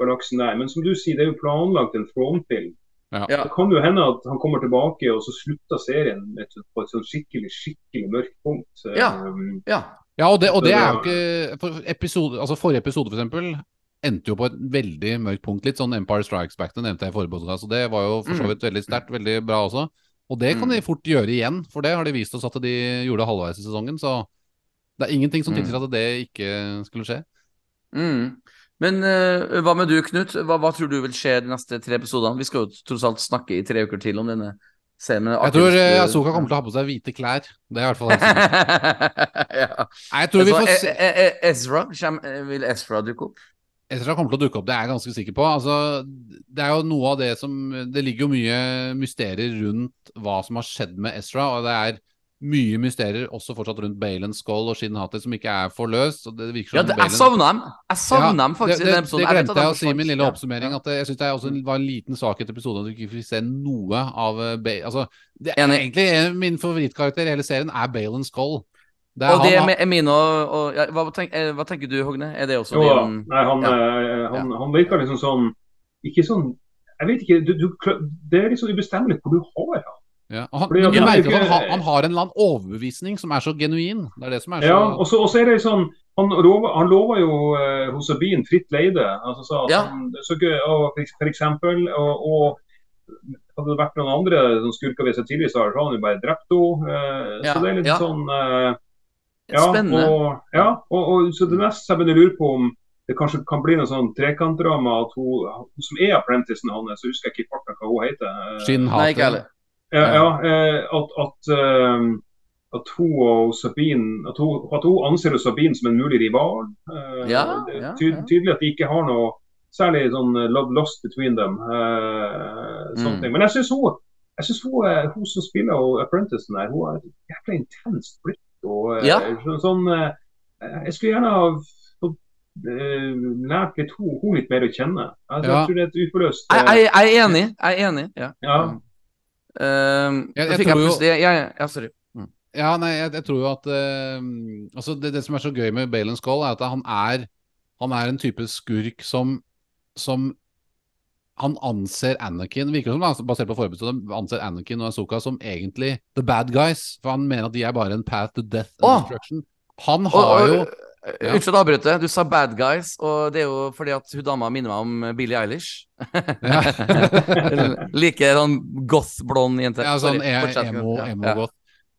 galaksen der. Men som du sier, det er jo planlagt en Throne-film, Ja. Det kan jo hende at han kommer tilbake, og så slutter serien et, på et sånn skikkelig skikkelig mørkt punkt. Ja. Um, Ja. Ja, og det, og det er jo ikke for episode, altså Forrige episode, for eksempel, endte jo på et veldig mørkt punkt. Litt sånn Empire Strikes Back, det nevnte jeg i forrige podkast. så det var jo for så Mm. vidt veldig sterkt. Veldig bra også. Og det kan Mm. de fort gjøre igjen, for det har de vist oss at de gjorde halvveis i sesongen. Så det er ingenting som Mm. tilsier at det ikke skulle skje. Mm. Men uh, hva med du, Knut? Hva, hva tror du vil skje de neste tre episodene? Vi skal jo tross alt snakke i tre uker til om denne serien. Jeg tror uh, Asoka kommer til å ha på seg hvite klær. Det er i hvert fall helt sikkert. ja. Nei, Jeg tror vi Altså, får se E- E- E- Ezra, vil Ezra dukke opp? Ezra kommer til å dukke opp, det er jeg ganske sikker på. Altså, det er jo noe av det som Det ligger jo mye mysterier rundt hva som har skjedd med Ezra, og det er mye mysterier også fortsatt rundt Balen Skull og Shin Hati som ikke er forløst. løst det Ja, det, jeg savner dem. Jeg savner Ja, dem faktisk det, i den episoden. det glemte jeg å si i min lille oppsummering. At jeg synes det også var en liten svakhet i episoden at du ikke fikk se noe av Bale... ba altså, det Egentlig min favorittkarakter i hele serien er Balen Skull. Det er Og det er med Emine og, og ja, hva, tenk, eh, hva tenker du, Hogne? Er det også jo, din nei, han, ja. eh, han, han virker liksom sånn Ikke sånn Jeg vet ikke. Du, du, det er liksom ubestemmelig hvor du har han. ja, han, Fordi men du han er merker ikke- at han, har- han har en eller annen overbevisning som er så genuin. Det er det som er så Ja, og så, og så er det sånn Han lover, han lover jo eh, hos Sabine fritt leide. Altså, sa at Ja. han, så og, for, for eksempel, og, og hadde det vært noen andre som skurker vi seg tidligere, så hadde han jo bare drept henne. Eh, Ja, Så det er litt ja. sånn eh, ja, Spennende. Og, ja, og, og, så det neste jeg begynner å lure på om det kanskje kan bli noe sånn trekantdrama at hun, hun som er apprenticen hans, så husker jeg ikke i farta hva hun heter. Nei, ikke heller. ja, ja, eh, at, at, eh, at hun og Sabine at hun, at hun anser Sabine som en mulig rival. Eh, Ja, det er ja, ty ja. Tydelig at de ikke har noe særlig sånn love lost between them. eh, Mm. Men jeg syns hun, jeg synes hun, hun som spiller og apprenticen her, hun har et jækla intenst blikk. Og, eh, Ja. sånn, sånn, jeg skulle gjerne ha fått eh, lært litt hun, hun litt mer å kjenne. Altså, Ja. Jeg tror det er et uforløst Jeg, jeg, jeg er enig. Jeg er enig. Ja. ja. Um, Jeg- jeg jeg tror jo- ja, sorry. Ja, nei, jeg, jeg tror jo at uh, altså det, det som er så gøy med Balen Skål, er at han er Han er en type skurk som Som han anser Anakin Virker som han basert på anser Anakin og Asoka som egentlig the bad guys. For han mener at de er bare en path to death and destruction. Han har og, jo ja. Unnskyld å avbryte. Du sa bad guys, og det er jo fordi at hun dama minner meg om Billie Eilish. ja. like sånn goth-blond jente. Ja, sånn e fortsett. emo, Ja, emo ja.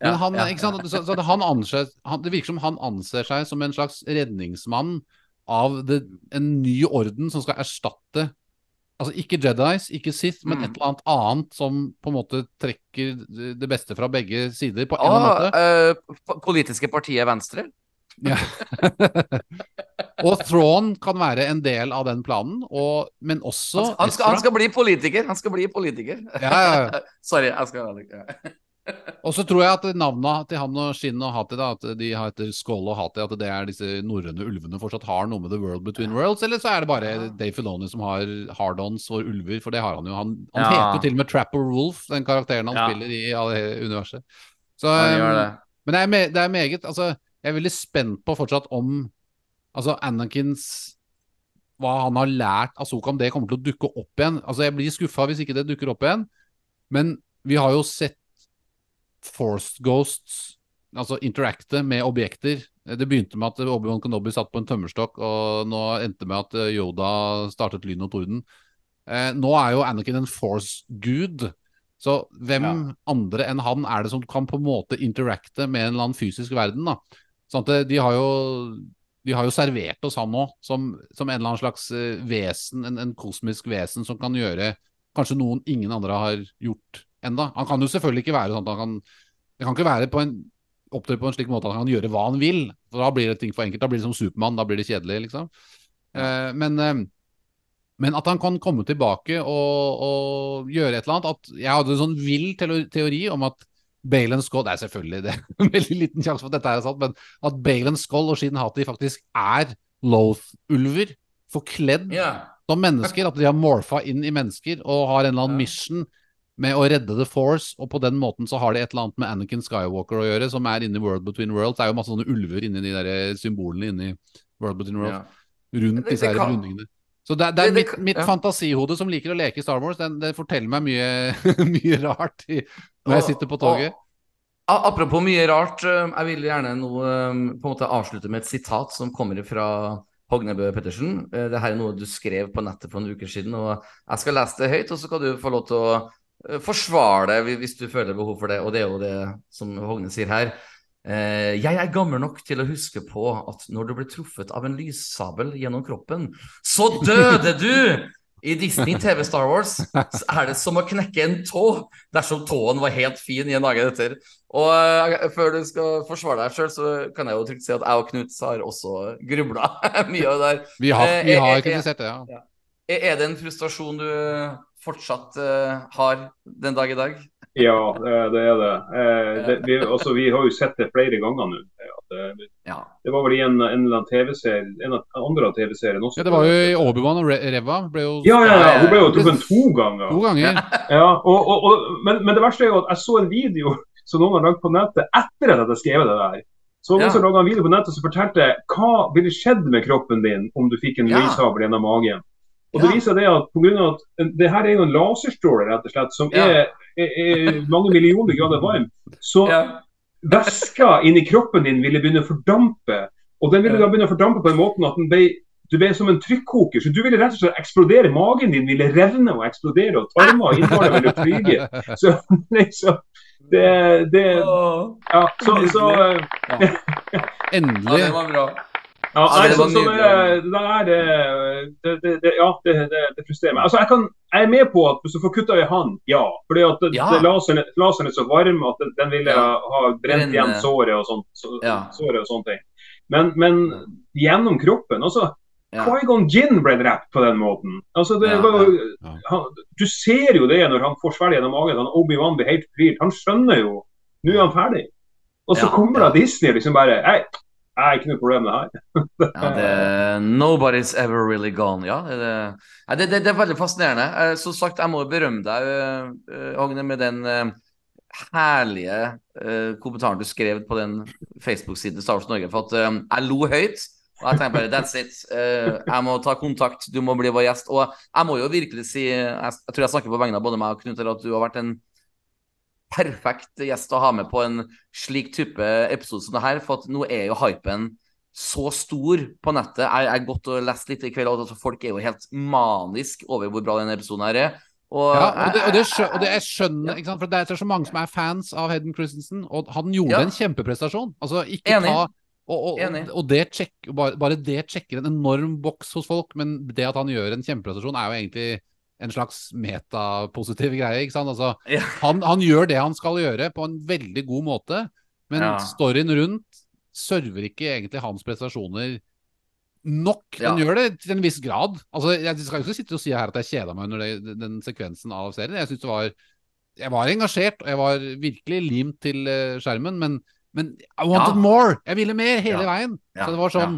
Men han, ikke sant? Så, så det, han anser, han, det virker som han anser seg som en slags redningsmann av det, en ny orden som skal erstatte Altså ikke Jedis, ikke Sith, men Mm. et eller annet annet som på en måte trekker det beste fra begge sider, på en annen måte. eh, politiske partiet Venstre? Ja. og Thrawn kan være en del av den planen, og, men også Han, skal, han skal bli politiker! Han skal bli politiker. Ja, ja, ja. Sorry, jeg skal. Og så tror jeg at navna til han og Shin og Hati, da, at de heter Skål og Hati, at det er disse norrøne ulvene fortsatt har noe med The World Between Worlds, eller så er det bare Dave Filoni som har hard-ons for ulver, for det har han jo. Han, han Ja. heter jo til og med Trapper Wolf, den karakteren han Ja. spiller i universet. Så, det. Men det er, me det er meget Altså, jeg er veldig spent på fortsatt om Altså, Anakins Hva han har lært Asoka, om det kommer til å dukke opp igjen. Altså, jeg blir skuffa hvis ikke det dukker opp igjen, men vi har jo sett Forced Ghosts altså interacte med objekter. Det begynte med at Obi-Wan Kenobi satt på en tømmerstokk, og nå endte med at eh, Yoda startet lyn og torden. Eh, nå er jo Anakin en force-gud, så hvem andre enn han er det som kan på en måte interacte med en eller annen fysisk verden? da? Sånn at eh, de har jo de har jo servert oss han nå som, som en eller annen slags eh, vesen, en, en kosmisk vesen som kan gjøre kanskje noen ingen andre har gjort enda. Han kan jo selvfølgelig ikke være sånn at han kan Det kan ikke være på en opptre på en slik måte at han kan gjøre hva han vil. For Da blir det ting for enkelt. Da blir det som Supermann, da blir det kjedelig, liksom. Eh, men, eh, men at han kan komme tilbake og, og gjøre et eller annet at Jeg hadde en sånn vill teori om at Balen Skull Det er selvfølgelig det en veldig liten sjanse for at dette er sant, men at Balen Skull og Shin Hati faktisk er Loth-ulver. Forkledd yeah. som mennesker. At de har morfa inn i mennesker og har en eller annen yeah. mission med å redde The Force. Og på den måten så har det et eller annet med Anakin Skywalker å gjøre, som er inni World Between Worlds. Det er jo masse sånne ulver inni de der symbolene inni World Between Worlds. Ja. Rundt disse her rundingene. Så det, det er mitt, mitt ja. fantasihode som liker å leke i Star Wars. Den, det forteller meg mye, mye rart i, når jeg sitter på toget. Og- og, Apropos mye rart, eh, jeg vil gjerne nå eh, på en måte avslutte med et sitat som kommer fra Hognebø Pettersen. Eh, Det her er noe du skrev på nettet for noen uker siden, og jeg skal lese det høyt, og så kan du få lov til å eh, deg det hvis du føler behov for det, og det er jo det som Hogne sier her. Eh, Jeg er gammel nok til å huske på at når du ble truffet av en lyssabel gjennom kroppen, så døde du! I Disney TV Star Wars er det som å knekke en tå dersom tåen var helt fin i en dag etter. Og eh, før du skal forsvare deg sjøl, så kan jeg jo trygt si at jeg og Knut har også grubla mye av det der. Vi har, vi har kritisert det, ja. Er det en frustrasjon du fortsatt eh, har den dag i dag? Ja, eh, det er det. Eh, det vi, altså, vi har jo sett det flere ganger nå. Ja. Det var vel i en, en eller annen TV-serie, en andre TV-serien også. ja. Det var jo i Obi-Wan og Re Reva ble jo Ja, ja, ja. Hun ble jo truffet to ganger. to ganger. Ja, og, og, og, men, men det verste er jo at jeg så en video som noen har lagd på nettet etter at jeg hadde skrevet det der. Så noen Ja. laget en video på nettet som fortalte hva ville skjedd med kroppen din om du fikk en Ja. lyshabel gjennom magen. Og det Ja. viser det at på grunn av at det her er jo en laserstråle rett og slett, som Ja. er, er, er mange millioner grader varm. Så Ja. væska inni kroppen din ville begynne å fordampe. Og den ville da begynne å fordampe på en måte at den ble, du ble som en trykkoker. Så du ville rett og slett eksplodere. Magen din ville revne og eksplodere, og tarmer og innvoller ville flyge. Så liksom det, det Ja, så, så så ja, Endelig, det var bra. Ja, nei, det så, så det, det er det, det, det, det Ja, det, det, det frustrerer meg. Altså, jeg, kan, jeg er med på at hvis du får kutta i han, ja. Fordi at det, Ja. det, laseren, laseren er så varm at den, ville Ja. ha brent igjen såret og sånt. Så, Ja. såret og sånne ting. Men, men gjennom kroppen altså, Ja. Qui-Gon Jinn ble drept på den måten. Altså, det Ja, var, ja. han, du ser jo det når han får svelget gjennom magen. Han Obi-Wan blir helt fortvilt. Han skjønner jo Nå er han ferdig. Og så Ja, kommer ja. da Disney liksom bare Nei, har ikke noe problem det her. Ja, det, nobody's ever really gone. Ja, det, det, det, er veldig fascinerende. Eh, Som sagt, jeg må jo berømme deg, eh, eh, Hogne, med den herlige kommentaren du skrev på den Facebook-siden Star Wars Norge. For at jeg lo høyt. Og jeg tenkte bare that's it. Jeg må ta kontakt, du må bli vår gjest. Og jeg må jo virkelig si, jeg, tror jeg snakker på vegne av både meg og Knut, at du har vært en perfekt gjest å ha med på en slik type episode som det her. For at nå er jo hypen så stor på nettet. Jeg har gått og lest litt i kveld, og altså, folk er jo helt manisk over hvor bra denne episoden her er. Og, Ja, og det, og det, jeg- skjø, og det jeg skjønner, ikke sant? for det er så mange som er fans av Hedden Christensen, og han gjorde Ja. en kjempeprestasjon. Altså, ikke Enig. ta og, og, og det check, bare, bare det sjekker en enorm boks hos folk, men det at han gjør en kjempeprestasjon, er jo egentlig en slags metapositiv greie. ikke sant? Altså, Ja. han, han gjør det han skal gjøre, på en veldig god måte, men Ja. storyen rundt server ikke egentlig hans prestasjoner nok. Den Ja. gjør det til en viss grad. Altså, Jeg skal ikke sitte og si her at jeg kjeda meg under det, den sekvensen av serien. Jeg synes det var Jeg var engasjert, og jeg var virkelig limt til eh, skjermen, men, men I wanted more! Jeg ville mer hele veien. Så det var sånn.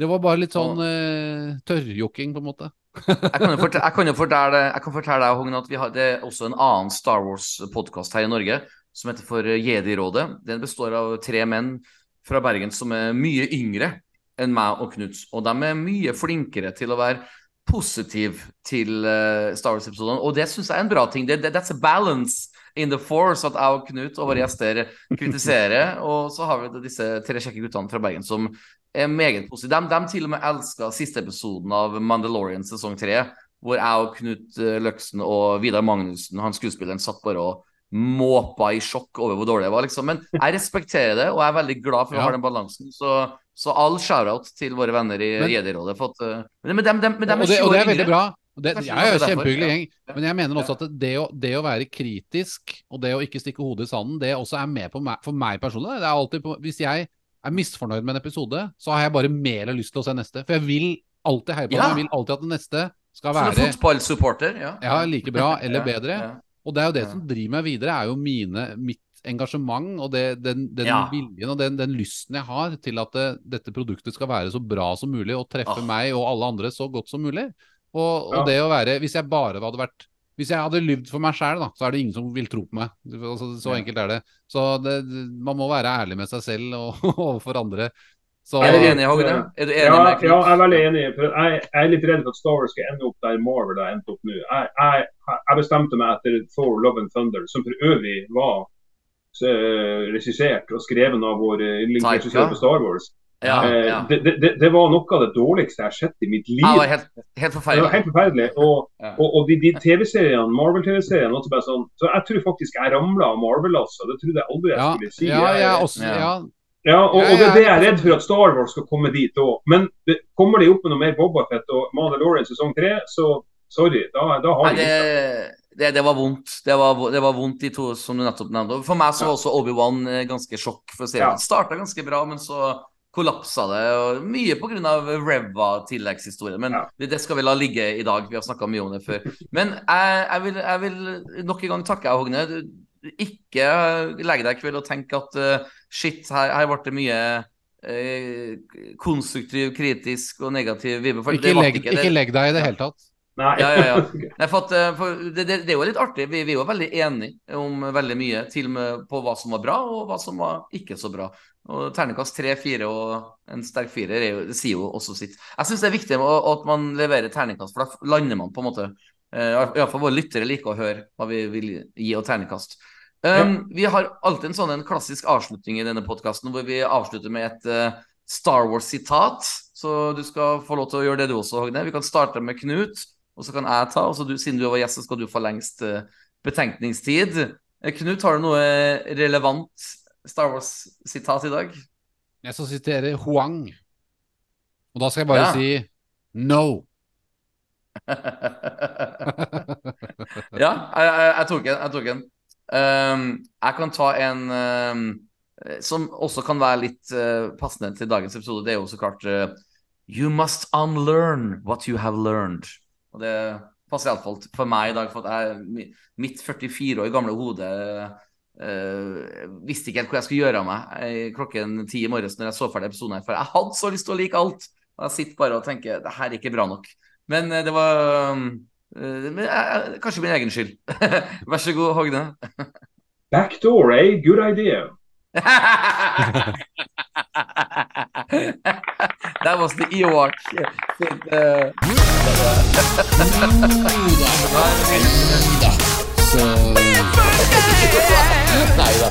Det var bare litt sånn eh, tørrjokking, på en måte. Jeg kan jo fortelle, jeg kan jo fortelle, kan fortelle deg, Hogne, at vi har, det er også en annen Star Wars-podkast her i Norge som heter for Jedi-rådet. Den består av tre menn fra Bergen som er mye yngre enn meg og Knut. Og de er mye flinkere til å være positiv til eh, Star Wars-episodene. Og det syns jeg er en bra ting. Det, det, that's a balance in the force at jeg og Knut og våre gjester kritiserer. Og så har vi disse tre kjekke guttene fra Bergen som er meget positiv. De, de til og med elska siste episoden av Mandalorian sesong tre, hvor jeg og Knut eh, Løksen og Vidar Magnussen, han skuespilleren, satt bare og måpa i sjokk over hvor dårlig det var, liksom. Men jeg respekterer det, og jeg er veldig glad for å Ja. ha den balansen. Så, så all shout-out til våre venner i Jedi-rådet. eh, Men, men dem og, det, 20 og det er veldig bra. Det, jeg er jo kjempehyggelig gjeng, men jeg mener også at det å, det å være kritisk, og det å ikke stikke hodet i sanden, det også er med på meg, for meg personlig. Det er alltid på, hvis jeg er misfornøyd med en episode, så har jeg bare mer lyst til å se neste. For jeg vil alltid heie på Ja. Jeg vil alltid at den neste skal Som en være fotballsupporter. Ja. ja, like bra eller bedre. ja. Og det er jo det Ja. som driver meg videre, er jo mine, mitt engasjement og det, den, den Ja. viljen og den, den lysten jeg har til at det, dette produktet skal være så bra som mulig og treffe Ah. meg og alle andre så godt som mulig. Og, Ja. og det å være Hvis jeg bare hadde vært Hvis jeg hadde lyvd for meg sjæl, så er det ingen som vil tro på meg. Altså, så Ja. enkelt er det. Så det, man må være ærlig med seg selv og overfor andre. Så Er du enig, Hågen? Er du enig Ja, med ja, jeg er veldig enig. For jeg, jeg er litt redd for at Star Wars skal ende opp der Marvel har endt opp nå. Jeg, jeg, jeg bestemte meg etter Thor Love and Thunder, som for øvrig var eh, regissert og skrevet av vår eh, yndlingsregissør på Star Wars. Ja, Eh, ja. det, det, det var noe av det dårligste jeg har sett i mitt liv. Jeg var helt, helt Det var helt forferdelig. Og, Ja. og, og de, de TV-seriene, Marvel-TV-seriene var bare sånn Så jeg tror faktisk jeg ramla av Marvel-lasset. Det trodde jeg aldri jeg skulle si. ja, er også, Ja. ja, ja, og, og det er det jeg er redd for at Star Wars skal komme dit òg. Men det, kommer de opp med noe mer Bobafett og Mandalorian sesong tre, så sorry, da, da har de det, det, det var vondt. Det var, det var vondt, de to som du nettopp nevnte. For meg så var også Obi-Wan eh, ganske sjokk. For å si det. Ja. Det starta ganske bra, men så kollapsa det. Og mye pga. Reva-tilleggshistorien. Men Ja. det, det skal vi la ligge i dag. Vi har snakka mye om det før. Men jeg, jeg, vil, jeg vil nok en gang takke deg, Hogne. Ikke legg deg i kveld og tenk at uh, shit, her, her ble det mye eh, konstruktiv, kritisk og negativ vibbe. Ikke, ikke ikke legg deg i det hele tatt. Nei. Ja, ja, ja. Nei, for at, eh, for det, det, det er jo litt artig. Vi, vi er jo veldig enige om veldig mye. Til og med på hva som var bra, og hva som var ikke så bra. Og Ternekast tre, fire og en sterk firer er sier jo også sitt. Jeg syns det er viktig at man leverer terningkast, for da lander man på en måte uh, Iallfall våre lyttere liker å høre hva vi vil gi av terningkast. Um, Vi har alltid en sånn en klassisk avslutning i denne podkasten hvor vi avslutter med et uh, Star Wars-sitat. Så du skal få lov til å gjøre det du også, Hogne. Vi kan starte med Knut. Og så kan jeg ta, og så du, siden du var gjest, så skal du få lengst eh, betenkningstid. Eh, Knut, har du noe relevant Star Wars-sitat i dag? Jeg skal sitere Huang. Og da skal jeg bare Ja. si no. ja, jeg, jeg, jeg tok en. Jeg, tok en. Um, jeg kan ta en um, som også kan være litt uh, passende til dagens episode. Det er jo så klart uh, You must unlearn what you have learned. Og det passer iallfall for meg i dag, for at jeg, mitt 44 år gamle hode eh, visste ikke helt hvor jeg skulle gjøre av meg eh, klokken ti i morges når jeg så ferdig episoden her. For jeg hadde så lyst til å like alt. Og jeg sitter bare og tenker det her er ikke bra nok. Men eh, det var eh, Kanskje min egen skyld. Vær så god, Hogne. Backdoor, eh? Good idea. That was the Ewok. Sitt, Nei da.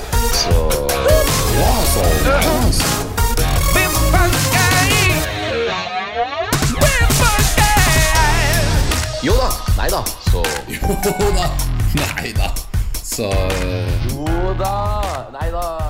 Jo da. Nei da. Så Jo da. Nei da. Så Jo da.